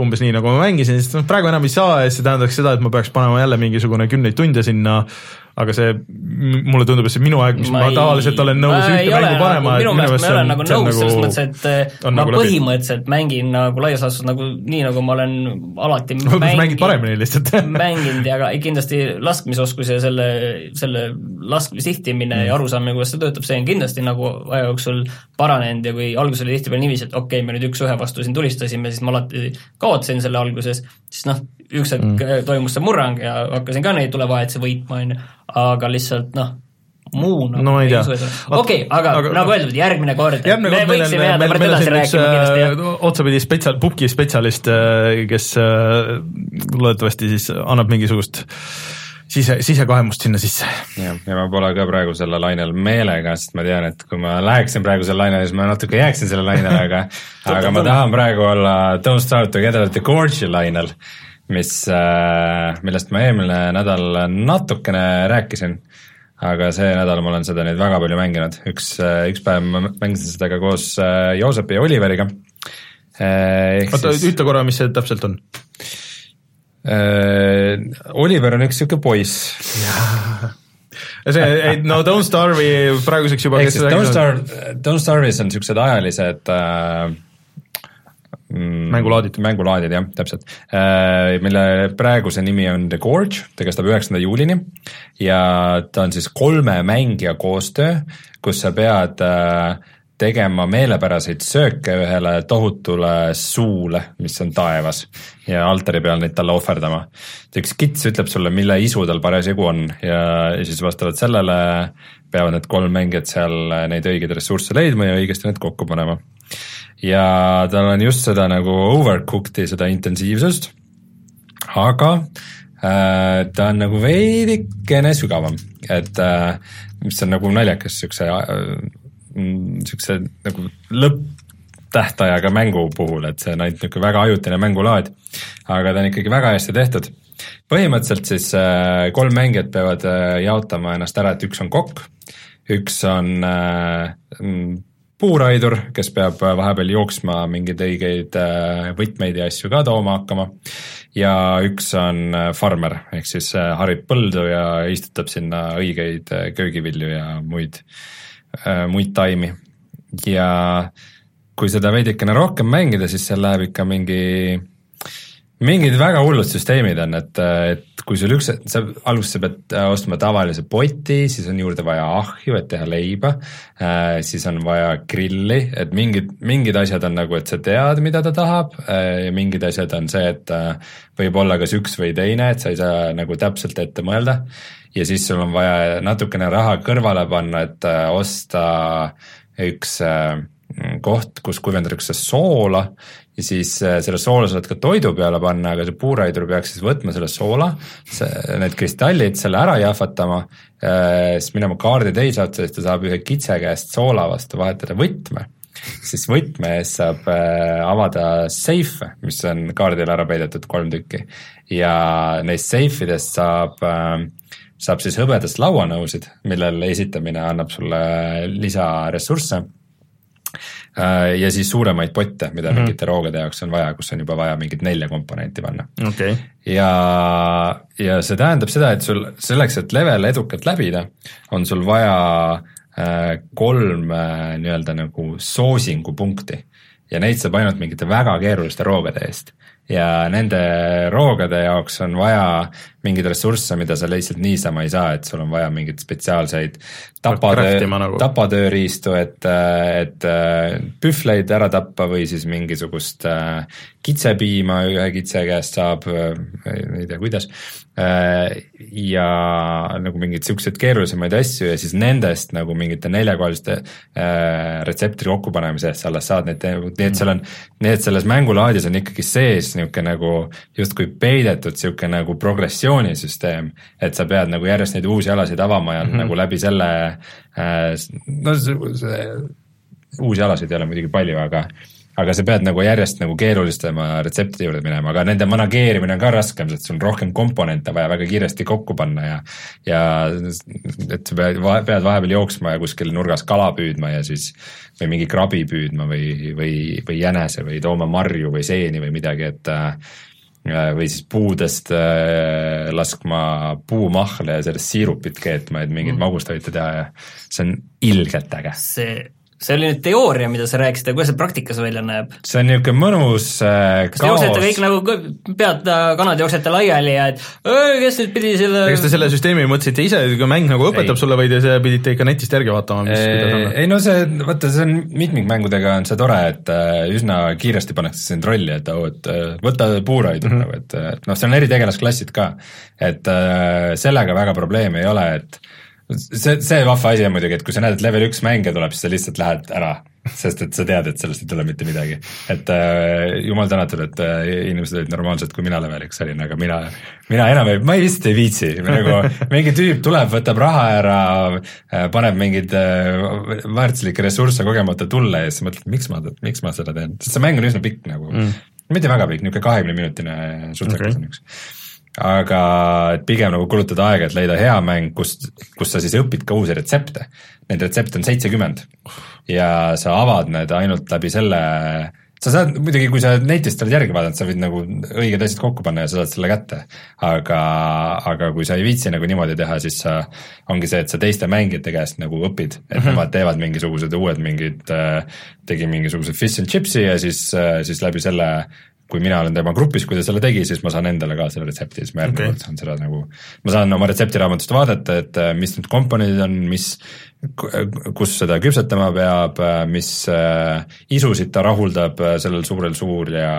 umbes nii, nagu ma mängisin, siis noh, praegu enam ei saa ja see tähendaks seda, et ma peaks panema jälle mingisugune kümneid tunde sinna aga see, mulle tundub, et see minu aeg, mis ma, ma ei, tavaliselt olen nõus ühte mängu panema. minu meelest ma ei ole nagu nõus nagu, selles mõttes, et eh, ma nagu põhimõtteliselt mängin nagu laias laastus nagu nii, nagu ma olen alati mänginud. mängid paremini lihtsalt [laughs] mänginud ja ka kindlasti laskmisoskus ja selle, selle lask-, sihtimine mm. ja arusaamine, kuidas see töötab, see on kindlasti nagu aja jooksul paranenud ja kui alguses oli tihtipeale niiviisi, et okei okay,, me nüüd üks-ühe vastu siin tulistasime, siis ma alati kaotasin selle alguses, siis noh, üks hetk mm. toimus see murrang ja hakkasin ka neid tulevahetusi võitma, on ju, aga lihtsalt noh, muu nagu no, ei tea. okei, aga, aga nagu öeldud, järgmine kord, me võiksime jääda pärast edasi rääkima kindlasti. Äh, otsapidi spetsial, pubgi spetsialist, äh, kes äh, loodetavasti siis annab mingisugust sise, sisekaemust sinna sisse. jah, ja ma pole ka praegu sellel lainel meelega, sest ma tean, et kui ma läheksin praegu selle lainele, siis ma natuke jääksin selle lainele, aga [laughs] aga ma tahan praegu olla Don't Start Together at the Gorge'i lainel mis, äh, millest ma eelmine nädal natukene rääkisin, aga see nädal ma olen seda nüüd väga palju mänginud, üks, äh, üks päev ma mängisin seda ka koos äh, Joosepi ja Oliveriga. oota siis..., ütle korra, mis see täpselt on? Oliver on üks niisugune poiss. see, ei no Don't Starve'i praeguseks juba Don't Starve, Don't Starve'is on niisugused ajalised äh, mm, mängulaadid. mängulaadid jah, täpselt, äh, mille praeguse nimi on The Gorge, ta kestab üheksanda juulini ja ta on siis kolme mängija koostöö, kus sa pead äh, tegema meelepäraseid sööke ühele tohutule suule, mis on taevas ja altari peal neid talle ohverdama. üks kits ütleb sulle, mille isu tal parasjagu on ja, siis vastavalt sellele peavad need kolm mängijat seal neid õigeid ressursse leidma ja õigesti need kokku panema ja tal on just seda nagu overcooked'i, seda intensiivsust, aga äh, ta on nagu veidikene sügavam, et äh, mis on nagu naljakas siukse äh,, siukse nagu lõpptähtajaga mängu puhul, et see on ainult niisugune väga ajutine mängulaad, aga ta on ikkagi väga hästi tehtud. põhimõtteliselt siis äh, kolm mängijat peavad äh, jaotama ennast ära, et üks on kokk, üks on äh, puuraidur, kes peab vahepeal jooksma mingeid õigeid äh, võtmeid ja asju ka tooma hakkama. ja üks on äh, farmer, ehk siis äh, harib põldu ja istutab sinna õigeid köögivilju ja muid, muid taimi. ja kui seda veidikene rohkem mängida, siis seal läheb ikka mingi mingid väga hullud süsteemid on, et, et kui sul üks, sa alguses sa pead ostma tavalise poti, siis on juurde vaja ahju, et teha leiba äh,, siis on vaja grilli, et mingid, mingid asjad on nagu, et sa tead, mida ta tahab äh, ja mingid asjad on see, et äh, võib olla kas üks või teine, et sa ei saa nagu täpselt ette mõelda. ja siis sul on vaja natukene raha kõrvale panna, et äh, osta üks äh, koht, kus kuivendatakse soola ja siis äh, selle soola saad ka toidu peale panna, aga see puuraidur peaks siis võtma selle soola, need kristallid, selle ära jahvatama, äh, siis minema kaardi teise otsa, siis ta saab ühe kitse käest soola vastu vahetada võtme. Siis võtme eest saab äh, avada seife, mis on kaardil ära peidetud kolm tükki. Ja neist seifidest saab äh, saab siis hõbedast lauanõusid, millel esitamine annab sulle lisaressursse. Äh, ja siis suuremaid potte, mida mm -hmm. mingite roogade jaoks on vaja, kus on juba vaja mingit nelja komponenti panna. Okay.. ja, ja see tähendab seda, et sul selleks, et level edukalt läbida, on sul vaja äh, kolm äh, nii-öelda nagu soosingupunkti. Ja neid saab ainult mingite väga keeruliste roogade eest. Ja nende roogade jaoks on vaja mingeid ressursse, mida sa lihtsalt niisama ei saa, et sul on vaja mingeid spetsiaalseid tapatöö, nagu. tapatööriistu, et, et pühvleid ära tappa või siis mingisugust äh, kitsepiima ühe kitse käest saab, ei tea kuidas, äh, ja nagu mingeid niisuguseid keerulisemaid asju ja siis nendest nagu mingite neljakohaliste äh, retseptri kokkupanemise eest sa alles saad neid, nii et seal on, nii et selles mängulaadis on ikkagi sees niisugune nagu justkui peidetud niisugune nagu progressioonisüsteem, et sa pead nagu järjest neid uusi alasid avama ja mm -hmm. nagu läbi selle äh, no see, see uusi alasid ei ole muidugi palju, aga aga sa pead nagu järjest nagu keerulistema retseptide juurde minema, aga nende manageerimine on ka raskem, sest sul on rohkem komponente vaja väga kiiresti kokku panna ja ja et sa pead, pead vahepeal jooksma ja kuskil nurgas kala püüdma ja siis või mingi krabi püüdma või, või, või jänese või tooma marju või seeni või midagi, et äh, või siis puudest äh, laskma puumahle ja sellest siirupit keetma, et mingeid mm. magustoite teha ja see on ilgelt äge. see see oli nüüd teooria, mida sa rääkisid, aga kuidas see praktikas välja näeb? see on niisugune mõnus äh, kas te jooksete kõik nagu pead, kanad jooksete laiali ja et kes nüüd pidi selle kas te selle süsteemi mõtlesite ise, kui mäng nagu õpetab ei. sulle või te pidite ikka netist järgi vaatama, mis ei, ei no see, vaata, see on mitmikmängudega on see tore, et äh, üsna kiiresti pannakse sind rolli, et oh, et äh, võta puuraidu mm -hmm. nagu, et, et noh, seal on eritegelassklassid ka. et äh, sellega väga probleemi ei ole, et see, see vahva asi on muidugi, et kui sa näed, et level üks mängija tuleb, siis sa lihtsalt lähed ära, sest et sa tead, et sellest ei tule mitte midagi. et äh, jumal tänatud, et äh, inimesed olid normaalsed, kui mina level üks olin, aga mina, mina enam ei, ma lihtsalt ei viitsi, nagu mingi tüüp tuleb, võtab raha ära äh,, paneb mingeid äh, väärtuslikke ressursse kogemata tulle ja siis mõtled, miks ma, miks ma seda teen, sest see mäng on üsna pikk nagu mm., mitte väga pikk, niisugune kahekümne minutine suhteliselt okay. on üks aga pigem nagu kulutada aega, et leida hea mäng, kus, kus sa siis õpid ka uusi retsepte. Neid retsepte on seitsekümmend ja sa avad need ainult läbi selle, sa saad muidugi, kui sa netist oled järgi vaadanud, sa võid nagu õiged asjad kokku panna ja sa saad selle kätte. aga, aga kui sa ei viitsi nagu niimoodi teha, siis sa, ongi see, et sa teiste mängijate käest nagu õpid, et mm -hmm. nemad teevad mingisugused uued mingid, tegi mingisuguse fish and chips'i ja siis, siis läbi selle kui mina olen tema grupis, kui ta selle tegi, siis ma saan endale ka selle retsepti, siis ma järgmine kord okay. saan seda nagu, ma saan oma retseptiraamatust vaadata, et äh, mis need komponendid on, mis, kus seda küpsetama peab, äh, mis äh, isusid ta rahuldab sellel suurel suur ja,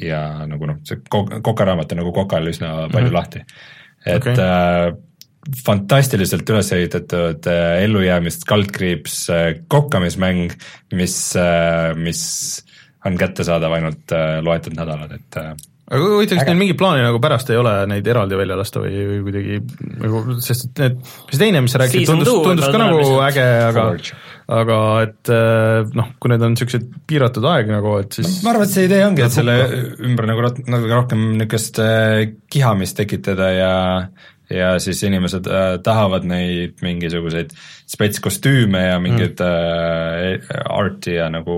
ja nagu noh, see kokaraamat on nagu kokal üsna palju mm -hmm. lahti. et okay. äh, fantastiliselt üles ehitatud ellujäämist kaldkriips kokkamismäng, mis, mis on kättesaadav ainult äh, loetud nädalad, et äh, aga huvitav, kas neil mingit plaani nagu pärast ei ole neid eraldi välja lasta või, või kuidagi nagu, sest et need, see teine, mis sa rääkisid, tundus, tundus ka nagu äge, aga aga et äh, noh, kui need on niisugused piiratud aeg nagu, et siis ma arvan, et see idee ongi, et selle ümber nagu natuke rohkem niisugust kihamist tekitada ja ja siis inimesed äh, tahavad neid mingisuguseid spetskostüüme ja mingeid mm. äh, art'i ja nagu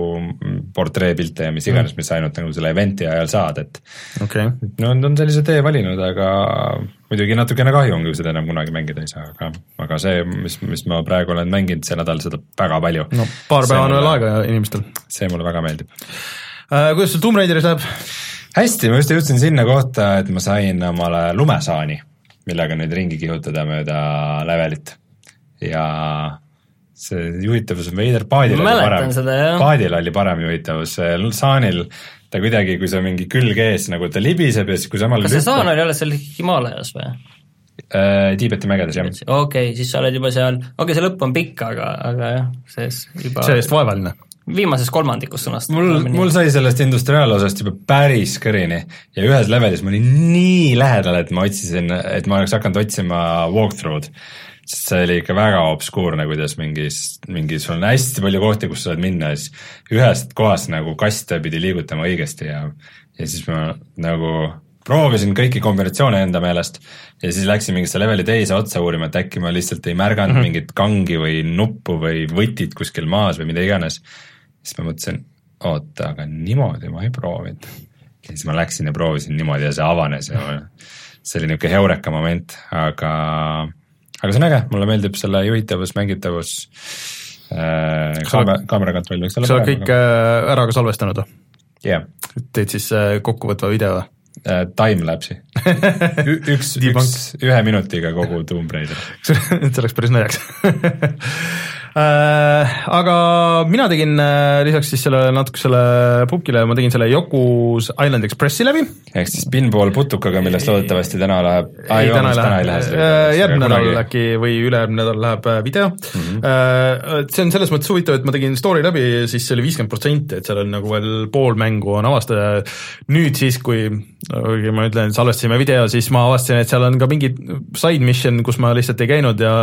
portreepilte ja mis iganes mm., mis ainult nagu selle event'i ajal saad, et okay. no nad on sellise tee valinud, aga muidugi natukene kahju on, kui seda enam kunagi mängida ei saa, aga, aga see, mis, mis ma praegu olen mänginud see nädal, seda väga palju. no paar päeva on veel aega inimestel. see mulle väga meeldib äh,. kuidas sul Tomb Raideris läheb? Hästi, ma just jõudsin sinna kohta, et ma sain omale lumesaani millega nüüd ringi kihutada mööda levelit ja see juhitavus on veider, paadil oli parem, paadil oli parem juhitavus, saanil ta kuidagi, kui sa mingi külg ees nagu ta libiseb ja siis kui samal kas see saan oli alles seal Himaalajas või? Äh, Tiibeti mägedes, jah. okei okay,, siis sa oled juba seal, okei okay,, see lõpp on pikk, aga, aga jah, sees juba see-eest vaevaline viimases kolmandikus sõnast. mul, mul sai sellest industriaalosast juba päris kõrini ja ühes levelis ma olin nii lähedal, et ma otsisin, et ma oleks hakanud otsima walkthrough'd. sest see oli ikka väga obskuurne, kuidas mingis, mingi, sul on hästi palju kohti, kus sa saad minna ja siis ühest kohast nagu kaste pidi liigutama õigesti ja ja siis ma nagu proovisin kõiki kombinatsioone enda meelest ja siis läksin mingisse leveli teise otsa uurima, et äkki ma lihtsalt ei märganud mm -hmm. mingit kangi või nuppu või võtit kuskil maas või mida iganes. Siis ma mõtlesin, oota, aga niimoodi ma ei proovinud. ja siis ma läksin ja proovisin niimoodi ja see avanes ja ma, see oli niisugune heureka moment, aga, aga see on äge, mulle meeldib selle juhitavus, mängitavus äh,, kaamera, kaamera kontroll võiks olla sa oled kõik äh, ära ka salvestanud või? yeah.. teed siis äh, kokkuvõtva video või? äh, timelapse'i [laughs] üks, üks, ühe minutiga kogu Tomb Raider [laughs] see oleks päris naljakas [laughs] aga mina tegin äh, lisaks siis sellele natukesele pubgile, ma tegin selle Yoku's Island Expressi läbi. ehk siis pinball putukaga, millest loodetavasti täna läheb. ei, täna ei lähe, lähe. järgmine nädal äkki või ülejärgmine nädal läheb video mm. -hmm. see on selles mõttes huvitav, et ma tegin story läbi siis see oli viiskümmend protsenti, et seal on nagu veel pool mängu on avastada. nüüd siis, kui kuigi ma ütlen, salvestasime video, siis ma avastasin, et seal on ka mingi side mission, kus ma lihtsalt ei käinud ja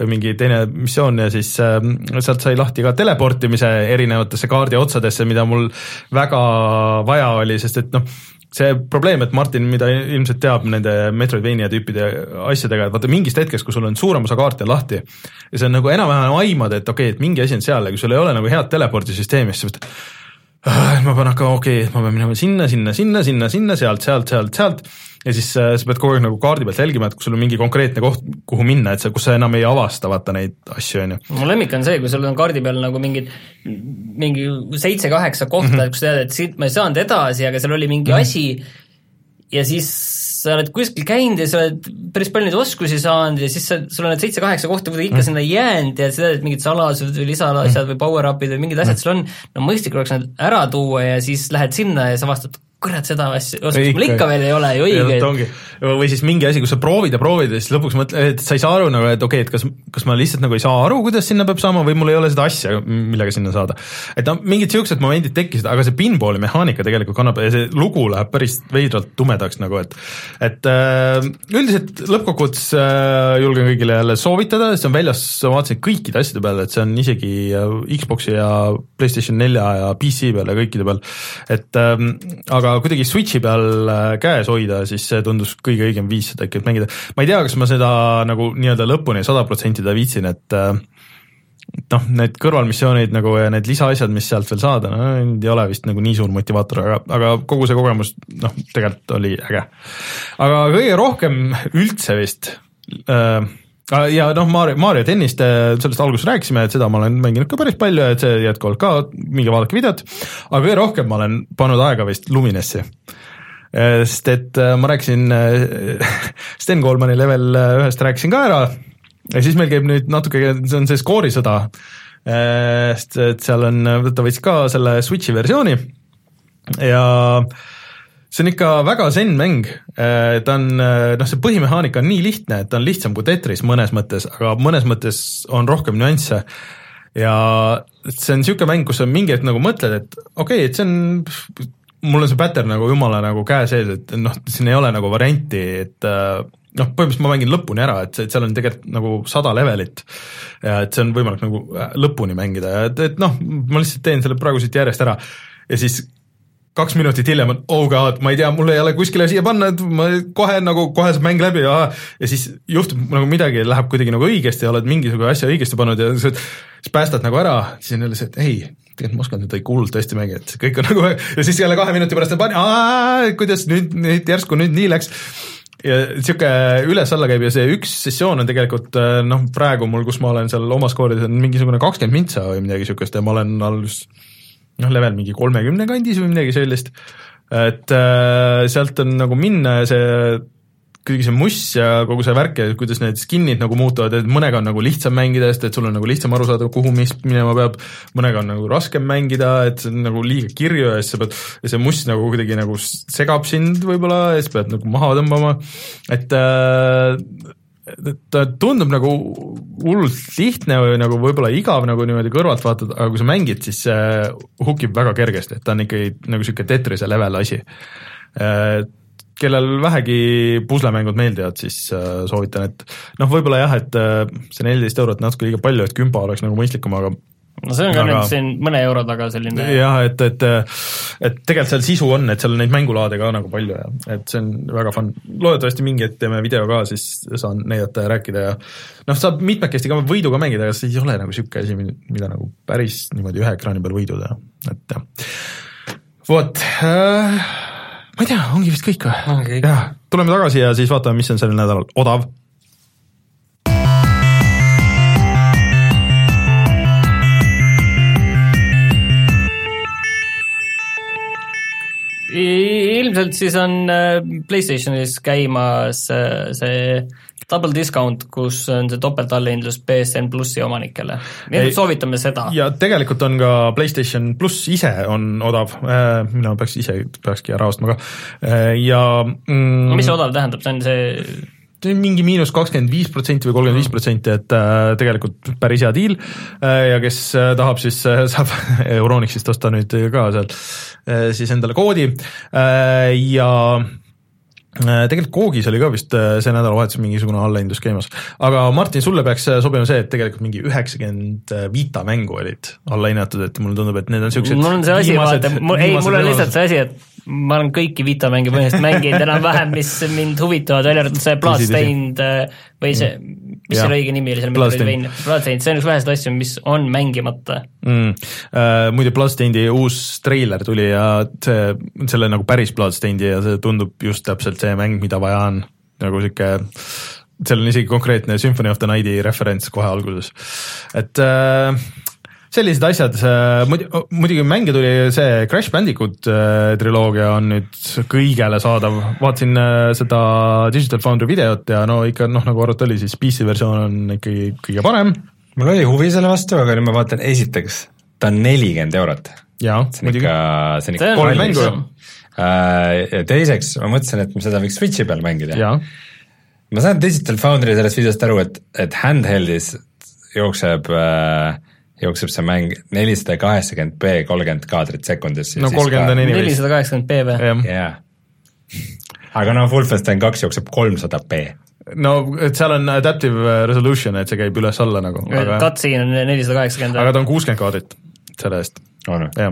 või mingi teine missioon ja siis äh, sealt sai lahti ka teleportimise erinevatesse kaardi otsadesse, mida mul väga vaja oli, sest et noh, see probleem, et Martin, mida ilmselt teab nende Metroidvania tüüpide asjadega, et vaata mingist hetkest, kui sul on suurem osa kaarte lahti ja see on nagu enam-vähem aimad, et okei okay,, et mingi asi on seal ja kui sul ei ole nagu head teleportisüsteemi, siis sa mõtled ma pean hakkama, okei okay,, ma pean minema sinna, sinna, sinna, sinna, sinna, sealt, sealt, sealt, sealt ja siis äh, sa pead kogu aeg nagu kaardi pealt jälgima, et kui sul on mingi konkreetne koht, kuhu minna, et sa, kus sa enam ei avasta vaata neid asju, on ju. mu lemmik on see, kui sul on kaardi peal nagu mingid, mingi seitse-kaheksa kohta mm, -hmm. kus sa tead, et siit ma ei saanud edasi, aga seal oli mingi mm -hmm. asi ja siis sa oled kuskil käinud ja sa oled päris palju neid oskusi saanud ja siis sa, sul on need seitse-kaheksa kohta kuidagi ikka mm. sinna jäänud ja sa tead, et mingid salased või lisaasjad mm. või power-up'id või mingid asjad mm. sul on, no mõistlik oleks need ära tuua ja siis lähed sinna ja sa avastad, kurat, seda asja, oskust mul ikka veel ei ole ju õige. või siis mingi asi, kus sa proovid ja proovid ja siis lõpuks mõtled, et sa ei saa aru nagu, et okei okay,, et kas, kas ma lihtsalt nagu ei saa aru, kuidas sinna peab saama või mul ei ole seda asja, millega sinna saada. et noh, mingid siuksed momendid tekkisid, aga see pinballi mehaanika tegelikult kannab ja see lugu läheb päris veidralt tumedaks nagu, et et äh, üldiselt lõppkokkuvõttes äh, julgen kõigile jälle soovitada, see on väljas, ma vaatasin kõikide asjade peale, et see on isegi äh, Xbox'i ja PlayStation nelja ja PC peal ja kõikide peal, et ähm, aga aga kuidagi Switchi peal äh, käes hoida, siis see tundus kõige õigem viis seda ikkagi mängida. ma ei tea, kas ma seda nagu nii-öelda lõpuni sada protsenti ta viitsin, et äh, noh, need kõrvalmissioonid nagu ja need lisaasjad, mis sealt veel saada, no ei ole vist nagu nii suur motivaator, aga, aga kogu see kogemus noh, tegelikult oli äge. aga kõige rohkem üldse vist äh, ja noh, Mario, Mario tennist, sellest alguses rääkisime, et seda ma olen mänginud ka päris palju, et see jätkuvalt ka, minge vaadake videot, aga kõige rohkem ma olen pannud aega vist Luminessi. sest et äh, ma rääkisin, äh, [laughs] Sten Koolmani level äh, ühest rääkisin ka ära. Ja siis meil käib nüüd natuke, see on see skoorisõda, sest et seal on, ta võttis ka selle Switchi versiooni. Ja äh, see on ikka väga zen mäng, äh, ta on, äh, noh, see põhimehaanika on nii lihtne, et ta on lihtsam kui Tetris mõnes mõttes, aga mõnes mõttes on rohkem nüansse. ja see on niisugune mäng, kus sa mingi hetk nagu mõtled, et okei okay,, et see on, mul on see pattern nagu jumala nagu käe sees, et noh, siin ei ole nagu varianti, et äh, noh, põhimõtteliselt ma mängin lõpuni ära, et, seal on tegelikult nagu sada levelit. Ja et see on võimalik nagu lõpuni mängida ja et, et noh, ma lihtsalt teen selle praegu siit järjest ära. Ja siis kaks minutit hiljem on oh god, ma ei tea, mul ei ole kuskile siia panna, et ma kohe nagu, kohe saab mäng läbi ja ja siis juhtub nagu midagi, läheb kuidagi nagu õigesti oled mingisuguse asja õigesti pannud ja sa siis päästad nagu ära, siis on jälle see, et ei, tegelikult ma oskan seda hullult hästi mängida, et kõik on nagu ja siis jälle kahe minuti pärast on pani, kuidas nüüd, nüüd järsku nüüd nii läks. Ja niisugune üles-alla käib ja see üks sessioon on tegelikult noh, praegu mul, kus ma olen seal oma skoorides on mingisugune kakskümmend mintsa või midagi niisugust ja ma olen alles noh, level mingi kolmekümne kandis või midagi sellist, et äh, sealt on nagu minna ja see kuidagi see muss ja kogu see värk ja kuidas need skin'id nagu muutuvad, et mõnega on nagu lihtsam mängida, sest et sul on nagu lihtsam aru saada, kuhu mis minema peab, mõnega on nagu raskem mängida, et see on nagu liiga kirju ja siis sa pead, ja see muss nagu kuidagi nagu segab sind võib-olla ja siis pead nagu maha tõmbama, et äh, ta tundub nagu hullult lihtne või nagu võib-olla igav nagu niimoodi kõrvalt vaatad, aga kui sa mängid, siis see hukib väga kergesti, et ta on ikkagi nagu niisugune Tetrise level asi. kellel vähegi puslemängud meeldivad, siis soovitan, et noh, võib-olla jah, et see neliteist eurot natuke liiga palju, et kümpa oleks nagu mõistlikum, aga no see on ka aga... nüüd siin mõne euro taga selline jah, et, et et tegelikult seal sisu on, et seal on neid mängulaade ka nagu palju ja et see on väga fun. loodetavasti mingi hetk teeme video ka, siis saan näidata ja rääkida ja noh, saab mitmekesti ka võiduga mängida, aga see ei ole nagu niisugune asi, mida nagu päris niimoodi ühe ekraani peal võidu teha, et vot äh,, ma ei tea, ongi vist kõik või? jah, tuleme tagasi ja siis vaatame, mis on sel nädalal. Odav ilmselt siis on äh, Playstationis käimas äh, see double discount, kus on see topeltallhindlus BSN plussi omanikele. nii et soovitame seda. ja tegelikult on ka Playstation pluss ise on odav, äh, mina peaks ise, peakski ära ostma ka ja mm, mis see odav tähendab, see on see mingi miinus kakskümmend viis protsenti või kolmkümmend viis protsenti, et äh, tegelikult päris hea diil äh, ja kes äh, tahab, siis äh, [laughs] saab Euronixist osta nüüd ka seal äh, siis endale koodi. Äh, ja äh, tegelikult Koogis oli ka vist äh, see nädalavahetus mingisugune allahindlus käimas, aga Martin, sulle peaks sobima see, et tegelikult mingi üheksakümmend Vita mängu olid allahinnatud, et mulle tundub, et need on siuksed mul on see asi, vaata, ei, mul on lihtsalt see asi, et ma olen kõiki Vita mänge põhimõtteliselt mänginud enam-vähem, mis mind huvitavad, välja arvatud see Bloodstained äh, või see, mis ja. selle õige nimi oli seal, Bloodstained, Bloodstained, see on üks väheseid asju, mis on mängimata. Mm.. Uh, muide, Bloodstainedi uus treiler tuli ja see, selle nagu päris Bloodstainedi ja see tundub just täpselt see mäng, mida vaja on, nagu sihuke seal on isegi konkreetne Symphony of the Night'i referents kohe alguses, et uh, sellised asjad, muidu, muidugi mänge tuli see Crash Bandicoot äh, triloogia on nüüd kõigele saadav, vaatasin äh, seda Digital Foundry videot ja no ikka noh, nagu arvata oli, siis PC versioon on ikkagi kõige parem. mul oli huvi selle vastu, aga nüüd ma vaatan, esiteks ta on nelikümmend eurot. see on ikka kolm mängu ju. ja teiseks ma mõtlesin, et seda võiks Switchi peal mängida. ma saan Digital Foundry sellest videost aru, et, et handheld'is jookseb äh, jookseb see mäng nelisada kaheksakümmend B kolmkümmend kaadrit sekundis. no kolmkümmend on inimest. nelisada kaheksakümmend B või? jah. aga no Wolfenstein kaks jookseb kolmsada B no et seal on adaptive resolution, et see käib üles-alla nagu. Cutscene on nelisada kaheksakümmend. aga ta on kuuskümmend kaadrit selle eest. on või?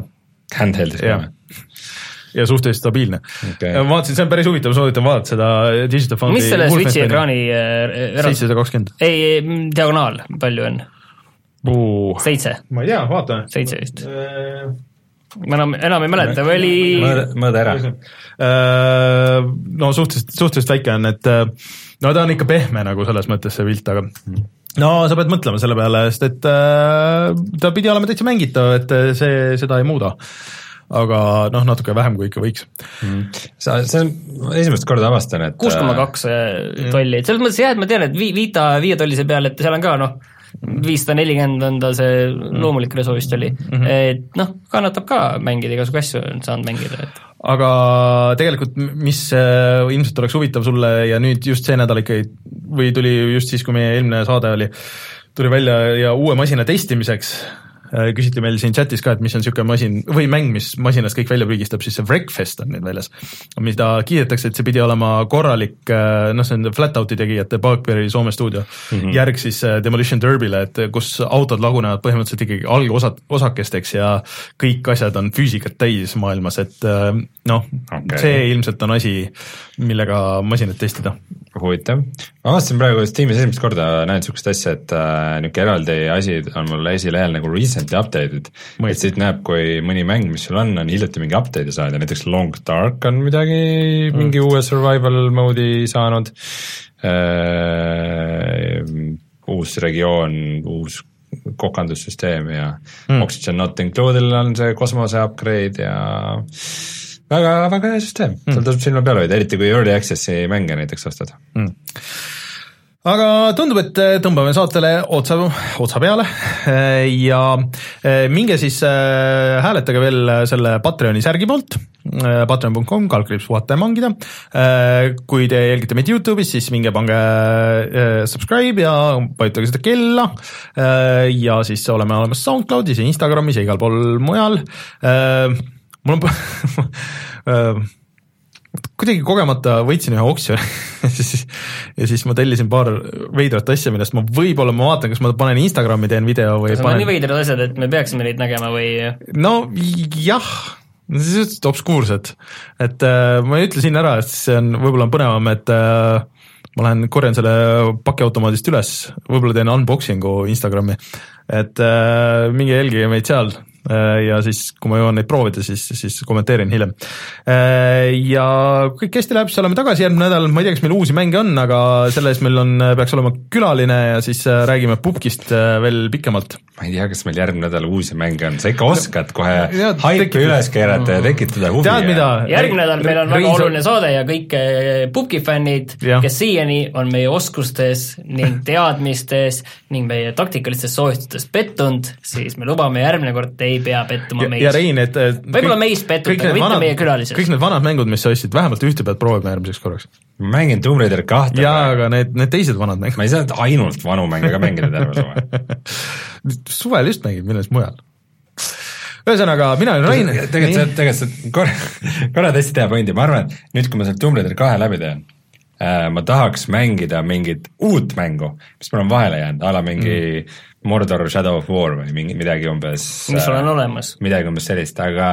Handheld'is või? ja suhteliselt stabiilne okay.. vaatasin, see on päris huvitav, soovitan vaadata seda Digital Foundry. mis selle Switchi ekraani äh, seitsesada kakskümmend. ei, diagonaal, palju on? Seitse. ma ei tea, vaata. seitse vist. Äh.... ma enam, enam ei mäleta, või oli mõõda ära. Äh, no suhteliselt, suhteliselt väike on, et äh, no ta on ikka pehme nagu selles mõttes see pilt, aga no sa pead mõtlema selle peale, sest et äh, ta pidi olema täitsa mängitav, et see seda ei muuda. Aga noh, natuke vähem kui ikka võiks. Mm.. sa, see on, esimest korda avastan, et kuus koma kaks tolli, et selles mõttes jah, et ma tean, et Vita viietollise peal, et seal on ka noh, viissada nelikümmend on ta see loomulik reso vist oli mm, -hmm. et noh, kannatab ka mängida, igasugu asju on saanud mängida, et aga tegelikult, mis äh, ilmselt oleks huvitav sulle ja nüüd just see nädal ikkagi või tuli just siis, kui meie eelmine saade oli, tuli välja ja uue masina testimiseks küsiti meil siin chatis ka, et mis on niisugune masin või mäng, mis masinast kõik välja prügistab, siis see Wreckfest on nüüd väljas. mida kiidetakse, et see pidi olema korralik, äh, noh, see on Flatouti tegijate Bugbeari Soome stuudio mm -hmm. järg siis äh, Demolition Derbyle, et kus autod lagunevad põhimõtteliselt ikkagi algosad, osakesteks ja kõik asjad on füüsikat täis maailmas, et noh okay., see ilmselt on asi, millega masinat testida. Huvitav, ma avastasin praegu Steamis esimest korda näen niisugust asja, et äh, niisugune eraldi asi on mul esilehel nagu recent recently updated, et siit näeb, kui mõni mäng, mis sul on, on hiljuti mingi update'i saanud ja näiteks Long Dark on midagi mm., mingi uue survival mode'i saanud äh,, uus regioon, uus kokandussüsteem ja mm. Oxygen Not Included'il on see kosmose upgrade ja väga, väga hea süsteem mm., seal tasub silma peal hoida, eriti kui early access'i mänge näiteks ostad mm aga tundub, et äh, tõmbame saatele otsa, otsa peale äh, ja äh, minge siis hääletage veel selle Patreoni särgi poolt, patreon.com, kaldkriips puhata ja mangida. kui te jälgite meid Youtube'is, siis minge pange subscribe ja vajutage seda kella. ja siis oleme olemas SoundCloudis ja Instagramis ja igal pool mujal. Mul on [laughs] kuidagi kogemata võitsin ühe oksjoni [laughs] ja siis, ja siis ma tellisin paar veidrat asja, millest ma võib-olla, ma vaatan, kas ma panen Instagrami, teen video või kas panen... on nii veidrad asjad, et me peaksime neid nägema või? no jah, suhteliselt obskuursed, et äh, ma ei ütle siin ära, sest see on, võib-olla on põnevam, et äh, ma lähen korjan selle pakiautomaadist üles, võib-olla teen unboxing'u Instagrami, et äh, minge jälgige meid seal. äh, ja siis, kui ma jõuan neid proovida, siis, siis kommenteerin hiljem äh,. ja kõik hästi läheb, siis oleme tagasi järgmine nädal, ma ei tea, kas meil uusi mänge on, aga selle eest meil on, peaks olema külaline ja siis äh, räägime pubgist äh, veel pikemalt ma ei tea, kas meil järgmine nädal uusi mänge on, sa ikka oskad kohe haipi üles keerata ja tekitada huvi. tead mida? järgmine nädal meil on väga oluline saade ja kõik Pupki fännid, kes siiani on meie oskustes ning teadmistes ning meie taktikalistes soovitustes pettunud, siis me lubame, järgmine kord ei pea pettuma meis. ja Rein, et võib-olla meist pettute, aga mitte meie külalised. kõik need vanad mängud, mis sa ostsid, vähemalt ühte pead proovima järgmiseks korraks. ma mängin Tomb Raider kahte. jaa, aga need, need teised vanad mängud. ma ei saa ainult vanu mänge ka mängida terve suve [laughs] suvel just mängid, milles mujal. ühesõnaga, mina olen Rain. tegelikult, tegelikult sa korra, korra tõesti teha pointi, ma arvan, et nüüd, kui ma selle Tomb Raider kahe läbi teen äh,, ma tahaks mängida mingit uut mängu, mis mul on vahele jäänud, a la mingi mm Mordor Shadow of War või mingi, midagi umbes. mis äh, olemas? midagi umbes sellist, aga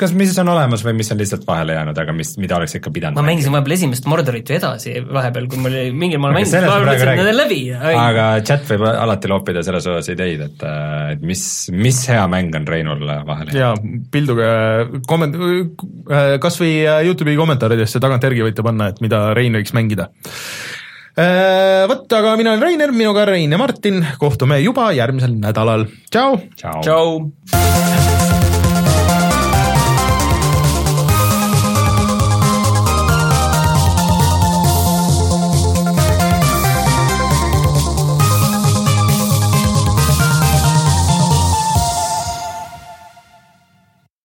kas, mis on olemas või mis on lihtsalt vahele jäänud, aga mis, mida oleks ikka pidanud ma mängisin vahepeal esimest Mordorit ju edasi vahepeal, kui mul oli mingil maal mänginud, ma mõtlesin, et need on läbi. aga chat võib alati loopida selles osas ideid, et, äh, et mis, mis hea mäng on Reinul vahele jäänud. jaa, pilduge komment-, äh, kas või Youtube'i kommentaaridesse tagantjärgi võite panna, et mida Rein võiks mängida vot, aga mina olen Rainer, minuga Rein ja Martin, kohtume juba järgmisel nädalal, tšau! tšau!